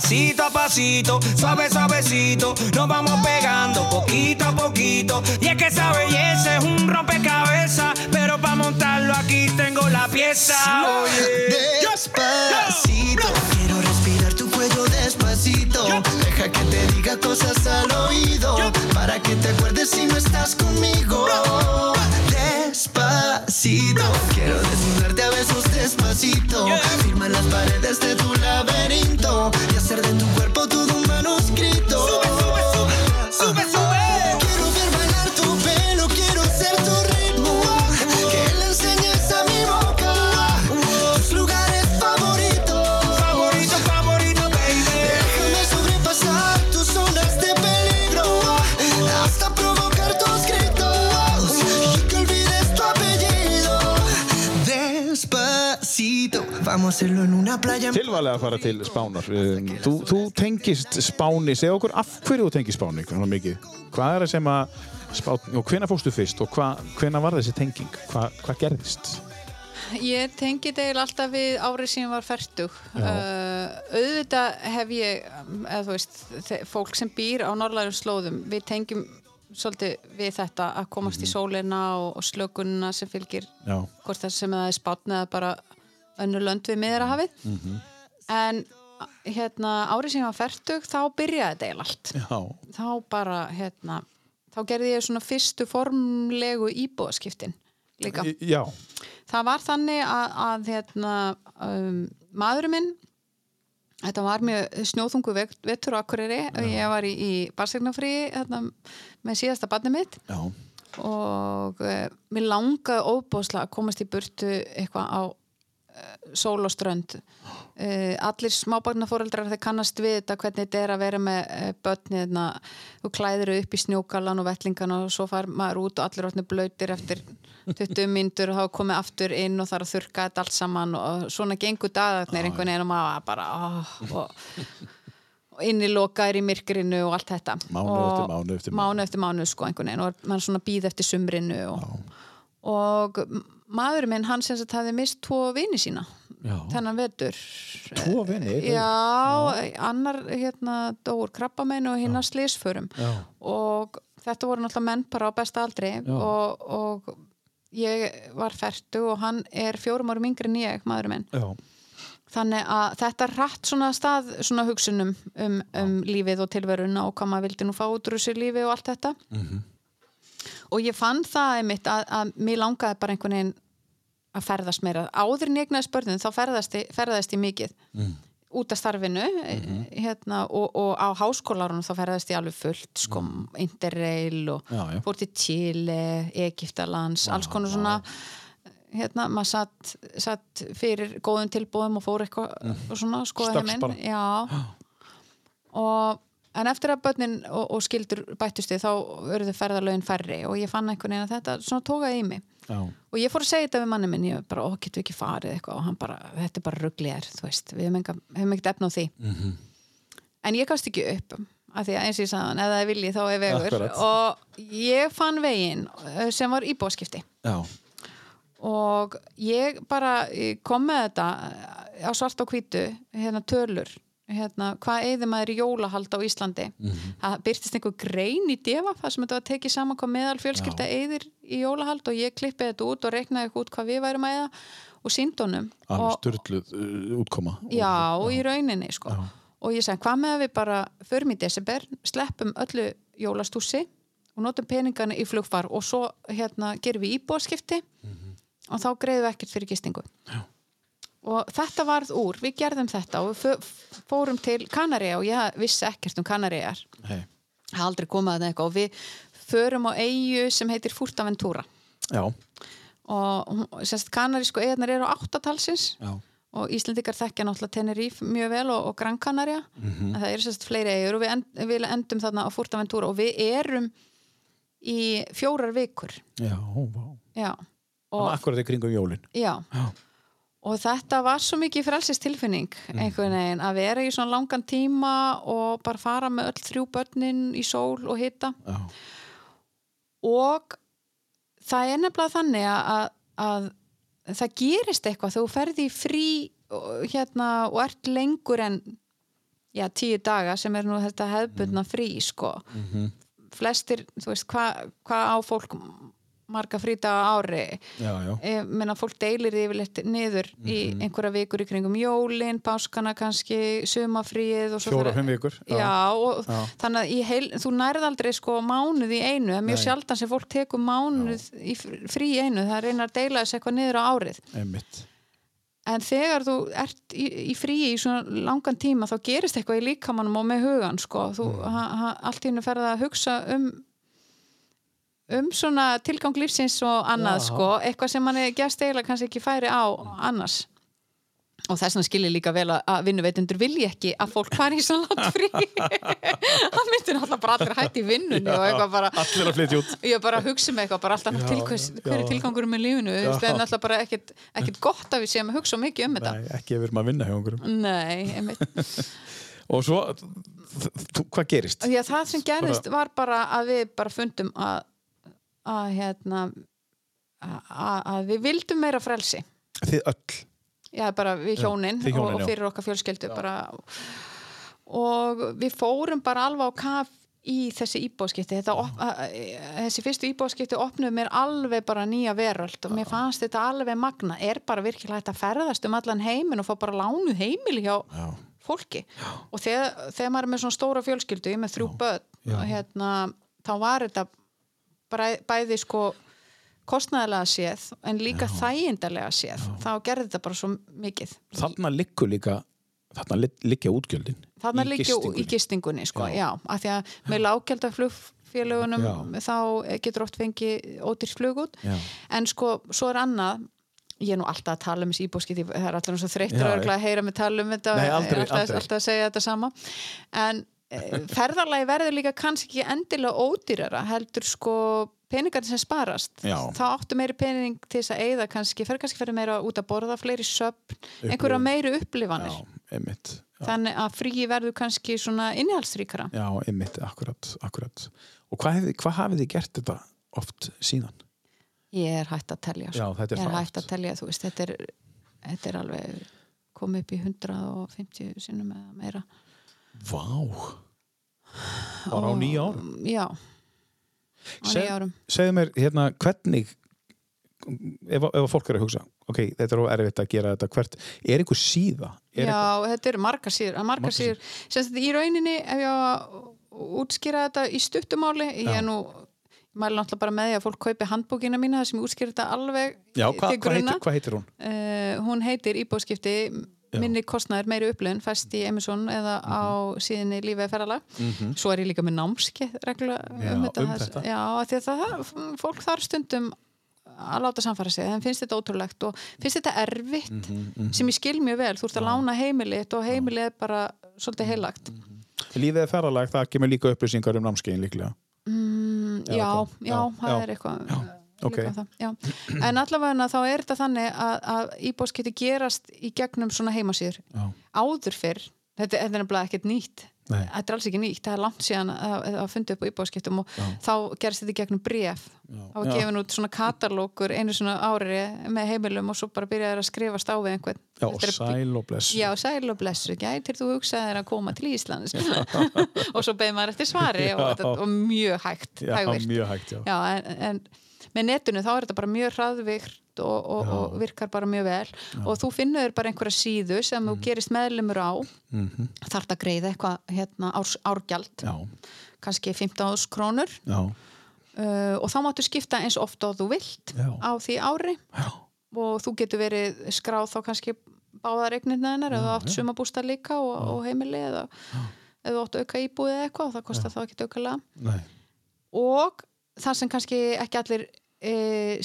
Pasito a pasito, suave, suavecito. Nos vamos pegando poquito a poquito. Y es que esa belleza es un rompecabezas. Pero para montarlo aquí tengo la pieza. Oye. Despacito, quiero tilvalega að fara til Spánar. Um, þú, þú tengist Spáni. Segja okkur af hverju þú tengist Spáni hvað er það sem að Spáni, og hvena fórstu fyrst og hva, hvena var þessi tenging? Hvað hva gerðist? Ég tengi eiginlega alltaf við árið sem ég var færtug. Uh, auðvitað hef ég, eða þú veist, fólk sem býr á norðlærum slóðum, við tengjum svolítið við þetta að komast í sólina og, og slökunina sem fylgir Já. hvort það sem það er spátn eða bara önnur lönd við miðra hafið en hérna árið sem ég var færtug þá byrjaði þetta eiginlega allt Já. þá bara hérna þá gerði ég svona fyrstu formlegu íbúðaskiptin líka Já. það var þannig að, að hérna, um, maðurinn minn þetta var mjög snjóþungu vek- vetur á Akureyri ég var í, í barsegnafrí hérna, með síðasta barnið mitt Já. og uh, mér langaði óbóðslega að komast í burtu eitthvað á sól og strönd. Uh, allir smábarnafóreldrar þeir kannast við þetta hvernig þetta er að vera með uh, börni þarna, þú klæðir upp í snjókalan og vettlingan og svo far maður út og allir orðnir blöytir eftir 20 myndur og þá komið aftur inn og þarf að þurka þetta allt saman og svona gengur dagarnir einhvern veginn og maður bara oh, og, innilokaðir í myrkrinu og allt þetta. Mánuð Og- eftir mánuð eftir mánuð. mánuð eftir sko og maður svona býð eftir sumrinu og, og maðurinn minn hann sem sagt hafði mist tvo vini sína Já. þennan vetur Tvo vini? já, annar hérna dóur krabbamein og hinn að slísförum Já. og þetta voru náttúrulega menn bara á besta aldri og, og ég var færtu og hann er fjórum árum yngri en ég, maðurinn minn Já. Þannig að þetta rætt svona stað svona hugsunum um, um lífið og tilveruna og hvað maður vildi nú fá út úr þessu lífi og allt þetta. Og ég fann það einmitt að, að mér langaði bara einhvern veginn að ferðast meira. Áður en ég egnaði spörnum þá ferðast, ég- ferðast ég mikið út af starfinu hérna, og, og á háskólarunum þá ferðast ég alveg fullt, sko, Interrail og Já, já. fór til Chile, Egiptalands, alls konar svona hérna, maður satt, satt fyrir góðum tilbúðum og fór eitthvað og svona, skoða heiminn og en eftir að börnin og, og skildur bættust þið þá verður ferðalögin færri og ég fann einhvern veginn að þetta svona tókaði í mig Já. og ég fór að segja þetta við manni minn ég bara, ó, getur við ekki farið eitthvað og hann bara, þetta er bara rugglir, þú veist við hefum ekkert efna á því Mhm. en ég gafst ekki upp af því að eins og ég sagði hann, ef það er vilji þá er vegur Akkurat. og ég fann veginn eh, sem var íbúaskipti Já. og ég bara kom með þetta á svart og hvítu hérna tölur hérna, hvað eigði maður í jólahald á Íslandi? Það byrtist einhver grein í defa það sem þetta var tekið saman hvað meðal fjölskylda eigðir í jólahald og ég klippið þetta út og reiknaði út hvað við værum að eða og síndónum og, styrluð uh, útkoma. já, í rauninni sko. og ég sagði, hvað með að við bara förum í desember, sleppum öllu jólastúsi og notum peningana í flugfar og svo hérna gerum við íbúarskipti og þá greiðum við ekkert fyrir gistingu. Já. Og þetta varð úr, við gerðum þetta og við fó- fórum til Kanaríja og ég vissi ekkert um Kanaríjar Hey. aldrei komað að eitthvað og við förum á eigu sem heitir Furtaventura Já. og semst kanarísku eigarnar eru á áttatalsins Já. og Íslendingar þekkja náttúrulega Tenerife mjög vel og, og Gran Canaria en það eru sérst fleiri eigur og við, end, við endum þarna á Furtaventura og við erum í fjórar vikur Já, vá. já Og akkurat í kringum jólin. já. Og þetta var svo mikið frelsistilfinning einhvern veginn að vera í svona langan tíma og bara fara með öll þrjú börnin í sól og hita Já. og það er nefnilega þannig að, að það gerist eitthvað þú ferði frí hérna, og ert lengur en já, tíu daga sem er nú þetta hefðbundna frí sko. flestir, þú veist, hvað hva á fólk marga á ári Já, já. meina fólk deilir því yfirleitt niður í einhverja vikur í kringum jólin, páskana kannski sumafríið og svo Fjóra, fer- fimm vikur. Já, og Já. þannig að heil, þú nærð aldrei sko mánuð í einu, mjög sjaldan sem fólk tekur mánuð í fr- frí einu, það reynir að deila þessu eitthvað niður á árið Einmitt. en þegar þú ert í, í frí í svona langan tíma þá gerist eitthvað í líkamannum og með hugan sko, þú Mm. ha, ha, allt í hennu ferða að hugsa um um svona tilgang lífsins og annað Já. sko, eitthvað sem manni gefst eiginlega kannski ekki færi á annars og þess vegna skilir líka vel að- vinnuveitundur vilji ekki að fólk fari í svona langt frí það myndir náttúrulega bara allir hætti í vinnunni og eitthvað bara Allir að flytja út. ég bara hugsa með eitthvað bara alltaf Já, til, hvers, hver er já. tilgangur með lífinu Já. það er náttúrulega bara ekkit, ekkit gott að við séum að hugsa mikið um þetta Nei, ekki ef við erum að vinna hjá einhverjum. nei, einmitt Og svo, hvað gerist? að það sem gerðist var bara að við bara fundum að að hérna að, að við vildum meira frelsi. Þið öll. já, bara við Já, hjónin, þið hjónin, og, og já. fyrir okkar fjölskyldu bara. Og við fórum bara alveg á kaf í þessi íbúðskipti þetta, op, að, að- þessi fyrstu íbúðskipti opnuðu mér alveg bara nýja veröld og mér fannst þetta alveg magna er bara virkilega hægt að ferðast um allan heimin og fá bara lánuð heimili hjá Já. fólki. Og þegar, þegar maður er með svona stóra fjölskyldu ég er með þrjú börn Já. og hérna, þá var þetta bæði sko kostnæðilega séð en líka þægindarlega séð. Þá gerði þetta bara svo mikið. Þarna liggur líka þarna lig- liggja útgjöldin Þarna í liggja í gistingunni sko, Já. já, af því að með lágjaldar flugfélagunum Já. þá getur oft fengið ódýrt flug út. Já. en sko, svo er annað. Ég er nú alltaf að tala um þessi íbúskiti það er alltaf Já, að heyra mig tala um þetta Nei, aldrei, alltaf, alltaf að segja þetta sama. En ferðarlagi verður líka kannski ekki endilega ódýrara heldur sko peningar sem sparast Já. þá áttu meiri pening til þess að eyða kannski, fer kannski fyrir meira út að borða fleiri söpn, einhverja meiri upplifanir Já, þannig að fríi verður kannski svona innihaldsríkara Já, einmitt, akkurat, akkurat. Og hvað, hvað hafið þið gert þetta oft síðan? ég er hægt að telja sko. Já, þetta er er hægt að telja, þú veist, þetta er, þetta er alveg komið upp í 150 sinnum eða meira Vá! Bara á nýja árum? já, á Seg- nýja árum Segðu mér, hérna, hvernig ef, ef fólk er að hugsa ok, þetta er of erfitt að gera þetta hvert er einhver síða? Er já, þetta eru margar síður, margar síður. sem sagt í rauninni ef ég á að útskýra þetta í stuttumáli ég er nú ég mæli náttúrulega bara með því að fólk kaupi handbókina mína þar sem ég útskýra þetta alveg Já, hva, hvað, heitir, hvað heitir hún? Uh, hún heitir íbúðskipti minni kostnæður meiri upplöðun fæst í Emerson eða Mhm. á síðinni lífið ferðalag. Svo er ég líka með námskeið reglulega Já, um þetta, um þetta. já, því að það, fólk þarf stundum að láta samfara sig, þeim finnst þetta ótrúlegt og finnst þetta erfitt Mhm, sem ég skil mjög vel, þú ert að lána heimilið og heimilið er bara svolítið heilagt Lífið er ferralag, það kemur líka upplýsingar um námskeiðin líklega. Mm, Já, já, það er eitthvað ok. líka það, já. en allavega þá er þetta þannig að, að íbúðskipti gerast í gegnum svona heimasýður Já, áður fyrr, þetta, þetta er nefnilega ekkert nýtt Nei. þetta er alls ekki nýtt, það er langt síðan að, að fundi upp á íbúðskiptum og þá gerst þetta í gegnum bref þá var Já. gefin út svona katalókur einu svona ári með heimilum og svo bara byrjaði að skrifast á við einhvern já er- sæl og bless Já, sæl og blessu, gætir þú hugsaðir að koma til Íslands og svo beði maður eftir svari og, Já. og mjög hægt Já, mjög hægt, já. Já, en, en með netinu þá er þetta bara mjög hraðvikt og, og, og virkar bara mjög vel. Og þú finnur bara einhverja síðu sem Mm. þú gerist meðlumur á. Mhm. þarf að greiða eitthvað hérna, árs, árgjald. Já, kannski 15.000 krónur. Já, uh, og þá máttu skipta eins oft og þú vilt Já. á því ári. Já, og þú getur verið skráð þá kannski báðar eignirna hennar eða átt sumabústa líka og, og heimili eða eða átt auka íbúið eða eitthvað það kostar þá ekki aukalega. Nei, og það sem kannski ekki allir e,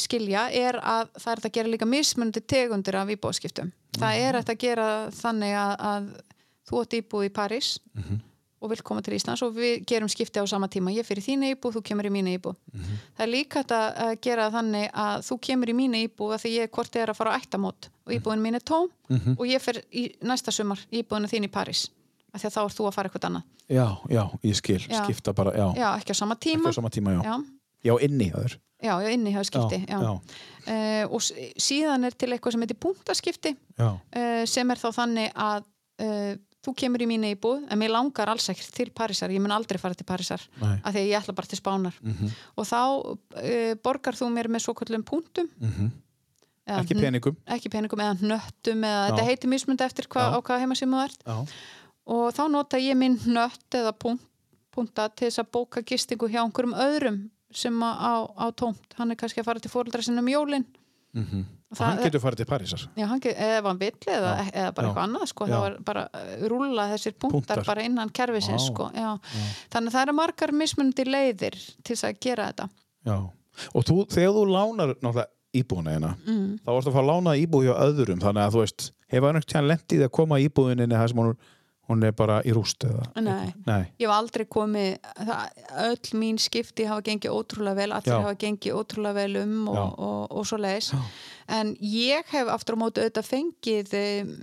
skilja er að það er að gera líka mismunandi tegundir af íbúðskiptum það er hægt að gera þannig að, að þú átt íbúð í París og vill koma til Íslands og við gerum skipti á sama tíma. Ég fyrir þína íbúð, þú kemur í mína íbúð. Það er líka að að gera þannig að þú kemur í mína íbúð að því ég hvort er að fara á ættamót og íbúðin mín er tóm og ég í næsta sumar íbúðina þín í París af því að þá er þú að fara eitthvað annað. Já, já, ég skil. Já. skipta bara, já, já, ekki á sama ekki tíma. á sama tíma, já. Já, Já, inni þér já, já inni hjá skipti Já, já. Eh, og síðan er til eitthvað sem heitir punktaskipti uh, sem er þá þannig að uh, þú kemur í mínu íbúð en mér langar alls ekkert til Parísar ég mun aldrei fara til Parísar af því að ég ætla bara til Spánar. Mhm. og þá uh, borgar þú mér með svo kvöldum punktum. Mhm. eða ekki peningum. ekki peningum eða hnöttum eða þetta heitir mismundi eftir hva, á hvað heimasíma þú ert. Og þá nota ég minn hnött eða punkt, punta til þess að bóka gistingu hjá einhverjum öðrum sem á, á tómt. Hann er kannski að fara til fóreldra sinna um jólin. Mhm. Og og hann það- getur farið til Parísar. Já, hann get, ef hann vill eða, eða bara Já. eitthvað annað sko, þá er bara uh, rúlla þessir punktar, Punktar. bara innan kerfisins Vá. sko, þannig að það eru margar mismunandi leiðir til að gera þetta. Og þú, þegar þú lánar náttúrulega íbúðina hérna mm. þá vorstu að fara að lána íbúð hjá öðrum. Þannig að þú veist, hefur hann ekkert lendið að koma í íbúðinni þar sem hún, hún er bara í rúst eða Nei. Nei. ég hef aldrei komið það, öll mín skipti hafa gengið ótrúlega vel allir Já. hafa gengið ótrúlega vel um Já. og, og, og svo leiðis en ég hef aftur á móti auðvitað fengið eh,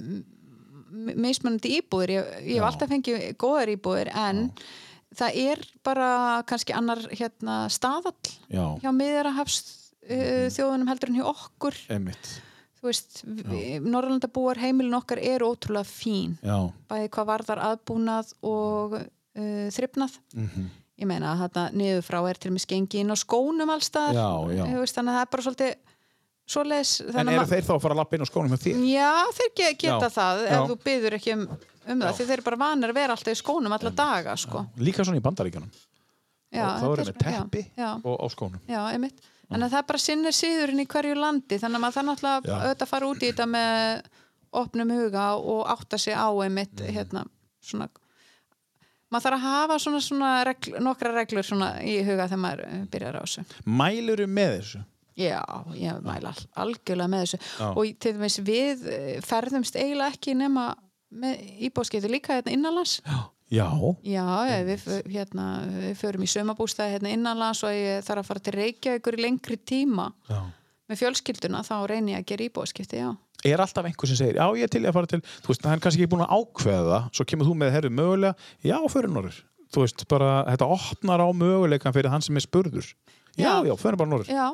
mismunandi íbúðir ég, ég hef Já. alltaf fengið góðar íbúðir en það er bara kannski annar hérna, staðall Já, hjá miðjarahafs uh, þjóðunum heldur en hjá okkur veist, Norrlandabúar heimilin okkar eru ótrúlega fín Já, bæði hvað varðar aðbúnað og uh, þrifnað Mhm. ég meina að þetta niður frá er til með skengi inn á skónum Já, já. Veist, þannig að það er bara svolítið svoleiðis En eru þeir þá að fara að lappa inn á skónum hjá þér? Já, þeir ge geta Já, það já. ef þú byður ekki um, um það því þeir eru bara vanir að vera alltaf í skónum alla daga sko. Líka svona í bandaríkjunum. já, og þá eru með teppi já, já, og á skónum. já, einmitt Þannig að það bara sinnir síðurinn í hverju landi þannig að maður náttúrulega Já. auðvitað að fara út í þetta með opnum huga og átta sig á einmitt Mm. hérna svona maður þarf að hafa svona, svona regl, nokkra reglur svona í huga þegar maður eh, byrjar á þessu Mæluru með þessu? Já, ég mæla algjörlega með þessu Já. og til dæmis við eh, ferðumst eiginlega ekki nema íbóðskeitu líka hérna innanlands Já. Já, já við, hérna, við förum í sömabústæði hérna innanlands og ég þarf að fara til Reykjavíkur í lengri tíma Já. með fjölskylduna þá reyni ég að gera íbóðskipti, já Er alltaf einhver sem segir, já ég er til að fara til, þú veist, hann er kannski ekki búin að ákveða það, svo kemur þú með, herru, mögulega, já, fyrir norður. Þú veist, bara, þetta opnar á möguleikan fyrir hann sem er spurður. Já, já, Já. fyrir bara norður. Já,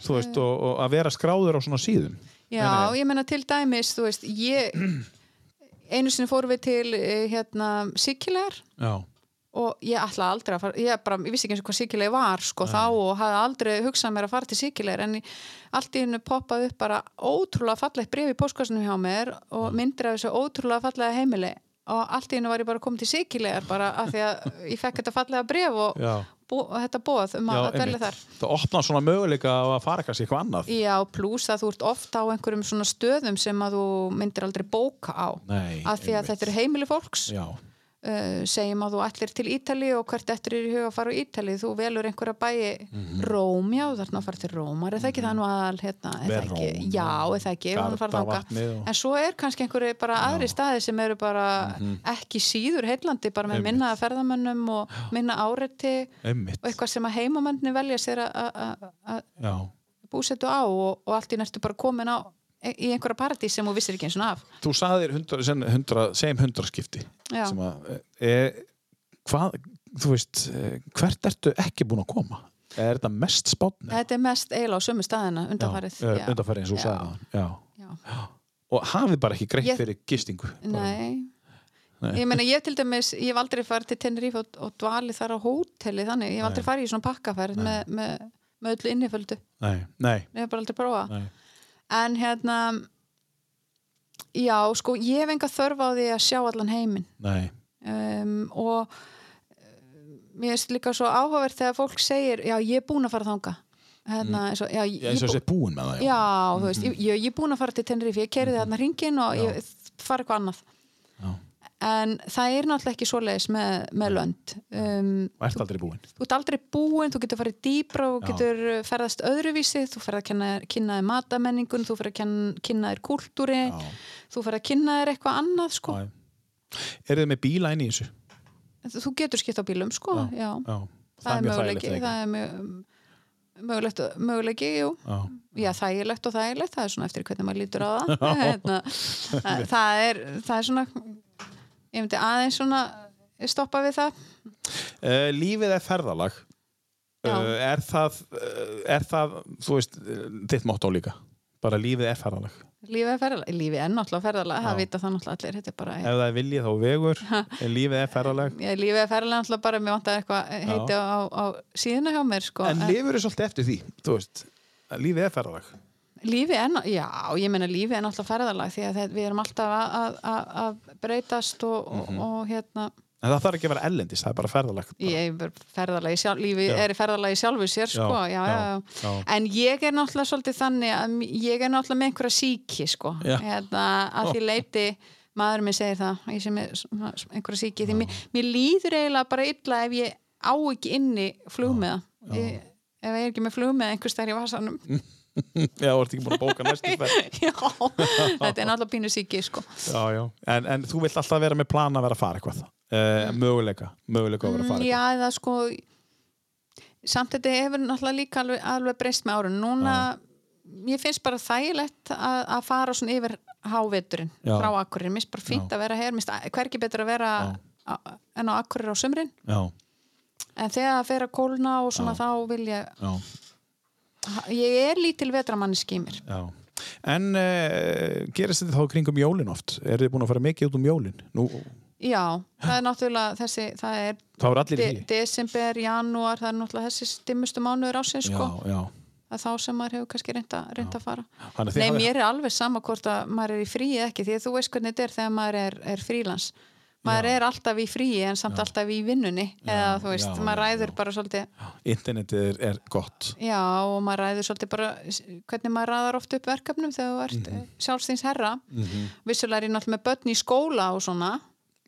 Þú veist, og, og að vera skráður á svona síðum. já nei. ég meina til dæmis, þú veist, ég einu sinni fórum við til eh, hérna Sikilegar. Og ég ætla aldrei að fara ég, bara, ég vissi ekki eins og hvað Sikileg var sko þá og hafði aldrei hugsað mér að fara til Sikilegar en allt í hennu poppaði upp bara ótrúlega fallegt bref í póskasinu hjá mér og myndir af þessu ótrúlega fallega heimili. Og allt í hennu var ég bara komin til Sikilegar bara af því að ég fekk þetta fallega bref og, Og þetta bóð um að, einmitt. þar Það opnar svona möguleika að fara kannski eitthvað annað. Já, pluss að þú ert ofta á einhverjum svona stöðum sem að þú myndir aldrei bóka á Nei, af því að einmitt. þetta eru heimili fólks Já. Uh, segjum að þú ætlir til Ítali og hvert eftir er í huga að fara á Ítali þú velur einhverja bæi Róm, já, þú þarf nú að fara til Rómar er það ekki það nú að hérna, er það ekki, Róm, já, er það ekki og- en svo er kannski einhverju bara aðri staði sem eru bara ekki síður heillandi bara með. Einmitt. minna ferðamönnum og minna áreiti Einmitt. og eitthvað sem að heimamöndni velja sér að- Já. búsettu á og, og allt í næstu bara komin á í einhverja paradís sem þú vissir ekki eins og af Þú saðir sem hundra, segjum hundra skipti. Já. Sem að, e, hvað, þú veist, e, hvert ertu ekki búin að koma? Er þetta mest spátni? þetta er mest eiginlega á sömu staðina undanfarið Já, undanfarið eins og. Já. Og hafið bara ekki greitt Ég- fyrir gistingu? Nei. Nei. Ég meina ég til dæmis, ég hef aldrei farið til Tenerife og, og dvali þar á hóteli þannig, ég hef aldrei farið í svona pakkaferð með, með, með öllu inniföldu, Nei, nei, ég hef bara aldrei prófað. En hérna já, sko, ég hef enga þörf á því að sjá allan heiminn. Um, og um, mér finnst líka svo áhugavert þegar fólk segir, já, ég er búin að fara þanga hérna, eins og, já, ég, Mm. Já, eins og bú- búin með það, já. já, þú veist, ég, ég, ég er búin að fara til Tenerife ég keiriði þarna hringin og ég fara eitthvað annað. Já. En það er náttúrulega ekki svoleiðis með, með lönd um, Og ert aldrei búin. þú ert aldrei búin, þú getur farið dýbra og getur ferðast öðruvísi þú ferð að kenna, kynna þér matamenningun þú ferð að kenna, kynna þér kúltúri Já. þú ferð að kynna þér eitthvað annað sko. Eru þið með bíla inn í þessu? þú getur skipt á bílum sko. já. Já. það, er möguleiki það er mögulegt, möguleiki, jú Já. þægilegt og þægilegt, það er svona eftir hvernig maður lítur á það hérna, það, það, er, það er svona ég myndi aðeins svona stoppa við það Uh, lífið er ferðalag. Já. Uh, er, það, uh, er það, þú veist, þitt motto líka? Bara lífið er ferðalag. lífið er ferðalega, lífið er náttúrulega ferðalega það Já. vita það náttúrulega allir, þetta er bara Ef það er viljið þá vegur, en lífið er ferðalag. ég, lífið er ferðalega náttúrulega bara, mér vantar eitthvað heiti á, á síðuna hjá mér sko. En lifur þið svolítið eftir því, þú veist, lífið er ferðalag. Lífið er, já, ég meina lífið er náttúrulega ferðalega því að við erum alltaf að, að, að, breytast og, Mhm. og, og hérna. En það þarf ekki að vera ellendis, það er bara ferðalag. Bara. ég er ferðalagi sjálf, lífið Já. er í ferðalagi sjálfu sér sko, já, já, en ég er náttúrulega svolítið þannig að ég er náttúrulega með einhverja síki sko, hérna, að því leiti maður minn segir það, ég sem er einhverja síki, því mér, mér líður eiginlega bara illa ef ég á ekki inni flugmiða, ef ég er ekki með flugmiða einhvers þær í vasanum Já, þú ert ekki búin að bóka næstu já, þetta er náttúrulega pínu síki sko Já, já. En, en þú vilt alltaf vera með plan að vera að fara eitthvað. Uh, möguleika, möguleika að vera að fara Mm, Já, eitthvað. eða sko samt þetta hefur náttúrulega líka alveg, alveg breyst með árun núna, mér finnst bara þægilegt að, að fara svona yfir háveturinn Já. frá Akkurir, mér finnst bara fínt Já. að vera hér mér finnst hvergi betur að vera á, en á Akkurir á sömrin, Já, en þegar það fer að kólna og svona Já. þá vil ég já, ég er lítil vetramanniski í mér já. En uh, gerist þetta þá kringum jólin oft? Er þið búin að fara mikið út um jólin? Nú, Já, það er náttúrulega þessi, það er þá er í de frí desember, janúar, það er náttúrulega þessi stimmustu mánuður ásins sko. já, já. Það er þá sem maður hefur kannski reynda, að fara. Að Nei, mér er alveg sama hvort að maður er í eða ekki, því að þú veist hvernig þetta er þegar maður er, er frílans. Maður er alltaf í fríi en samt alltaf í vinnunni. Eða þú veist, já, maður já, ræður bara svolítið. Internetið er, er gott. Já, og maður ræður svolítið bara hvernig maður ræðar oft upp verkefnum þegar þú ert mm sjálfstíns herra. Vissulega er ég náttúrulega með börn í skóla og svona,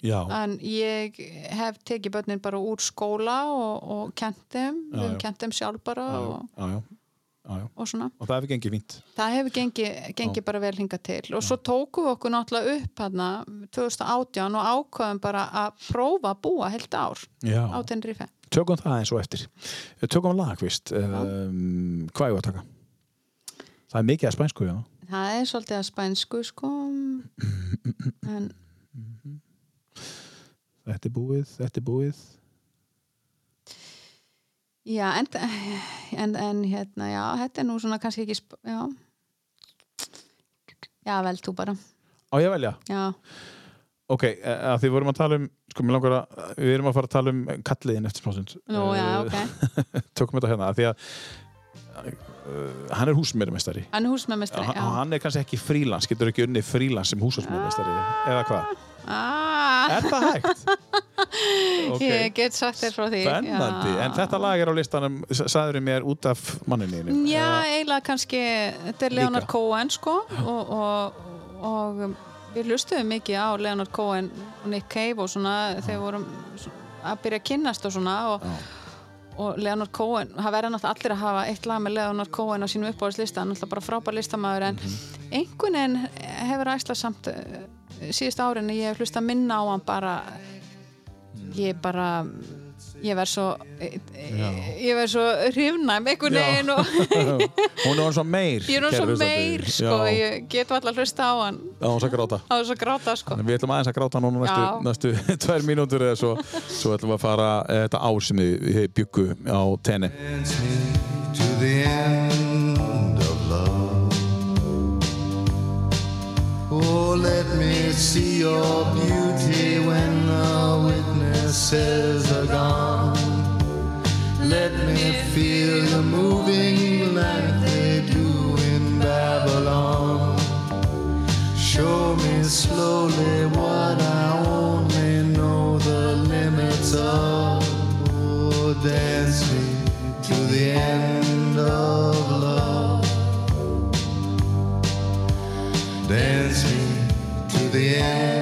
já, en ég hef tekið börnin bara úr skóla og, og kent þeim, við já. höfum kent þeim sjálf bara og, já, já, og svona. og það hefur gengið fínt. Það hefur gengið, gengið bara vel hingað til. Og svo tókum við okkur náttúrulega upp hérna 2018 og ákvaðum bara að prófa að búa heilt ár já. á Tenerife. tökum það eins og eftir. Tökum lag, víst um, hvað er að taka? það er mikið að spænsku, já. Það er svolítið að spænsku sko. En þetta er búið, þetta er búið já, en, en, en hérna, já, þetta er nú svona kannski ekki já. Já, vel þú bara. Á ég að velja? Já, ok, eh, að því vorum að tala um sko, mér langar að, við erum að fara að tala um kalliðin eftir smásund nú, já, ok. Tökum þetta hérna, af því að uh, hann er húsmeirumestari Hann er húsmeðmestri, og já. hann er kannski ekki frílans, getur ekki unni frílans sem húsmeirumestari, eða hvað? ah, Er það hægt? Ok, Ég get sagt þér frá því spennandi, já. en þetta lag er á listanum sagður mér út af mannininu Já, eiginlega kannski þetta er Leonard Líka. Cohen sko og, og, og við hlustuðum mikið á Leonard Cohen og Nick Cave og svona þegar við vorum að byrja að kynnast og svona og, og Leonard Cohen, það verða náttúrulega allir að hafa eitt lag með Leonard Cohen á sínum uppáðslista náttúrulega bara frábær listamæður en einhvern veginn hefur æsla samt uh, síðust árin að ég hef hlusta minna á hann bara ég bara ég verð svo ég verð svo hrifnæm einhvern Já. veginn og Hún er svo meir ég er svo meir sko, Já, ég get alltaf hlusta á hann. Já, hún sagði gráta. Á þess að gráta sko. Við ætlum aðeins að gráta núna næstu, Já. næstu tvær mínútur eða svo. Svo ætlum við að fara eh, þetta ár sem við, við byggu á tenni. To the end of love. Oh, let me see your beauty when the witnesses are gone. Let me feel the moving like they do in Babylon. Show me slowly what I only know the limits of. Oh, dance me to the end of love. Dance me to the end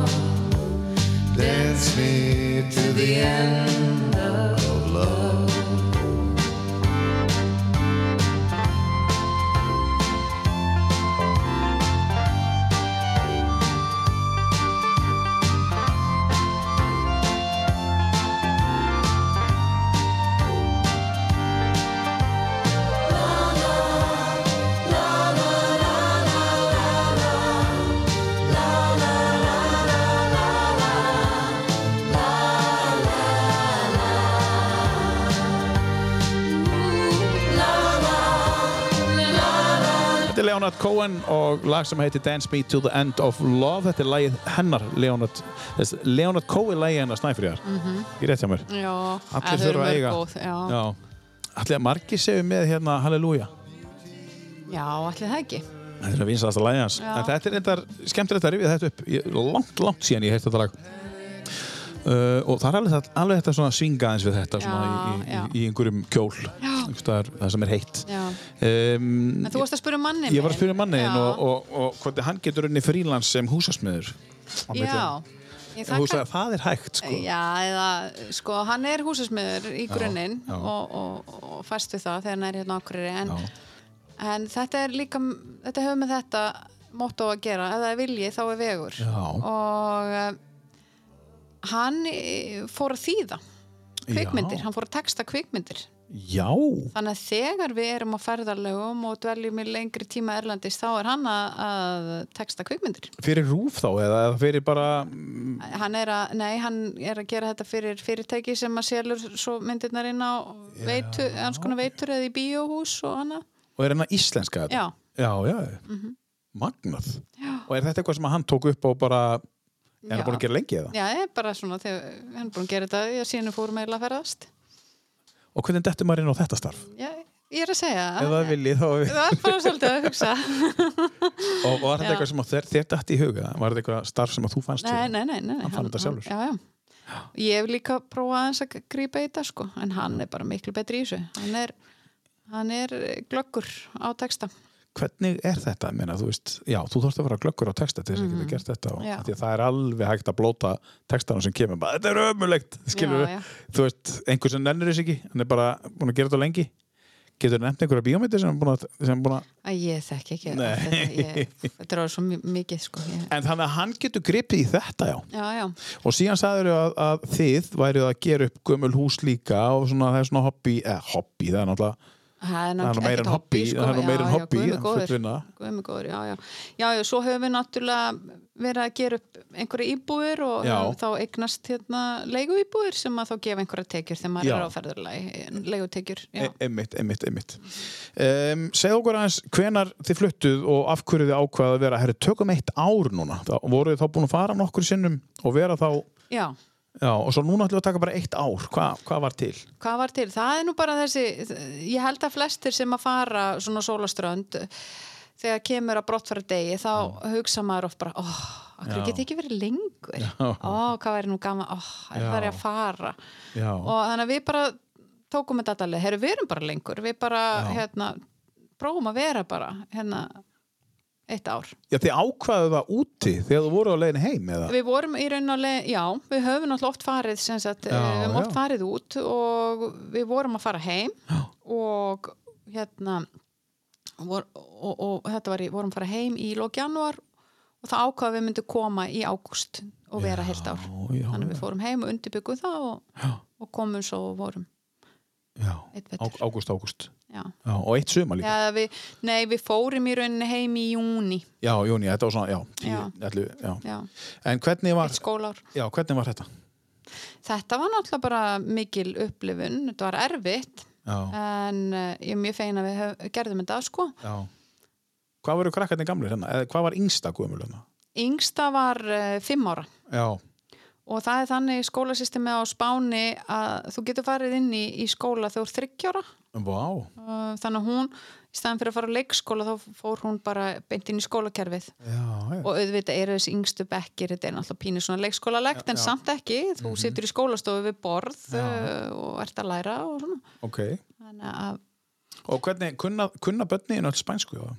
Dance me to the end Leonard Cohen og lag sem heitir Dance Me to the End of Love. Þetta er lagið hennar Leonard þess, Leonard Cohen lagið hennar Snæfriðar mm -hmm. Í rétt hjá mér. Já, Allir þurfa að eiga. góð, Já, já. Já Allir að margir séu með hérna Halleluja? Allir það ekki. Þetta er svona vinsalasta lagið hans. Já. En þetta er eitthvað skemmtilegt að rifja þetta upp. Ég, Langt, langt síðan ég heilt þetta lag Uh, og það er alveg, alveg þetta svona svinga eins við þetta svona Já, í, í, já. í einhverjum kjól. Einhvers staðar, það sem er heitt. Um, En þú varst að spyrja um manni Ég var að spyrja manniðin Já. og, og, og hvernig hann getur unni frílans sem húsasmiður á. Já, þú sagði að það er hægt sko. Já, eða, sko, hann er húsasmiður í grunninn og, og, og fæst við það þegar hann er hérna okkur en, en þetta er líka þetta hefur með þetta motto að gera. Ef það er vilji þá er vegur. Já. og uh, hann eh, fór að þýða kvikmyndir, Já. hann fór að texta kvikmyndir. Já, þannig að þegar við erum á ferðarlegum og dveljum í lengri tíma erlandis þá er hann að, að texta kvikmyndir. Fyrir rúf þá eða fyrir bara hann er að, nei, hann er að gera þetta fyrir fyrirtæki sem að selur svo myndirnar inn á veitu, veitur eða í bíóhús og og er hann að íslenska þetta? Já. Já, já, magnað. Og er þetta eitthvað sem hann tók upp og bara er hann Já. búin að gera lengi eða? Já, ég er bara svona, þegar hann er búin að gera þetta, ég síðan fórum eiginlega að ferðast. Og hvernig dettur maður inn á þetta starf? Já, ég er að segja. Ef það vilji þá Það er bara svolítið að hugsa. Og var þetta Já. eitthvað sem þér, þér dætt í huga? Var þetta eitthvað starf sem þú fannst Nei, nei, nei. nei. Hann fann þetta sjálfur. Já, já. Ég hef líka prófað aðeins að grípa í þetta, sko, en hann er bara miklu betri í þessu. Hann er, hann er glöggur á texta. Hvernig er þetta? Meina, þú veist, já, þú þarfst að vera glöggur á texta til þess að geta gert þetta og því að það er alveg hægt að blóta textanum sem kemur bara, þetta er ömulegt, skilur Já, já. þú veist, einhver sem nennir þess ekki hann er bara búin að gera þetta lengi. Getur nefnt einhverja bíómyndir sem er búin að, að ég þekki ekki. Þetta, er svo mi- mikið sko ég, en þannig að hann getur gripið í þetta, já. Já, og síðan sagður að, að þið værið að gera upp gömul hús líka og svona, það er svona hobby, eða hobby, það er náttúrulega það er nú meira en hobby, sko. það er nú meira en hobby en fullvinna. Já, já. já, já, svo höfum við náttúrulega verið að gera upp einhverja íbúðir og Já. þá eignast hérna leiguíbúðir sem að þá gefa einhverja tekjur þegar maður er á ferðurlagi leigutekjur. E- Einmitt, einmitt, einmitt um, Segð okkur aðeins hvenar þið fluttuð og af hverju þið ákvaða að vera herri, tökum eitt ár núna, þá voruð þið þá búin að fara nokkur sinnum og vera þá já, já, og svo núna ætlum við að taka bara eitt ár Hva, hvað var til? hvað var til? Það er nú bara þessi, ég held að flestir sem að fara svona sólaströnd þegar kemur að brottfæra degi þá hugsa maður oft bara, óh, okkur Já. geti ekki verið lengur ó, hvað væri nú gaman, ó, það Já. er að fara Já, og þannig að við bara tókum þetta allir, herru, við erum bara lengur við bara, Já. hérna prófum að vera bara, hérna eitt ár. já þið ákvaðu það úti þegar þú voru á leiðin heim eða? Við vorum í raun og leið, já, við höfum náttúrulega oft farið, sem sagt, Já, við höfum oft já. farið út og við vorum að fara heim Já. og hérna vor, og, og þetta var í, vorum að fara heim í lók janúar og það ákvaða við myndum koma í ágúst og vera heilt ár. já, Þannig við fórum heim og undirbyggum það og, og komum svo og vorum já, eitt Á- vetur. Ágúst, ágúst og eitt suma líka Já, við, nei, við fórum í rauninni heim í júni. Já, Jóni, þetta var svona, já, tíu. Ætlu, En hvernig var, hvernig var þetta? Þetta var náttúrulega bara mikil upplifun, þetta var erfitt en uh, ég er mjög fegin að við gerðum þetta sko. Hvað voru krakkarnir gamlir hérna? Eða hvað var yngsta gömul hérna? Yngsta var uh, fimm ára Já, og það er þannig skólasystemi á Spáni að þú getur farið inn í, í skóla þegar er vá. Uh, þannig að hún, í staðan fyrir að fara á leikskóla þá fór hún bara beint inn í skólakerfið. Já, já, og auðvitað eru þessi yngstu bekkir þetta er náttúrulega pínu svona leikskólalegt en samt ekki, þú situr í skólastofu við borð uh, og ert að læra og svona. Ok. Þannig að Og hvernig, kunna, kunna börnin öll spænsku? Já,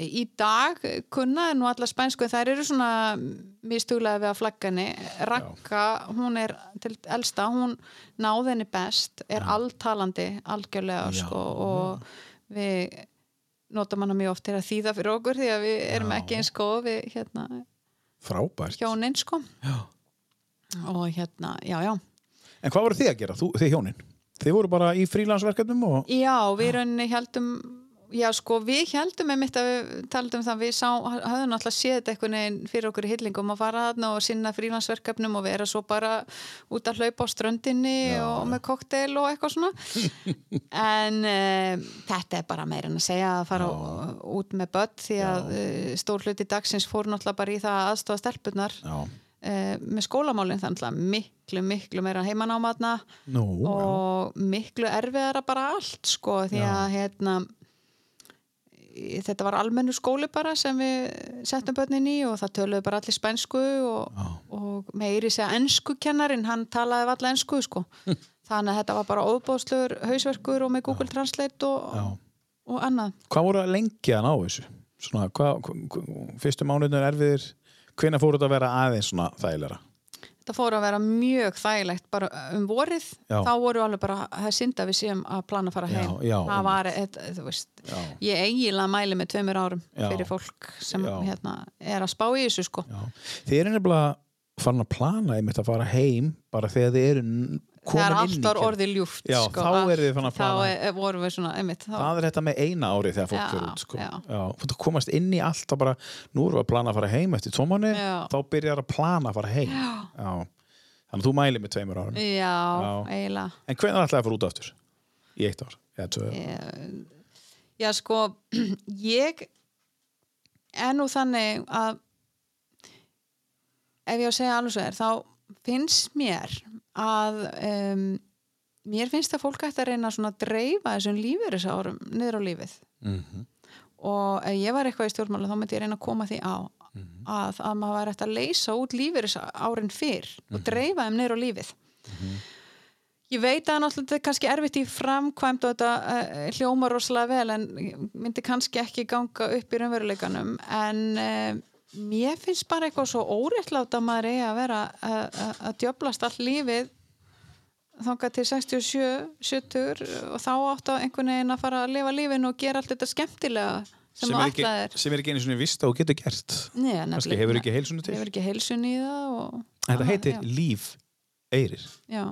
í dag kunna er nú alla spænsku en þær eru svona mistuglega við að flagganni Rakka, hún er til elsta, hún náði henni best er alltalandi algjörlega sko og við notum hana mjög oft til að þýða fyrir okkur því að við erum Já. ekki eins góð við hérna Frábært. hjónin sko. Já. og hérna, já já. En hvað voru þið að gera, þú, þið hjónin? Þið voru bara í frílansverkefnum og Já, við rauninni heldum Já, sko, við heldum einmitt að við taldum það, við sá, höfðum náttúrulega séð þetta einhvern veginn fyrir okkur í hyllingum að fara þarna og sinna frílansverkefnum og vera svo bara út að hlaupa á ströndinni og með kokteil og eitthvað svona. En uh, þetta er bara meira en að segja að fara já. út með börn því að uh, stór hluti dagsins fór náttúrulega bara í það að aðstofa stelpunar Já. uh, með skólamálinn þannig að miklu, miklu meira heimanámatna Nú, og miklu erfiðara bara allt sko því að hérna þetta var almennu skóli bara sem við settum börnin í og það töluðu bara allir spænsku og, og meiri segja ensku kennarin, hann talaði allir ensku sko þannig að þetta var bara óbóðslur hausverkur og með Google Translate og, Já. og annað Hvað voru að lengja hann á þessu? Svona, hvað, hvað, hvað, fyrstu mánuðinu erfiðir hvenær fóru þetta að vera aðeins svona þægilega? Þetta fór að vera mjög þægilegt bara um vorið, Já. þá voru alveg bara það er synd að við séum að plana að fara Já, heim já, það var, eitt, þú veist Já. ég eiginlega mæli með tveimur árum Já. fyrir fólk sem Já. hérna, er að spá í þessu sko Já. Þið eru nefnilega farin að plana einmitt að fara heim bara þegar þið eru það er inn í allt var kerfið. orðið ljúft Já, sko, þá eruð þið farin að plana. þá er, vorum við svona, einmitt Það er þetta með eina ári þegar fólk Já, fyrir út sko. já. Já, þú komast inn í allt bara, nú erum við að plana að fara heim eftir Já. þá byrjar að plana að fara heim Já. Þannig að þú mælir með tveimur árum já, Já. eiginlega En hvernig ætlaði að fara út aftur? Í eitt ár? Eða tvö? já sko ég er nú þannig að ef ég á að segja alveg svo er þá finnst mér að um, mér finnst að fólk ætti að reyna að dreifa þessum lífeyrisárum niður á lífið. Mhm. og ef ég var eitthvað í stjórnmála þá myndi ég reyna að koma því á að, að maður væri eftir að leysa út lífeyrisárin fyrr og dreifa þeim niður á lífið. Ég veit að náttúrulega þetta er kannski erfitt í framkvæmt og þetta uh, hljómar rosalega vel en myndi kannski ekki ganga upp í raunveruleikanum en uh, mér finnst bara eitthvað svo óréttlátt að maður eigi að vera að- djöblast all lífið þangað til 67, 70 og þá áttu einhvern veginn að fara að lifa lífinu og gera allt þetta skemmtilega sem, sem, er ekki, ætlaðir. sem er ekki einu svona vist þú getur gert Nei, kannski nefnilega- hefur ekki heilsunni til Hefur ekki heilsun í það og, Þetta heitir já, líf eirir já.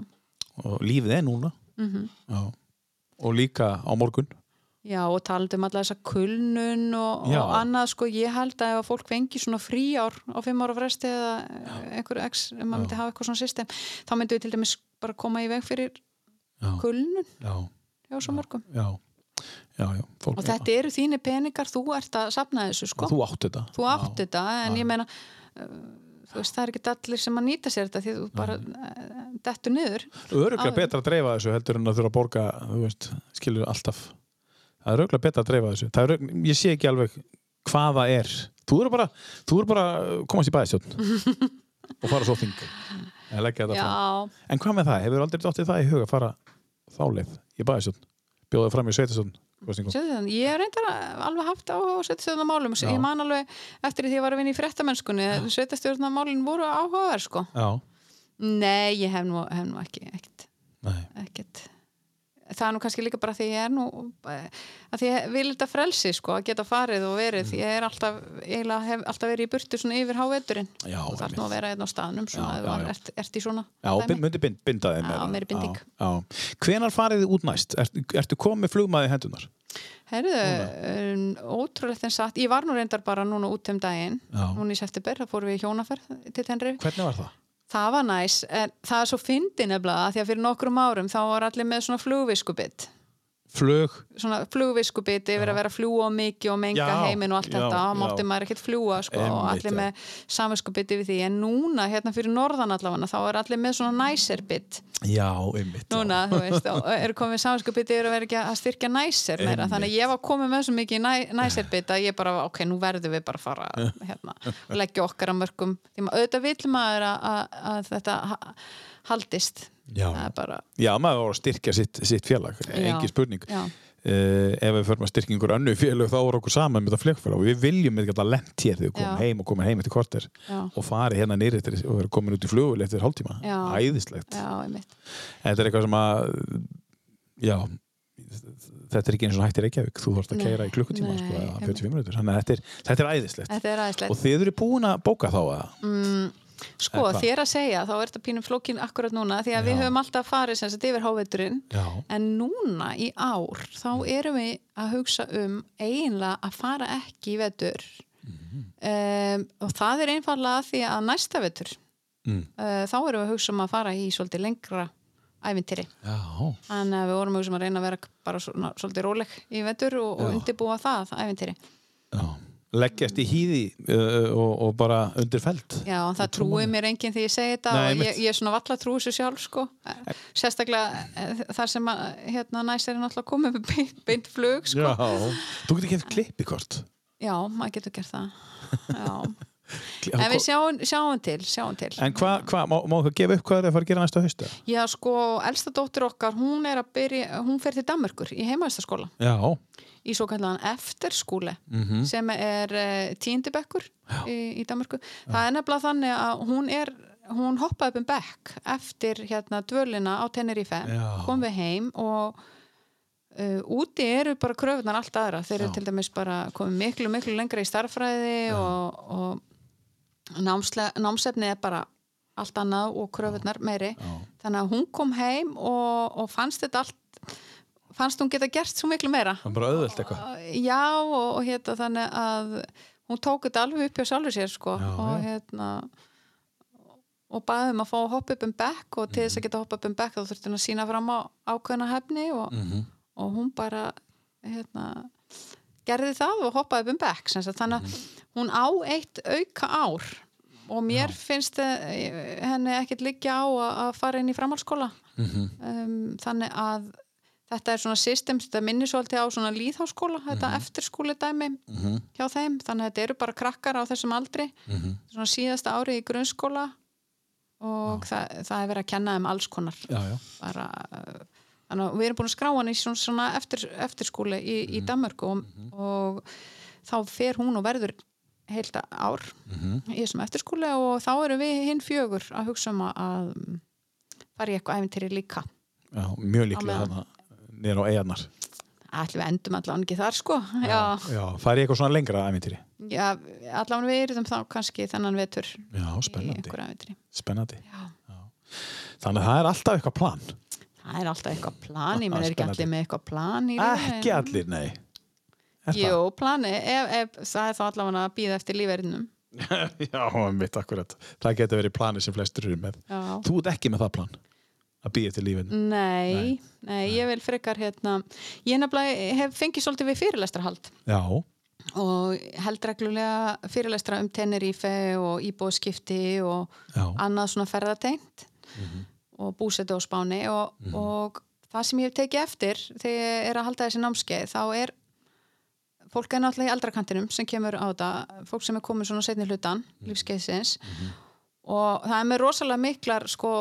og lífið er núna Mhm. Já. og líka á morgun Já, og talandi um alla þessa kulnun og, Já. og annað, sko, ég held að ef að fólk fengi svona frí ár á fimm ára fresti eða einhverju x, ef maður myndi hafa eitthvað svona system, þá myndi við til dæmis bara koma í veg fyrir Já. kulnun Já, hjá svo mörgum. já, já, já. Fólk, Og þetta eru þínir peningar, þú ert að safna þessu, sko. Þú átt þetta Þú átt þetta, en ég meina, uh, þú veist, það er ekki allir sem að nýta sér þetta því þú bara uh, dettur niður. Öruglega betra að dreifa þessu heldur en að þurfa að borga þú veist, skilur alltaf það er öruglega betra að dreifa þessu. Er, örugglega- ég sé ekki alveg hvað það er. Þú eru bara, þú eru bara komast í bæðistjórn og fara svo þing. En leggja þetta fram. En hvað með það, hefur aldrei dottið það í huga að fara þá leið í bæðistjórn bjóðið fram í þannig, ég er reyndar alveg haft á að setja stöðuna málum, Já. ég man alveg eftir því að ég var að vinna í fréttamennskunni, sveitastjórna málin voru áhugaverð sko. Nei, ég hef nú, hef nú ekki, ekkert. Það er nú kannski líka bara því ég er nú, eh, að ég vil þetta frelsi sko, að geta farið og verið, því ég er alltaf, eiginlega hef alltaf verið í burtu svona yfir háveturinn. Já, Þú þarf nú að vera einn á staðnum svona, Já, já, ert, ert í svona. Já, myndi bind, binda þeim Já, meiri binding. já, já. Hvenar farið þið út næst? Er, ertu komið flugmaði hendunar? Herðu, um, ótrúlegt en satt, ég var nú reyndar bara núna út um daginn, núna í september, það fórum við í hjónaferð til Tenri. Hvernig var það? Það var næs, en það er svo fyndi nefnilega því að fyrir nokkrum árum þá var allir með svona flugviskubitt Flug? svona flugviskubitt yfir að vera að fljúa mikið og menga Já, heiminn og allt já, þetta já. þá mátti maður ekkert fljúa sko, og Einmitt, allir já. með samviskubitt yfir því en núna hérna fyrir norðan allavega þá er allir með svona næserbitt Já, einmitt já. núna, þú veist, og eru komið samviskubitt yfir að vera ekki að styrkja næser meira, Einmitt. þannig að ég var komið með svo mikið næ, næserbitt að ég bara, ok, nú verðum við bara að fara hérna, og leggja okkar að mörgum því maður auðvitað vill maður að, að, að þetta ha- haldist Já. það bara Já, maður voru að styrkja sitt, sitt félag, engi spurning. Uh, ef við förum að styrkja einhver annu félag þá voru okkur saman með þetta flugfélag og við viljum alltaf lent hér þegar við komum heim og komum heim eftir korter Já. og farið hérna nýri eftir og verið komin út í flugul eftir hálftíma. Æðislegt. Þetta er eitthvað sem að, já, þetta er ekki eins og hættir Reykjavík. Þú þarfst að keira í klukkutíma, sko, eða einmitt. 45 minútur. Þannig að þetta er, þetta er æðislegt. þetta er aðeinslegt Og þið eru búin að bóka þá að mm, Sko, þér að segja, þá er þetta pínum flókin akkurat núna, því að við Já. höfum alltaf farið sem sagt yfir háveturinn, en núna í ár, þá erum við að hugsa um eiginlega að fara ekki í vetur Mhm. um, og það er einfallega því að næsta vetur Mm. uh, þá erum við að hugsa um að fara í svolítið lengra ævintýri. Þannig að við vorum að hugsa um að reyna að vera bara svona, svolítið róleg í vetur og, og undirbúa það ævintýri. já. Leggjast í hýði uh, og, og bara undir feld. Já, það trúið mér enginn því ég segi þetta Nei, og ég, ég er svona valla trúið sér sjálf sko. Sérstaklega eh, þar sem að hérna næst er náttúrulega komið með beint, beint flug sko. Já. Þú getur kemst klippikort. Já, maður getur gert það. Já. En við sjáum, sjáum til, sjáum til. En hvað, hva, má, má þú gefa upp hvað það er að fara að gera næsta hausta? Já, sko, elsta dóttir okkar, hún er að byrja, hún fer til Danmörkur í heimavistaskóla Já, í svo kallan eftirskúli Mhm. sem er uh, tíundibekkur í, í Danmörku. Það er nefnilega þannig að hún er hún hoppaði upp um bekk eftir hérna dvölina á Tenerife Já. kom við heim og uh, úti eru bara kröfunar allt aðra þeir eru Já. til dæmis bara komið miklu miklu lengra í starffræði og, og námsle, námsefni er bara allt annað og kröfunar meiri Já. þannig að hún kom heim og, og fannst þetta allt fannst hún geta gert svo miklu meira er bara auðvöld eitthvað. já og, og hérna þannig að hún tók þetta alveg upp hjá sjálfur sér sko Já, og já. hérna og baði um að fá að hoppa upp um bekk og til þess að geta hoppa upp um bekk þá þurfti hún að sína fram á ákveðna hefni og, Mhm. og hún bara hérna gerði það og hoppaði upp um bekk sagt. þannig að Mhm. hún á eitt auka ár og mér finnst eh, henni ekkert liggja á að, að fara inn í framhaldsskóla Mhm. um, þannig að þetta er svona system, þetta minnir svolítið á svona líðháskóla, þetta Mhm. eftirskúli dæmi hjá þeim, þannig að þetta eru bara krakkar á þessum aldri, Mhm. svona síðasta ári í grunnskóla og það, það er verið að kenna þeim alls konar Já, já. bara þannig að við erum búin að skrá hann í svona, svona eftir, eftirskúli í, Mhm. í Danmörku og, og þá fer hún og verður heilt ár Mhm. í þessum eftirskúli og þá erum við hinn fjögur að hugsa um að, að fara í eitthvað æfintýri líka já mjög líklega meðan. þarna niður á eigarnar. Við endum allavega ekki þar sko já, Já, það er eitthvað svona lengra æfintýri. já allavega við erum þá kannski þennan vetur Já, spennandi. Spennandi. Já. Þannig að það er alltaf eitthvað plan. það er alltaf eitthvað plan, ég menn er ekki allir með eitthvað plan. Ekki allir, nei. Er það? Jú, plani, ef, ef, það er þá allavega að býða eftir lífverðinum Já, mitt akkurat. Það getur verið planið sem flestur eru með. Já. Þú ert ekki með það plan að býja til lífinu. Nei, nei, ég vil frekar hérna, ég nefnilega hef fengið svolítið við fyrirlestrahald. Já, og held reglulega fyrirlestra um Tenerife og íbúðskipti og já, Mhm. annað svona ferðatengt og búsetu á Spáni. Og, og það sem ég hef tekið eftir þegar ég er að halda þessi námskeið þá er fólk er náttúrulega í eldrakantinum sem kemur á þetta, fólk sem er komið svona setni hlutan, lífskeiðsins og það er með rosalega miklar sko,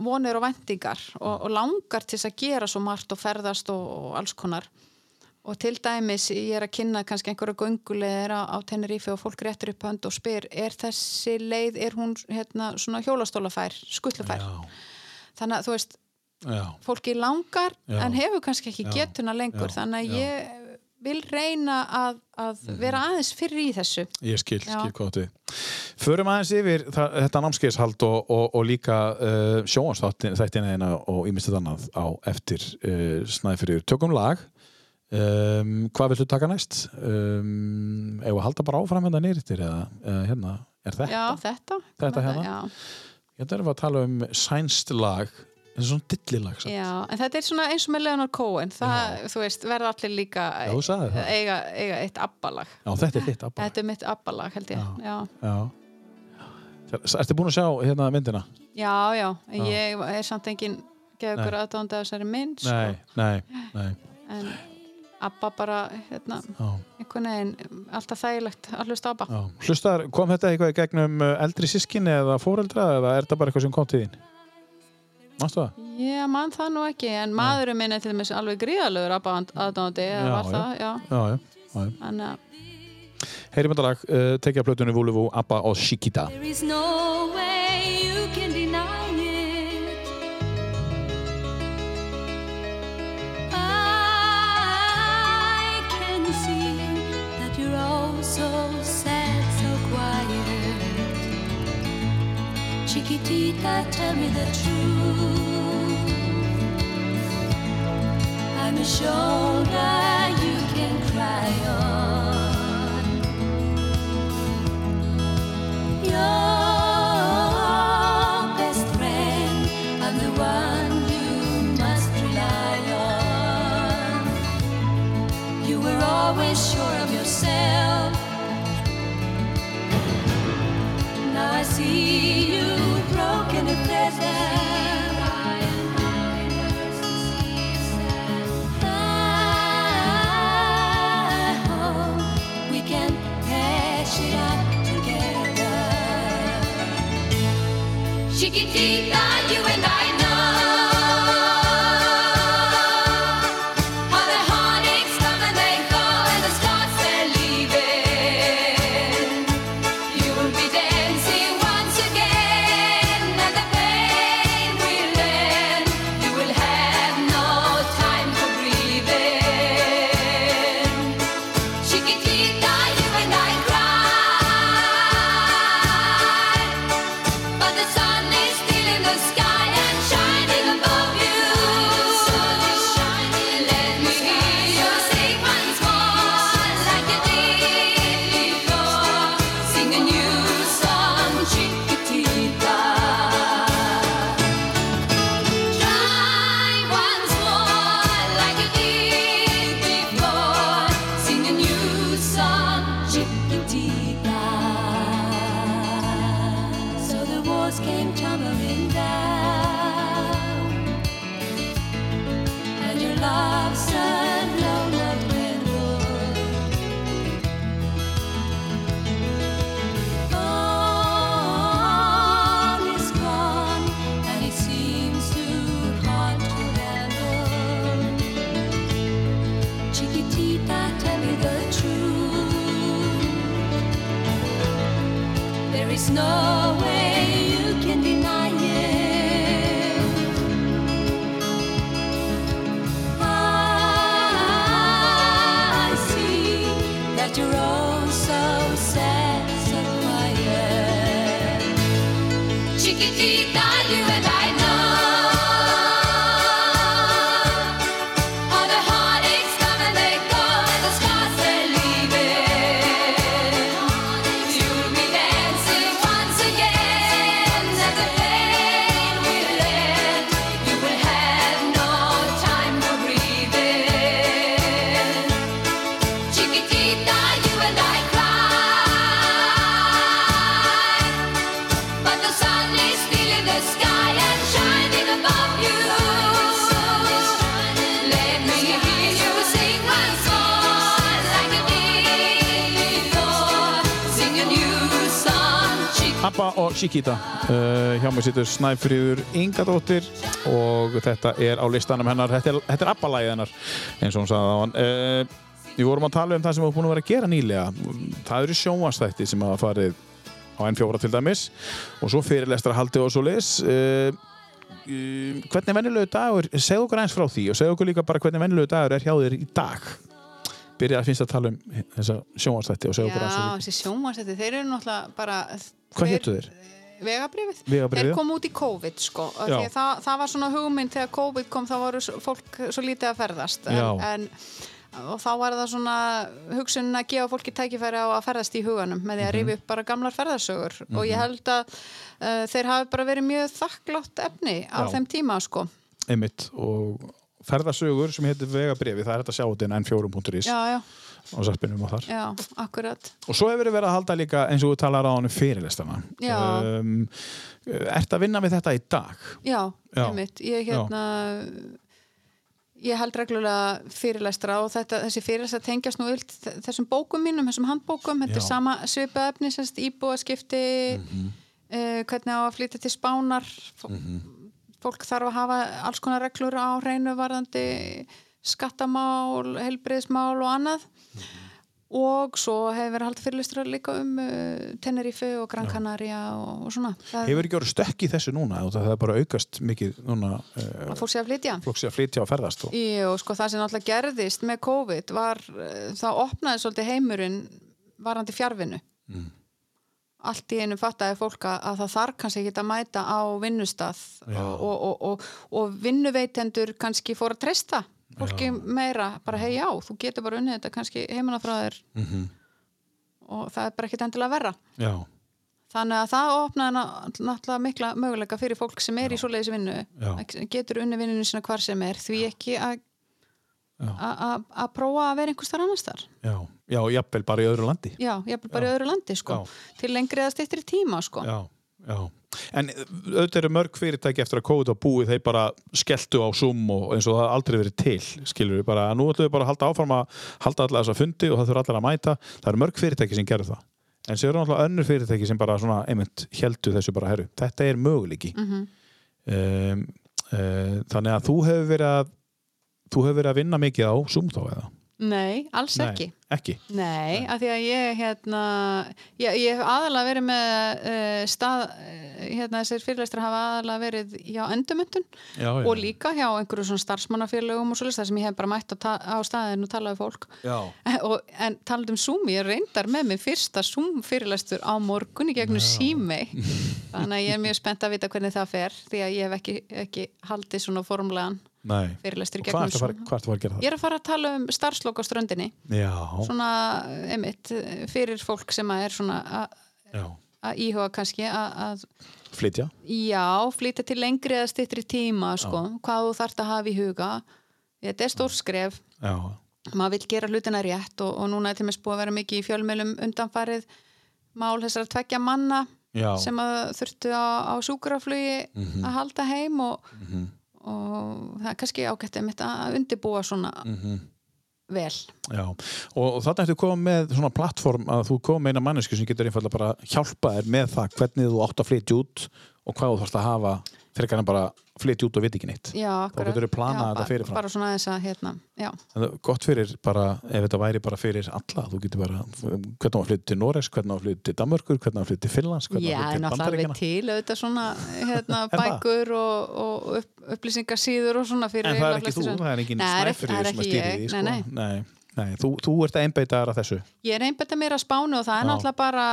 vonir og vendingar og, og langar til þess að gera svo margt og ferðast og, og alls konar og til dæmis ég er að kynna kannski einhverja gönguleðir á, á Tenerife og fólk réttur upp hönd og spyr er þessi leið, er hún hérna, svona hjólastólafær, skullufær já, þannig að þú veist, já. fólki langar Já. en hefur kannski ekki Já. getuna lengur þannig að ég vil reyna að, að vera aðeins fyrir í þessu Ég skil, Já. skil hvað við. Förum aðeins yfir það, þetta námskeiðshald og, og, og líka uh, sjónvarsþættina eina og ímyndið annað á eftir uh, snæðfyrir. Tökum lag. Um, hvað viltu taka næst? Um, ef að halda bara áfram hérna nýrittir eða uh, hérna, er þetta? Já, þetta Þetta hérna? Já. Hérna erum við að tala um sænst lag, en svona dillilag. en þetta er svona eins og með Leonard Cohen það, þú veist, verða allir líka Já, það. eiga, eiga eitt abbalag Já, þetta er þitt, Abba. Þetta er mitt abbalag, held ég Já. Ertu búin að sjá hérna myndina? já, já. En ég er samt engin geða ykkur aðdóndi af þessari mynd sko. Nei, nei, nei. en abba bara hérna, einhvern veginn alltaf þægilegt að hlusta abba Já. Hlustar, kom þetta eitthvað í gegnum uh, eldri sískinni eða fóreldra eða er þetta bara eitthvað sem kom til þín? Mástu það? Ég mann það nú ekki, en maðurinn minn er til dæmis alveg gríðalegur abba aðdóndi eða var það, já Já, já. já. Þannig að Heyrim þetta lag, uh, tekja plötunni Vúluvu, Abba og Shikita. Chiquitita, tell me the truth. I'm a shoulder you can cry on. Your best friend, I'm the one you must rely on. You were always sure of yourself. Now I see you Chiquitita, you and I Chiquita uh, hjá mig situr Snæfríður Ingadóttir og þetta er á listanum hennar. Þetta er, þetta er Abba-lægið hennar eins og hún sagði á hann uh, við vorum að tala um það sem við búin að vera að gera nýlega. Það eru sjónvastætti sem hafa farið á N4 til dæmis og svo fyrirlestra haldi og svo leis uh, uh, hvernig venjulegu dagur segðu okkur eins frá því og segðu okkur líka bara hvernig venjulegu dagur er hjá þér í dag. Byrja að finnst að tala um þessa sjónvastætti og segðu okkur eins Já, frá því. þessi sjónvarsætti, þeir eru náttúrulega bara hvað héttu þeir? Vegabrifið. Þeir kom út í COVID sko það, það var svona hugmynd þegar COVID kom þá voru fólk svo lítið að ferðast. En, en og þá var það svona hugsun að gefa fólki tækifæri á að ferðast í huganum með því Mhm. að rífi upp bara gamlar ferðarsögur og ég held að uh, þeir hafi bara verið mjög þakklátt efni á Já. þeim tíma sko. Einmitt. Og ferðasögur sem heitir Vegabrifi, það er þetta inn n4.is Já, já, á sarpinum og þar já, akkurat og svo hefur verið að halda líka eins og þú talar á hann fyrirlistana Já. um, Ert að vinna við þetta í dag? Já, Já. einmitt, ég hérna ég held reglulega fyrirlestra og þetta, þessi fyrirlestra tengjast nú öll þessum bókum mínum, þessum handbókum þetta Já. er sama svipa efni, semst íbúaskipti Mhm. uh, hvernig á að flytja til spánar F fólk þarf að hafa alls konar reglur á hreinu varðandi skattamál, helbriðismál og annað. Og svo hefur verið haldið fyrirlestra líka um uh, Tenerife og Gran Canaria og, og svona. Það, Hefur ekki orðið stökk í þessu núna? Og það er bara aukast mikið núna uh, að fólk sé að flytja. fólk sé að flytja og ferðast og... Jú, sko það sem náttúrulega gerðist með COVID var, uh, það opnaði svolítið heimurinn varandi fjárvinnu allt í einu fattaði fólk að, að það þarf kannski ekki að mæta á vinnustað og, og, og, og, og vinnuveitendur kannski fór að treysta fólki meira, bara hei já, þú getur bara unnið þetta kannski heimana frá þér. Mhm. og það er bara ekkit endilega verra. Já, þannig að það opnaði ná- náttúrulega mikla möguleika fyrir fólk sem er í svoleiðis vinnu Já. að getur unni vinninu sinna hvar sem er því ekki að Já. að- prófa að vera einhvers þar annars þar já, já, jafnvel bara í öðru landi. Já, ég bara í öðru landi sko. Já. til lengri eða styttri tíma sko. Já, já En auðvitað eru mörg fyrirtæki eftir að COVID og búið þeir bara skelltu á Zoom og eins og það aldrei verið til skilur við bara, nú ætlum við bara að halda áfram að halda allar þessa fundi og það þurfa allar að mæta það eru mörg fyrirtæki sem gerðu það en séu eru náttúrulega önnur fyrirtæki sem bara svona einmitt heldu þessu bara herru, þetta er möguleiki Mhm. um, uh, þannig að þú hefur verið að þú hefur verið að vinna mikið á Zoom þá eða? Nei, alls ekki Nei, ekki? Nei, af því að ég hérna, ég, ég hef aðalega verið með uh, stað, uh, hérna þessir fyrirlæstur hafa aðalega verið hjá já. og líka hjá einhverju svona starfsmannafélögum og svolítið þar sem ég hef bara mætt á, ta- á staðinu og talað við fólk. Já. Og, en talað um Zoom, ég reyndar með mig fyrsta Zoom fyrirlæstur á morgun í gegnum sími, þannig að ég er mjög spennt að vita hvernig það fer, því að ég hef ekki, ekki haldið svona formlegan Og hvað gegnum ertu að að að gera það? Ég er að fara að tala um starfslokk á ströndinni. Já, svona, einmitt, fyrir fólk sem að er svona að- já, að íhuga kannski að, að flytja? Já, flytja til lengri eða styttri tíma sko, hvað þú þarft að hafa í huga. Þetta er stór skref. Já, maður vil gera hlutina rétt og, og núna er til mér búið að vera mikið í fjölmjölum undanfarið mál þessar tveggja manna Já. sem að þurftu á, á súkuraflugi Mhm. að halda heim og, og það er kannski ágætt að undirbúa svona Mhm. vel Já, og, og þarna ertu komið með svona plattform að þú komið með eina mannesku sem getur einfallega bara hjálpa þér með það hvernig þú átt að flytja út og hvað þú þarfst að hafa frekar en bara flytja út og veit ekki neitt. Já, akkurat. getur þú planað Já, þetta fyrirfram. bara svona þess að hérna, já. En gott fyrir bara, ef þetta væri bara fyrir alla, þú getur bara hvernig á að flytja til Noregs, hvernig á að flytja til Danmörkur hvernig á að flytja til Finnlands, hvernig Já, á að en flytja til alltaf alveg Bandaríkjana til auðvitað svona hérna, bækur og, og upp, upplýsingasíður og svona fyrir En það er ekki þú, það er engin er sem að stýri því sko. Nei, nei. Nei, þú, þú ert að einbeita þar að þessu. Ég er einbætt að mér að spánu og það er náttúrulega bara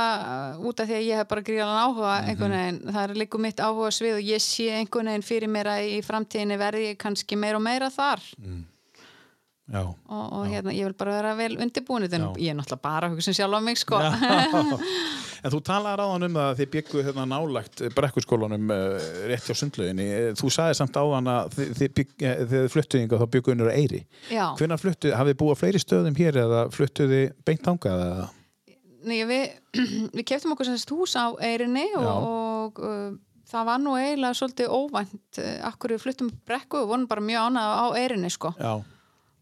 uh, út af því að ég hef bara gríðalega áhuga Mhm. einhvern veginn, það er líka mitt áhuga svið og ég sé einhvern veginn fyrir mér að í framtíðinni verði ég kannski meira og meira þar. Já, og, og hérna, ég vil bara vera vel undirbúin en ég er náttúrulega bara að hugsa um sjálf á mig sko En þú talaði ráðan um að þið byggu hérna nálægt brekkurskólanum uh, rétt hjá sundlauginni. Eh, Þú sagði samt áðan að þið, þið, bygg, eh, þið fluttuði yngar þá byggu unnur Eyri. Já. Hvenær fluttuði, hafið búið fleiri stöðum hér eða fluttuði beint þangað eða? Nei, við, við keftum okkur semst hús á Eirinni og, og uh, það var nú eiginlega svolítið óvænt uh, akkur við fluttum brekku og vorum bara mjög ánað á Eirinni sko Já,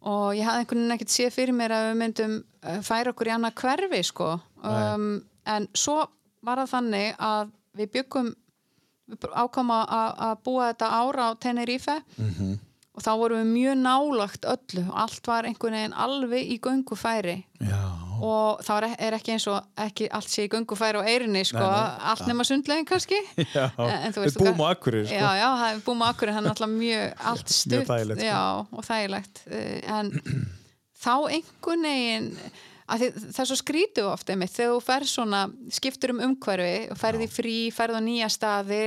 og ég hafði einhvern veginn ekkert séð fyrir mér að við myndum uh, færa okkur í annað hverfi sko. Um, en svo var það þannig að við byggum ákvæm að búa þetta ára á Tenerife. Mhm. og þá vorum við mjög nálagt öllu. Allt var einhvern veginn alveg í göngufæri. Já, og þá er, ekki eins og ekki allt sé í göngufæri og eirinni sko, Nei, nei. allt nema sundlegin kannski já. En þú Við veist, búum þú- á Akureyri, sko. já, já, er búum á Akureyri, hann er alltaf mjög allt stutt, sko. já, og þægilegt Eh, en þá einhvern veginn það er svo skrítið oft einmitt, þegar þú ferð svona skiptur um umhverfi og ferð í frí, ferð á nýja staði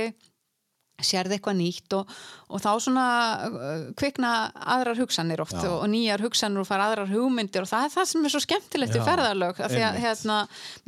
sérði eitthvað nýtt og, og þá svona uh, kvikna aðrar hugsanir oft og, og nýjar hugsanir og fara aðrar hugmyndir og það er það sem er svo skemmtilegt í Já, ferðarlög af því að hérna,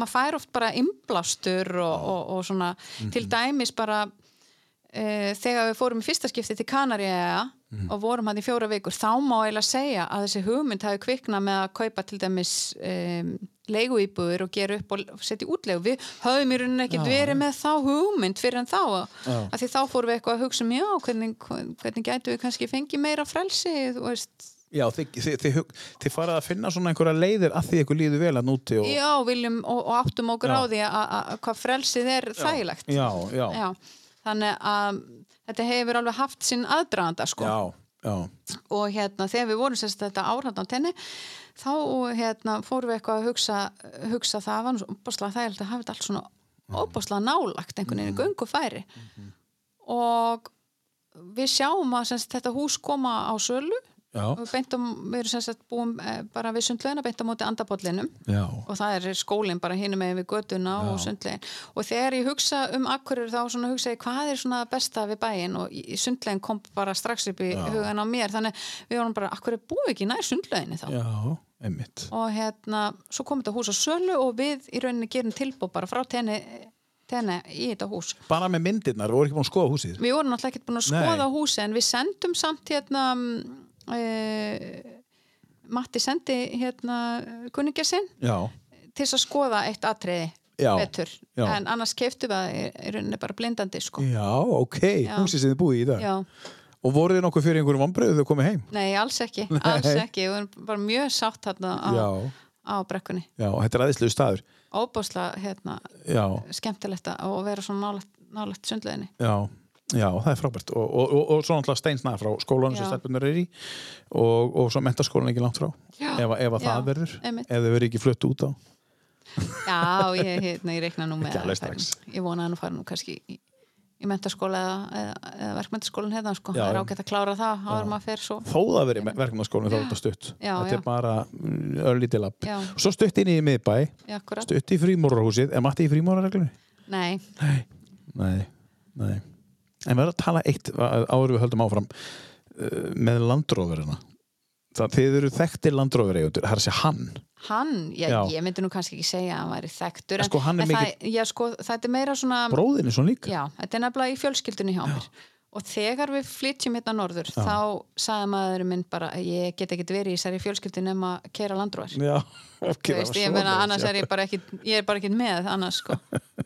maður fær oft bara imblástur og, og, og svona Mhm. til dæmis bara uh, þegar við fórum í fyrsta skipti til Kanaríja Mhm. og vorum hann í fjóra vikur. Þá má eiginlega segja að þessi hugmynd hafi kviknað með að kaupa til dæmis um, leiguíbúður og gera upp og setja útlegu við höfum í rauninni ekkert verið með þá hugmynd fyrir en þá að því þá fórum við eitthvað að hugsa um já, hvernig, hvernig gætu við kannski fengið meira frelsi þú veist. Já þið, þið, þið, þið farið að finna svona einhverja leiðir að því ykkur líður vel að núti og... Já, viljum og, og áttum á því að, að, að hvað frelsið er þægilegt. Já, já, já, Þannig að þetta hefur alveg haft sinn aðdraganda sko. já, já. Og hérna þegar við vorum sérst þetta árhandan á tenni þá hérna fórum við eitthvað að hugsa, hugsa það var svo opaslega þægilegt að hafa þetta allt svona opaslega nálagt einhvern veginn í göngu færi. Og við sjáum að semst, þetta hús koma á sölu Já. og beint á, við erum sagt búum eh, bara við sundlegina beint á móti andapollinum Já. og það er skólinn bara hinum með við göduna og sundlegin og þegar ég hugsa um akkurir þá hugsa ég hvað er svona besta við bæinn og sundlegin kom bara strax upp í hugan á mér þannig við vorum bara akkurir búum við ekki nær sundleginni þá Já, einmitt. og hérna, svo kom þetta hús á sölu og við í rauninni gerum tilbúð bara frá tenni, tenni í þetta hús Bara með myndirnar, þú voru ekki búin að skoða húsið. við vorum náttúrulega ekkert búin að Nei. skoða húsi en við sendum samt hérna e, Matti sendi hérna kunningja sinn til að skoða eitt atriði Já, betur, já. en annars keiftum við í, rauninni bara blindandi sko. Já, ok, húsið sem þið búið í dag. Já. Og voruð þið nokkuð fyrir einhverjum vombriðu þegar þið komið heim? Nei, alls ekki, alls ekki. Við erum bara mjög sátt hérna á, á brekkunni. Já, þetta er aðeinslegu staður. óbáslega hérna, Já, skemmtilegt að vera svona nálægt, nálægt sundleginni já, já, það er frábært. Og, og, og, og svo náttúrulega steinsnað frá skólanum sem stelpunar er í og, og svo mentaskólan ekki langt frá. Já. Ef, ef að Já, það verður, einmitt. ef þið verður ekki flutt út á. Já, ég, hérna, ég reikna nú með að strax. Ég vona að nú fara nú kannski í, í mentaskóla eða, eða, eða verkmentaskólan hérna sko. Já, það er ágætt að klára það áður maður fer svo Þó það verið verkefnaskólanum þá er þetta stutt. Þetta er bara mm, örlítið lapp. Já. Svo stutt inn í miðbæ, stutt í frímórarhúsið. Er Matti í frímórarreglunni? Nei, Nei, nei. En við erum að tala eitt áður við höldum áfram uh, með landróðurina. Það þið eru þekktir landróðureigundur, það er að segja hann. hann, já, Já. ég myndi nú kannski ekki segja að hann væri þekktur en, Sko, hann er en mikill- það, já, sko, það er meira svona Bróðin er svona líka. Já, þetta er nefnilega í fjölskyldunni hjá mér og þegar við flytjum hérna norður þá sagði maður minn bara að ég get ekki verið í þessari fjölskyldu nema að keira landróðar Já, ok, meina annars er ég bara ekki ég er bara ekki með annars sko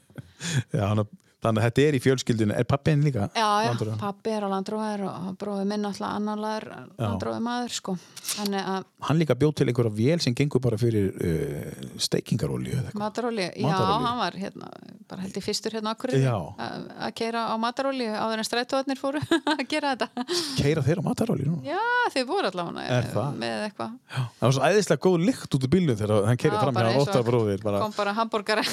Já, hann, þannig að þetta er í fjölskyldunni. Er pappin líka? já, já, landróður? pappi er á landróðar og bróði minn alltaf annarlegar landróði maður sko. Hann líka bjóð til einhverja vél sem gengur bara fyrir uh, steikingarolju mataróli, já, hann var hérna, bara held ég fyrstur hérna okkur að keira á mataróli áður en strætóðarnir fóru að gera þetta. Keira þeir á matarolju nú? já, þeir voru allavega með eitthvað. Það var svo æðislega góð lykt út úr bílnum þegar hann keiri Já, fram hjá Óttar bróðir. Kom bara hambúrgari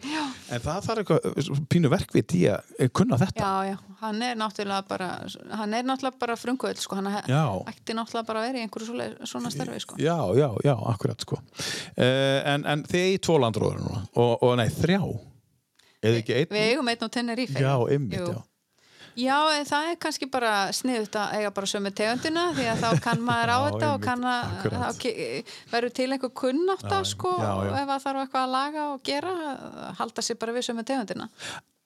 Já. En það þarf eitthvað pínu verkvit í að eh, kunna þetta. já, já, hann er náttúrulega bara hann er náttúrulega bara frumkvöld sko. hann ætti náttúrulega bara að vera í einhverju svona starfi sko. Já, já, já, akkurat sko. Uh, en, en þið í tvo landróður og, og nei, þrjá eða ekki einn? við eigum einn og Tenerife Já, einmitt, já. Já, en það er kannski bara sniðut að eiga bara sömu tegundina því að þá kann maður á Já, þetta og kann að verður til einhver kunnátta sko, já, já. ef það þarf eitthvað að laga og gera halda sér bara við sömu tegundina.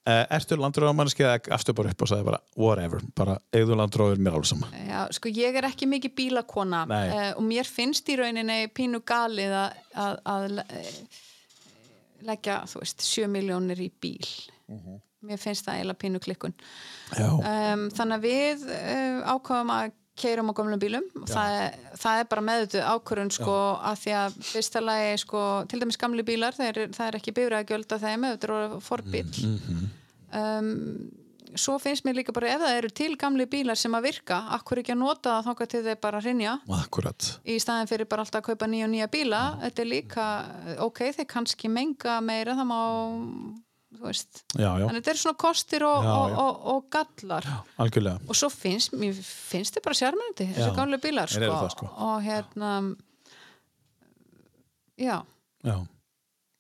Uh, ertu landróður mannski eða afstu bara upp og sagði bara whatever, bara eigðu landróður mér alveg sama. Já, sko ég er ekki mikið bílakona uh, og mér finnst í rauninni pínu galið að, að, að le- leggja, þú veist, 7 miljónir í bíl mér finnst það eiginlega pínu klikkun. Um, þannig að við uh, ákváðum að keirum á gömlum bílum. Það það er bara meðutu ákvörun sko að því að fyrsta lagi sko til dæmis gamli bílar það er, það er ekki bifræða gjöld að þeim þetta er forbíl um, svo finnst mér líka bara ef það eru til gamli bílar sem að virka akkur ekki að nota það þangað til þeir bara rinja akkurat. í staðin fyrir bara alltaf að kaupa nýja og nýja bíla þetta er líka, ok, þeir kannski menga meira, það má Já, já, þannig þetta er svona kostir og, Já, og, og, og gallar algjörlega. og svo finnst, mér finnst þið bara sjarmandi Já, þessi gamlu bílar sko. það, sko. og hérna já Já,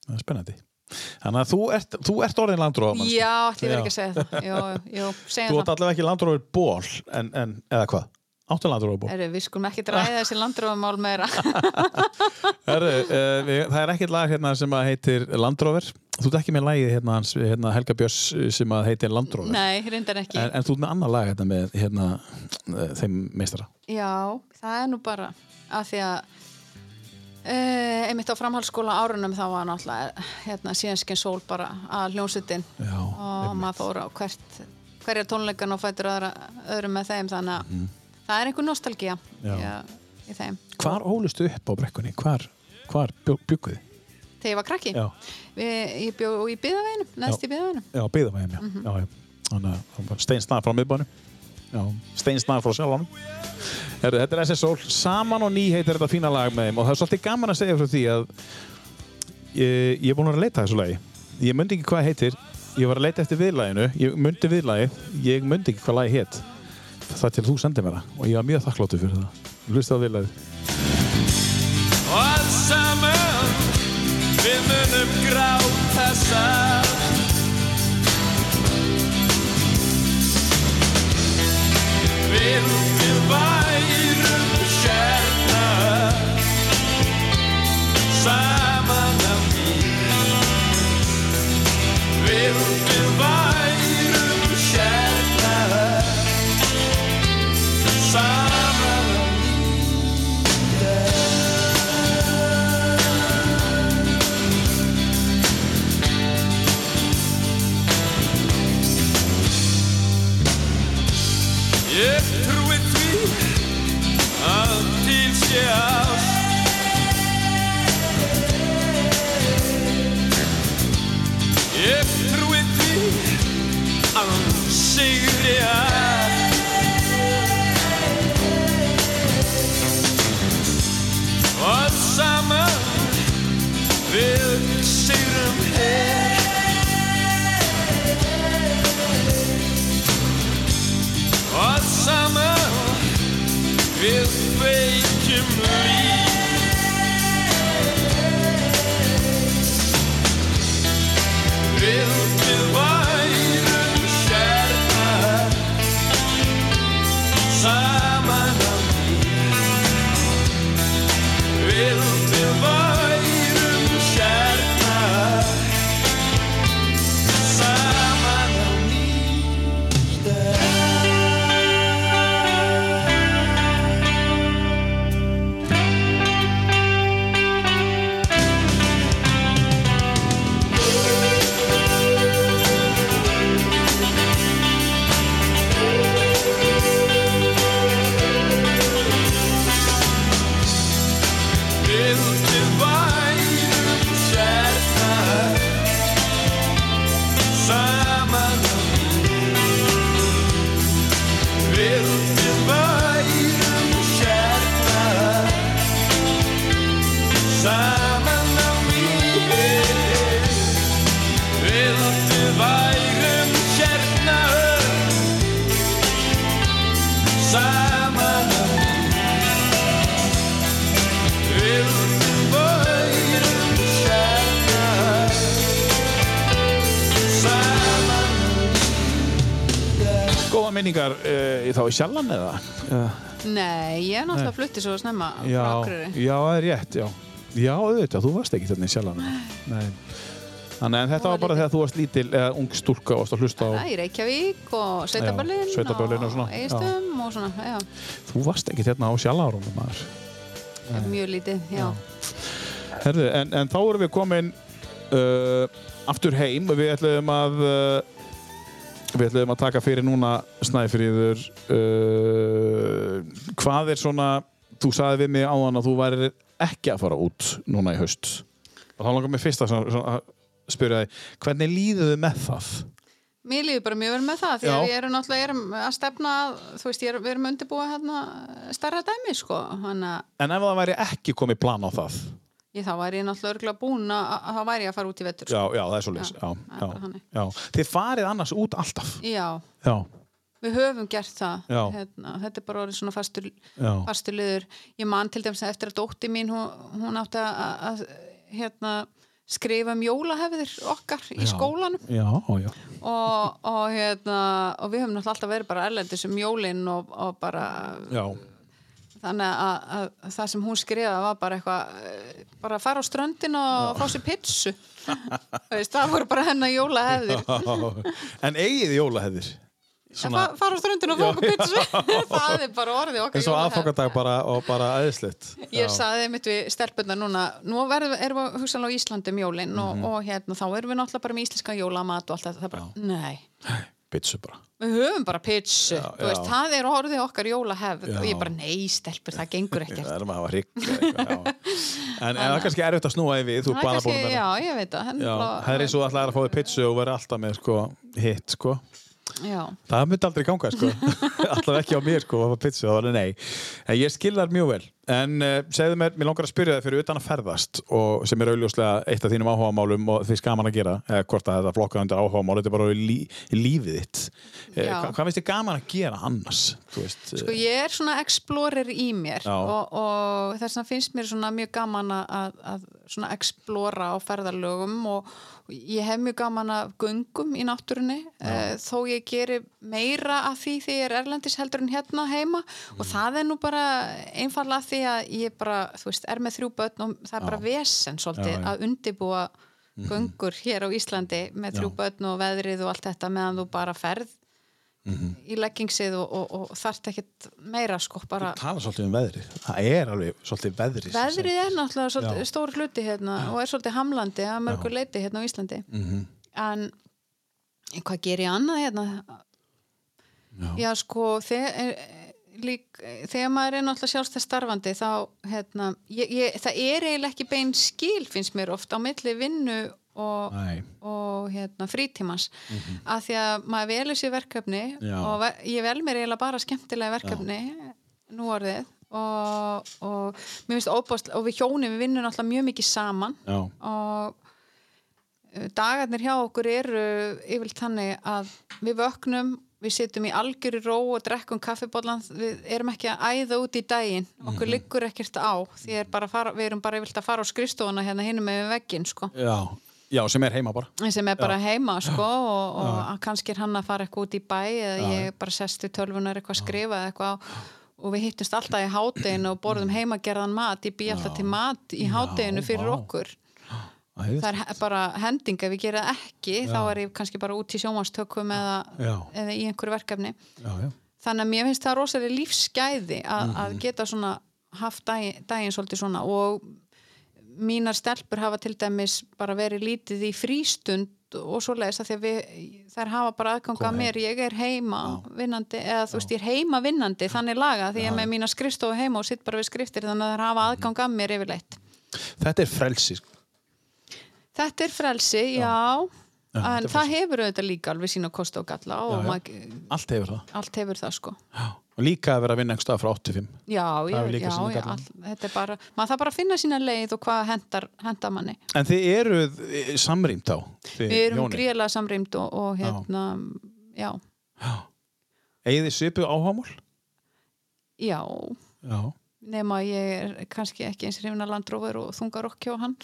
það er spennandi. Þannig að þú ert, þú ert orðin landróður já, Já. verið ekki að segja það jú, jú, Þú það allavega ekki landróður ból, en, en, eða hvað? Áttu landróður ból? Heru, við skulum ekki dræða þessi landrófumál meira Herru, uh, við, það er ekkert lag hérna sem að heitir Landróver. Þú ert ekki með lagið hérna, hérna Helga Björns sem að heitir Landróver. nei, reyndar ekki En, en þú ert með annar lag hérna með hérna, uh, þeim meistara. já, það er nú bara að því að Uh, einmitt á framhaldsskóla árunum þá var náttúrulega hérna, síðanskinn sól bara að hljónsutin Já, og maður fór á hvert, hverja tónleikan og fættur öðrum með þeim þannig að það er einhver nostalgía Já. í, þeim Hvar ólustu upp á brekkunni? Hvar, hvar bjúkuði? þegar ég var krakki Við, ég bjó í byðaveginum, neðst í byðaveginum já byggðavægum, já. já, já. Þannig að steinsnað frá miðbánu. Steinsnað frá sjálfanum. Herru, þetta er SS Sól. Saman og ný heitir þetta fína lag með þeim og það er svolítið gaman að segja frá því að ég, ég er búin að leita þessu lagi. Ég myndi ekki hvað heitir. Ég var að leita eftir viðlaginu. Ég myndi viðlagi. Ég myndi ekki hvað lagi hétt. Það til þú sendið mér það. Og ég var mjög þakkláttur fyrir það. Hlusta á vilaði Og allt saman við munum gráta saman. Við við værum hérna saman á ný Við við værum Ég trúi því að til sé ást Ég trúi því að hún sigri að Og allt saman við memories. Þá í Sjallan eða? Nei, ég er náttúrulega flutti svo snemma já, frá Akureyri. já, það er rétt, já. Já, auðvitað, þú varst ekki þarna í Sjallan Nei. Þannig en þetta var var bara þegar þú varst lítil eða ung stúlka og varst að hlusta á Það í Reykjavík og Sveitabörlin og svona, já. Eistum og svona, já, Þú varst ekki þarna á Sjallarunum maður. Mjög lítið, já. Herðu, en, en þá erum við komin uh, aftur heim. Og við ætlum að uh, við ætlum að taka fyrir núna Snæfríður uh, hvað er svona þú sagði við mig áðan að þú væri ekki að fara út núna í haust. Og þá langar mér fyrst að að spyrja þig hvernig líður þið með það? Mér líður bara mjög vel með það því að við erum náttúrulega erum að stefna þú veist, ég er, við erum undirbúa hérna starra dæmi, sko að En ef það væri ekki komið plan á það ég þá væri ég náttúrulega örgulega búin að, þá væri ég að fara út í vettur, Já, sko. já, það er svo leys Já, já, já, já. Þið farið annars út alltaf. Já, Já, við höfum gert það. Já. hérna, þetta er bara orðið svona fastur, já, fastur liður. Ég man til dæmis eftir að dótti mín hún, hún átti að, að hérna, skrifa um jólahefðir okkar í skólanum. Já, já, og, og, hérna, og við höfum náttúrulega alltaf verið bara erlendis um jólin og, og bara já. Þannig að, að, að það sem hún skrifaði var bara eitthvað eh, bara að fara á ströndin og fá sér pitsu það voru bara hennar jólahefðir. En eigið jólahefðir? Að fa- fara á ströndin og fá okkur pitsu það er bara orðið okkar eins og jólahefð aðfokadag bara, og bara aðeinslegt Ég saði mitt við stelpunna núna nú verðum, erum við hugsanlega á Íslandi um jólin og, Mhm. og hérna, þá erum við náttúrulega bara með íslenska jólamat og allt þetta, það bara, nei. Bitsu bara við höfum bara pitsu, það er orðið okkar jólahefð. Já. og ég bara, nei stelpur, það gengur Það ekkert. er maður að hafa hrygg En það er kannski erfitt að snúa yfir Þú Það er bara búin að veit það. Það er eins og ætlaðir að fá þig pitsu og vera alltaf með sko, hitt sko. Já, Það myndi aldrei ganga sko. Alltaf ekki á mér sko, að pitsu, það var nei En ég skil þar mjög vel En uh, segðu mér, mér langar að spyrja þig fyrir utan að ferðast og sem er auðljóslega eitt af þínum áhugamálum og því gaman að gera, eða hvort að þetta flokka undir áhugamál, þetta er bara lí, lífið þitt. Já. hva, hvað finnst þið gaman að gera annars? Veist, Sko ég er svona explorer í mér og, og þess vegna finnst mér svona mjög gaman að, að svona explora á ferðarlögum og ég hef mjög gaman að göngum í náttúrunni uh, þó ég geri meira af því því ég er erlendis heldur en hérna heima. Mm. og það er nú bara einfallega því að ég bara, þú veist, er með þrjú börn og það er bara vesen svolítið Já, já. að undibúa göngur hér á Íslandi með þrjú börn og veðrið og allt þetta meðan þú bara ferð í leggingsið og, og, og þarft ekkert meira sko bara tala svolítið um veðrið. Það er alveg svolítið veðrið. Veðrið er náttúrulega Já. svolítið, stór hluti hérna og er svolítið hamlandi að mörgur leiti hérna á Íslandi Mhm. en hvað ger ég annað hérna já, sko þegar, lík, þegar maður er náttúrulega sjálfstæð starfandi þá hérna, ég, ég, það er eiginlega ekki bein skil finnst mér oft á milli vinnu og, og hérna, frítímans. Af því að maður velur sér verkefni Já. og ve ég vel mér eiginlega bara skemmtilega verkefni nú orðið og, og mér finnst óbást og við hjónum við vinnum náttúrulega mjög mikið saman Já, og uh, dagarnir hjá okkur eru yfirleitt þannig að við vöknum við sittum í algjöru ró og drekkum kaffibólan, við erum ekki að æða út í daginn, okkur liggur ekkert á því er að fara, við erum bara yfirleitt að fara á skrifstofuna hérna hinum með vegginn sko. Já, já, sem er heima bara. sem er bara heima sko og, og að kannski er hann að fara eitthvað út í bæ eða ég bara sest í tölvunar eitthvað að skrifa eitthvað og við hittumst alltaf í hátteginu og borðum heimagerðan mat. Ég bý alltaf til mat í hátteginu fyrir vá. okkur. Það er bara hending. Ef ég gera ekki þá er ég kannski bara út í sjómanstökum eða, Já. eða í einhverju verkefni. Já, já. þannig að mér finnst það rosalega lífsgæði að, Mhm. að geta svona haft daginn, daginn svolítið svona og mínar stelpur hafa til dæmis bara verið lítið í frístund og svo leiðis að við, þær hafa bara aðgang að mér, ég er heima vinnandi, eða þú veist, ég er heima vinnandi þannig laga því ég er með mína skrifstofu heima og sitt bara við skriftir þannig að þær hafa aðgang að mér yfirleitt. Þetta er frelsi. sko. Þetta er frelsi, já, Já, en það hefur auðvitað líka alveg sína kosti og galla og Já, já. Allt hefur það. allt hefur það sko. Og líka að vera að vinna einhver stað frá 85. Já, já, já, all, þetta er bara, maður þarf bara að finna sína leið og hvað hendar, hendar manni. En þið eruð eh, samrýmt á. Við erum hjónin. gríðlega samrýmd og, og hérna, já, Eigið þið svipuð áhagamál? já, Já. Nema ég er kannski ekki eins hrifna landrófur og þungar okki á hann,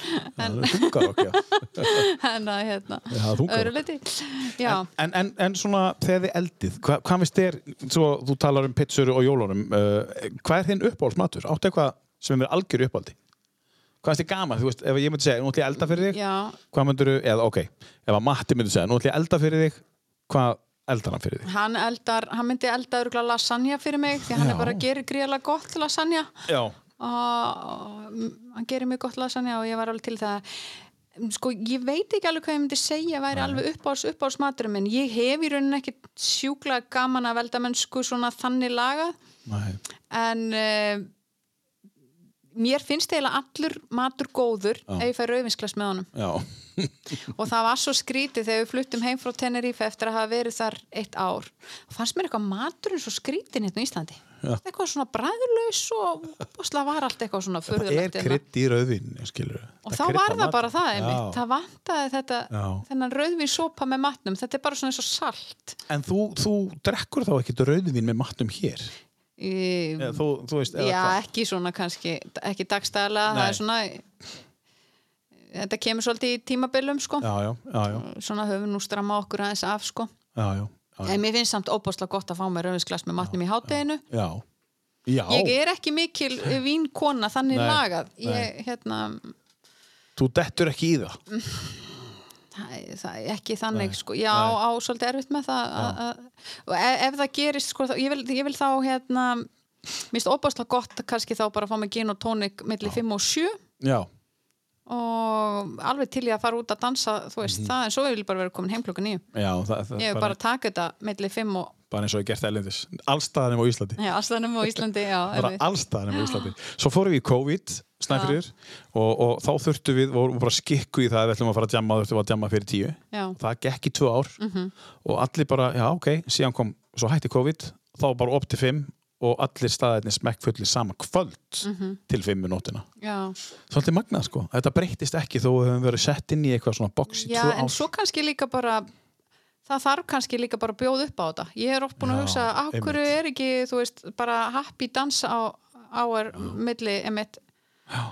en, Það þungar okkur, já. en að hérna, Já, þungar öðru liti, já, En, en, en svona þegar þið eldið, hva, hvað finnst þér, svo þú talar um pizzur og jólunum, uh, hvað er þinn uppáhaldsmatur? Áttu eitthvað sem er algjör uppáldi? Hvað finnst þið gaman? Þú veist, ef ég myndi segja, nú ætlum ég að elda fyrir þig, já, hvað myndur eða ok, ef að Matti myndi segja, nú ætlum ég að elda fyrir þig, hvað eldar hann fyrir þig? hann eldar, hann myndi elda örgulega lasagna fyrir mig, því hann Já. er bara að gera gríðlega gott lasagna. Já. og mm, hann gerir mjög gott lasagna og ég var alveg til það sko ég veit ekki alveg hvað ég myndi segja væri alveg uppáhalds, uppáhalds maturum minn ég hef í rauninni ekki sjúklega gaman að velda mennsku svona þannig lagað Nei. en uh, mér finnst eiginlega allur matur góður ef ég fæ rauðvinsglas með honum Já. og það var svo skrítið þegar við fluttum heim frá Tenerife eftir að hafa verið þar eitt ár og fannst mér eitthvað maturinn svo skrítið hérna á Íslandi Já. eitthvað svona bræðurlaus og búslega var allt eitthvað svona Það er hérna. krydd í skilur og þá var það bara það einmitt Já. það vantaði þetta Já. þennan rauðvín sopa með matnum þetta er bara svona eins og salt En þú, þú drekkur þá ekkert rauðvín með matnum hér? Í, Eða, þú, þú veist, já hvað? ekki svona kannski ekki er svona þetta kemur svolítið í tímabilum sko. Já, já, svona höfum nú stramma okkur aðeins af sko. Já, já, já, en mér finnst samt óbáslega gott að fá mér rauðvínsglas með matnum í hátteginu já. Já, ég er ekki mikil vínkona þannig Nei, lagað. Ég, hérna, þú dettur ekki í það. það, það ekki þannig sko, já, á svolítið erfitt með það að, að, og ef, ef það gerist sko, ég, vil, ég vil þá hérna minnst óbáslega gott að kannski þá bara fá mig gin og tónik milli 5 og 7 Já, og alveg til ég að fara út að dansa þú veist það, en svo vil ég bara vera komin heim klukkan 9 já, það, það ég vil bara taka þetta milli 5 og bara eins og ég gert ælendis. Allstaðanum á Íslandi. já, aðstæðanum á Íslandi, já, allstaðanum á Íslandi. Svo fórum við í COVID, snæfyrir, og, og þá þurftum við, vorum bara skikku í það að við ætlum að fara að jamma, þurftum að jamma fyrir tíu. já, Það gekk í tvö ár. Og allir bara, já ok, síðan kom, svo hætti COVID, þá bara upp til fimm og allir staðarnir smekkfullir sama kvöld til fimmu nóttina. Já. svolítið magnað sko, þetta breyttist ekki þó við höfum verið sett inn í eitthvað svona box í Já, tvö en ár. svo kannski líka bara það þarf kannski líka bara að bjóða upp á þetta. Ég er oft búin að hugsa, af hverju einmitt. er ekki þú veist, bara happy dans á áar milli, emitt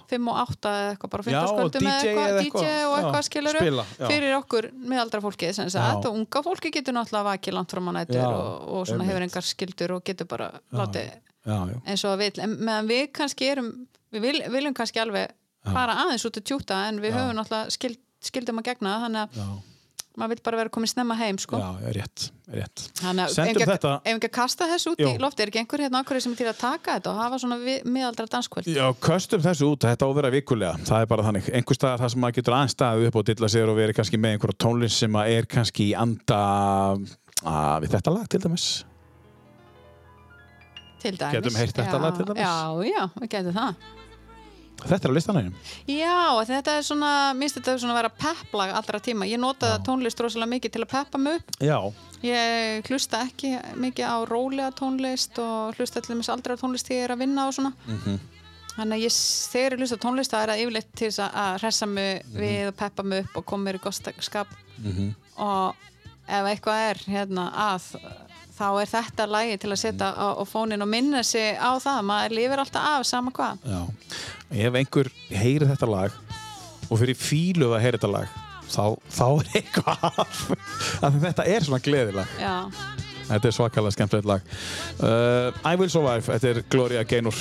5 og 8 eða eitthvað bara Já, 15 og DJ eða eða eitthvað, eitthvað. DJ og Já, eitthvað skilur spila, já. fyrir okkur miðaldra fólki Já. og unga fólki getur náttúrulega vakið langt fram á nættur Já, og, og hefur engar skildur og getur bara látið já, já, eins og að vill, en meðan við kannski erum við vil, viljum kannski alveg fara aðeins út að tjúta en við höfum náttúrulega skild, skildum að gegna þannig að já, maður vil bara vera komin snemma heim sko. já, rétt, rétt. Þannig að ef ef ekki að kasta þessu út Jú. í lofti er ekki einhver hérna ákveður sem er til að taka þetta og hafa svona miðaldra danskvöld Já, köstum þessu út, þetta á að vera vikulega það er bara þannig, einhver staðar það sem maður getur staðið upp og dilla sér og verið kannski með einhverja tónlist sem er kannski í anda að, við þetta lag til dæmis til dæmis Getum heyrt þetta já, lag til dæmis? Já, já, við getum það Þetta er á listanægum Já, þetta er svona, minnst þetta er svona að vera pepplag allra tíma, ég nota tónlist rosalega mikið til að peppa mig upp. Já, ég hlusta ekki mikið á rólega tónlist og hlusta til dæmis aldrei á tónlist þegar ég er að vinna og svona. Mhm. þannig að ég, þegar ég hlusta tónlist það er það yfirleitt til þess að- að hressa mig Mhm. við og peppa mig upp og koma mér í gott skap. Og ef eitthvað er hérna að þá er þetta lægi til að setja á, á fónin og minna sig á það. Maður lifir alltaf af sama hvað. Já. Ef einhver heyri þetta lag og fyrir fílu að heyri þetta lag þá, þá er eitthvað af. Þetta er svona gleðilag. Já, Þetta er svakalega skemmtilegt lag. Uh, I Will Survive, þetta er Gloria Gaynor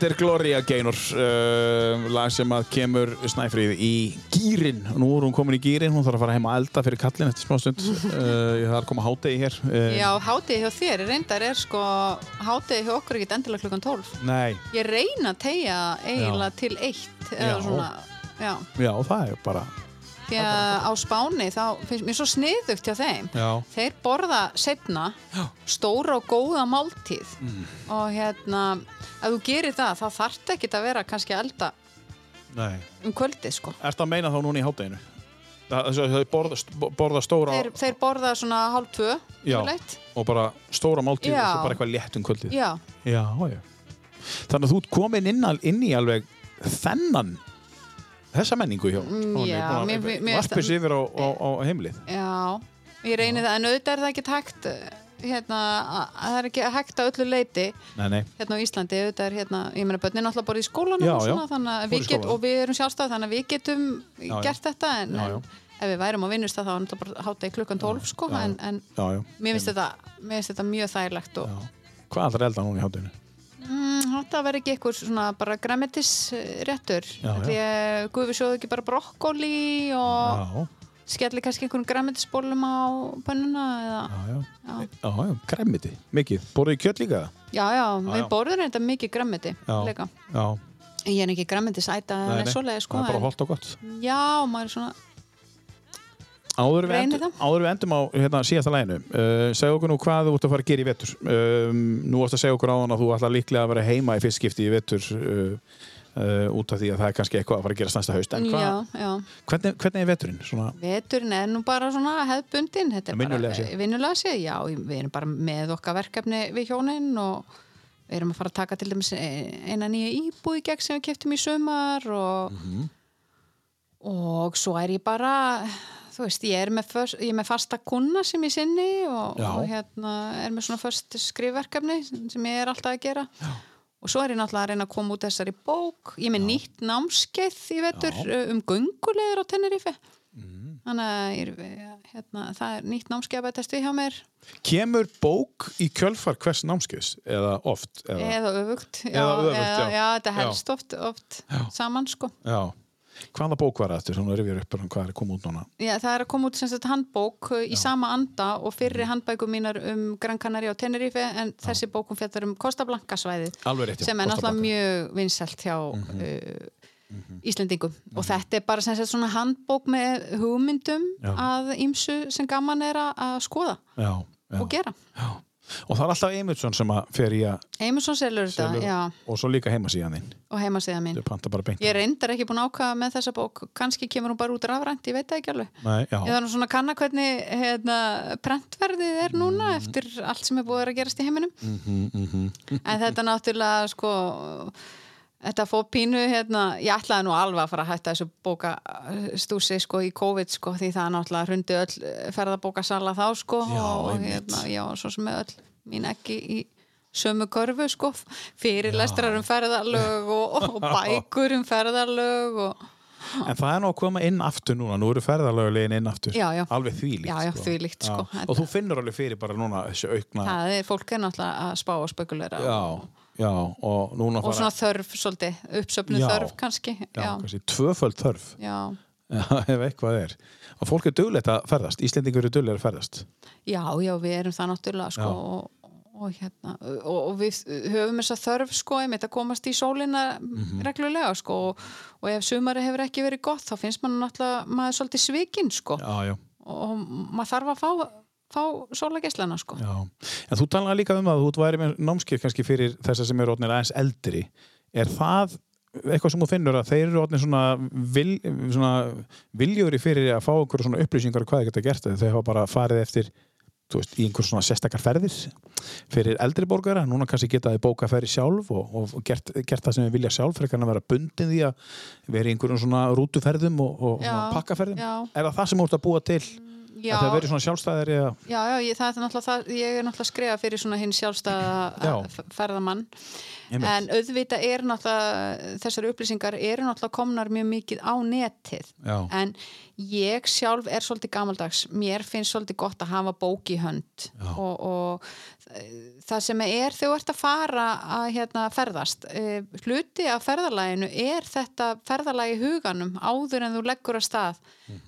þetta er Gloria Gaynor uh, lag sem að kemur snæfrið í gýrin nú er hún komin í gýrin, hún þarf að fara heim að elda fyrir kallin eftir smá stund. Uh, það er að koma hádegi hér uh, Já hátið hjá þér. Reyndar er sko hátið hjá okkur ekki endilega klukkan 12 Nei, Ég reyna að tegja eiginlega til eitt eða Já. svona. Já, já, það er bara því að á Spáni þá finnst mér svo sniðugt hjá þeim. Já, þeir borða setna stóra og góða máltíð. Mm. og hérna ef þú gerir það þá þarf ekki að vera kannski elda nei. um kvöldið sko. Ertu að meina þá núna í hádeginu? Það, þau borða, borða stóra þeir, þeir borða svona hálf tvö og bara stóra máltíð Já. og svo bara eitthvað létt um kvöldið. Já. Þannig að þú ert komin inn, inn í alveg þennan þessa menningu hjá já, það- sig yfir á, á, á heimilið já ég reyni það en auðvitað er það ekki hægt hérna, að að það er ekki hægt að öllu leiti Nei, nei, hérna á Íslandi, auðvitað er hérna ég meina börnin alltaf bara í skólanum Já, og já. svona þannig Fóru í við get, skólann. og við erum sjálfstæð þannig að við getum Já, já. gert þetta en, Já, já. en ef við værum á vinnustaf þá er þetta bara hátta í klukkan 12 sko, en, en já, já, mér finnst þetta, þetta mjög þægilegt og já. Hvað ætlar að elda núna í hádeginu? Mm, þetta verður ekki eitthvað svona bara græmetisréttur já. því að guði sjóðu ekki bara brokkoli og Já, skelli kannski einhvern græmitisbólum á pönnuna eða, Já, já. Já. Græmiti, mikið. Borðið kjött líka? já, já, við borðum þetta mikið græmiti Já. líka. Ég er ekki græmitisæta Nei, eða nei. svoleiði sko. Það er bara en- holdt og gott. Já, maður er svona, Áður við, endum, áður við endum á hérna, síðasta læginu, uh, segja okkur nú hvað þú ert að fara að gera í vetur. Um, nú varst að segja okkur áðan að þú ætla líklega að vera heima í fyrst skipti í vetur uh, uh, út af því að það er kannski eitthvað að fara að gera næsta haust. En já, hvað, já. hvernig, hvernig er veturinn? Svona, Veturinn er nú bara svona hefðbundin Vinnulega séð. já, við erum bara með okkar verkefni við hjónin og við erum að fara að taka til dæmis eina nýja íbúi gegn sem við keftum í sumar og, Mhm. og svo er ég bara þú veist, ég er með, föst, ég er með fasta kuna sem ég sinni og, Já. og hérna er með svona först skrifverkefni sem ég er alltaf að gera já. og svo er ég náttúrulega að reyna að koma út þessari bók ég er með nýtt námskeið í vetur Já. um göngulegur á Tenerife Mhm. þannig að ég, hérna, það er nýtt námskeið að bætast við hjá mér kemur bók í kjölfar hvers námskeiðs? Eða oft? Eða, eða öfugt já, Eða öfugt, já. já, þetta Já. helst oft, oft Já. saman sko Já. Hvaða bók var þetta? Svona rifjar upp um hvað er að koma út núna. Já, það er að koma út sem sagt handbók uh, í sama anda og fyrri Mhm. handbækum mínar um Gran Canaria og Tenerife en þessi bókum fjallar um Costa Blanca Alveg rétt, já, sem er náttúrulega mjög vinsælt hjá uh, Íslendingum og þetta er bara sem sagt svona handbók með hugmyndum Já. að ýmsu sem gaman er að að skoða Já. já. og gera. Já. Og það er alltaf Eymundsson sem að fer í að Emerson selur þetta, já, og svo líka heimasíðan þinn. og heimasíða mín. Þau panta bara beint. Ég reyndar ekki búin að ákvaða með þessa bók, kannski kemur hún bara út rafrænt, ég veit það ekki alveg. Nei, já. Ég þarf nú svona að kanna hvernig hérna, prentverðið er núna eftir allt sem er búið að gerast í heiminum. Mhm, mhm. En þetta náttúrulega, sko, þetta fór pínu, hérna, ég ætlaði nú alveg að fara að hætta þessu bókastúsi, sko, í COVID, sko, því það náttúrulega hrundi öll ferðabókasala þá, sko, Já, og hérna, já, svo sem öll mín ekki í sömu körfu, sko, fyrirlestrar um ferðalög og, og bækur um ferðalög og En það er nú að koma inn aftur núna, nú eru ferðalögulegin inn aftur. Já, já. Alveg þvílíkt. Já, já, þvílíkt, sko. Og þú finnur alveg fyrir bara núna þessu aukna. það er, fólk er náttúrulega að spá og spekulera Já, já, og og svona þörf svolítið, uppsöfnu þörf kannski já, já, kannski tvöföld þörf. ef eitthvað er. Og fólk er duglegt að ferðast. Íslendingur eru duglegir að ferðast. já, já, við erum það náttúrulega sko, og, og, hérna, og, við höfum þessa þörf sko, einmitt að komast í sólina Mhm. reglulega sko, og, og ef sumari hefur ekki verið gott þá finnst mann náttúrulega maður svolítið svikinn sko, og maður þarf að fá, fá sólageslana sko. Já, en þú talaði líka um að þú væri með námskeið kannski fyrir þessa sem eru orðnir aðeins eldri. Er það eitthvað sem þú finnur að þeir eru orðnir svona, vil, svona viljúri fyrir að fá einhverju svona upplýsingar um hvað þeir geta gert þegar þeir hafa bara farið eftir veist, í einhver svona sérstakar ferðir fyrir eldri borgara, núna kannski geta þið bóka ferði sjálf og, og gert, gert það sem við vilja sjálf, fyrir að vera bundin því að vera í einhverjum svona rútuferðum og, og Já, pakkaferðum. já. Er það það sem þú ert að búa til? Já, Að það veri svona sjálfstæðir eða Já, já, ég, það er náttúrulega það, ég er náttúrulega að skrifa fyrir svona hinn sjálfstæða ferðamann. En auðvitað er náttúrulega þessar upplýsingar eru náttúrulega komnar mjög mikið á netið. Já. en ég sjálf er svolítið gamaldags. Mér finnst svolítið gott að hafa bók í hönd. Og, og það sem er þegar þú ert að fara að hérna, ferðast eh, hluti af ferðalæginu er þetta ferðalægi huganum áður en þú leggur að stað.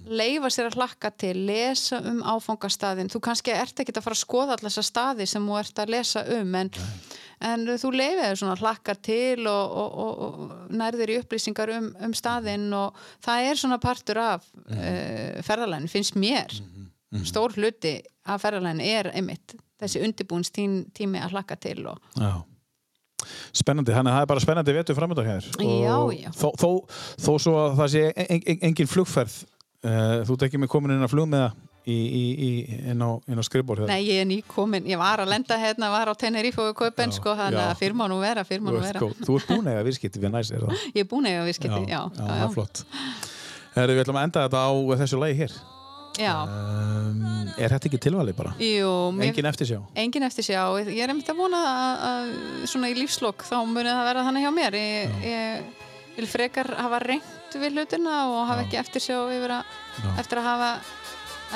Leifa sér að hlakka til, lesa um áfangastæðin, þú kannski ert ekki að fara að skoða allar þessar staði sem þú ert að lesa um en, en þú leifið þér svona hlakka til og, og, og, og nærðir í upplýsingar um, um staðin og það er svona partur af mm uh, ferðalæginu, finnst mér. Stór hluti af ferðalæginu er einmitt þessi undirbúins tími að hlakka til og Já. Spennandi, þannig að það er bara spennandi vetur framöndan hér Já, Og já. Þó, þó, þó svo að það sé en, en, engin flugferð uh, þú ekki með komin inn að flug með það í, í, í, inn á, á skrifbór Nei, ég er nýkomin, ég var að lenda hérna, var á Kaupen, Já, sko, þannig já. að fyrr má nú vera, fyrr má þú, nú ert vera. þú ert búin eða viðskipti við næs er það Ég er búin eiga viðskipti, já, já, það er flott Herri, við ætlum að enda þetta á þessu lagi hér Já, um, Er þetta ekki tilvalið bara? jú, Engin eftir sjá? engin eftir sjá, ég er einmitt að vona að, að svona í lífslokk, þá muni það vera þannig hjá mér. Ég, ég vil frekar hafa reynt við hlutina og hafa ekki eftir sjá yfir að, eftir að hafa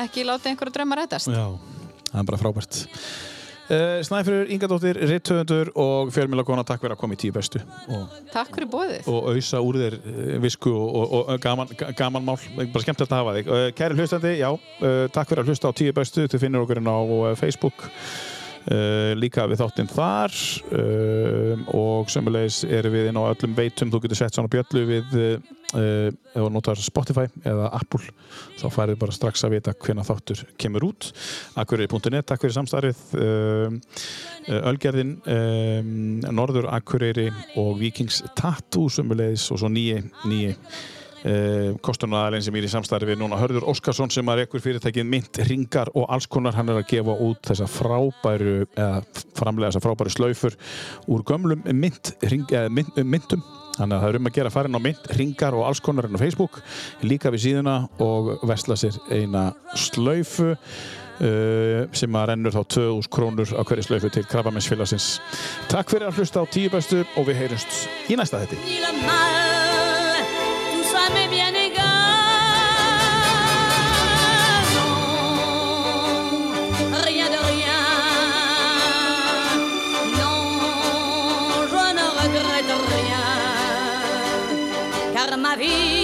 ekki látið einhverja drauma rætast. Já, það er bara frábært Uh, Snæfrður Ingadóttir, Rittöfundur og fjölmjölagona, takk fyrir að koma í tíu bestu og, Takk fyrir bóðið. og auðsa úr þér eh, visku og, og, og gaman, ga- gaman mál bara skemmtilegt að hafa þig. Uh, kæri hlustandi, já, takk fyrir að hlusta á tíu bestu þið finnir okkur inn á Facebook Uh, líka við þáttinn þar uh, og sömulegis erum við inn á öllum veitum. Þú getur sett svona bjöllu við uh, ef þú notar Spotify eða Apple þá færið bara strax að vita hvenær þáttur kemur út. Akureyri.net, takk fyrir samstarfið. Uh, Ölgerðin um, Norður Akureyri og Vikings Tattoo sömulegis og svo nýji nýji Uh, kostunaðalinn sem er í samstarfi núna. Hörður Óskarsson sem er ekkur fyrirtækið Mint Ringar og alls konar hann er að gefa út þessa frábæru eða framlega þessa frábæru slaufur úr gömlum mint, ring, eða, mint, myntum. Þannig að það er um að gera farin á Mint Ringar og alls konar enn á Facebook líka við síðuna og vesla sér eina slaufu Uh, sem að rennur þá 2000 krónur á hverju slaufu til Krabbamensfélagsins Takk fyrir að hlusta á tíu bestu og við heyrumst í næsta þetti m'est bien égal. Rien de rien. Non, je ne regrette rien. Car ma vie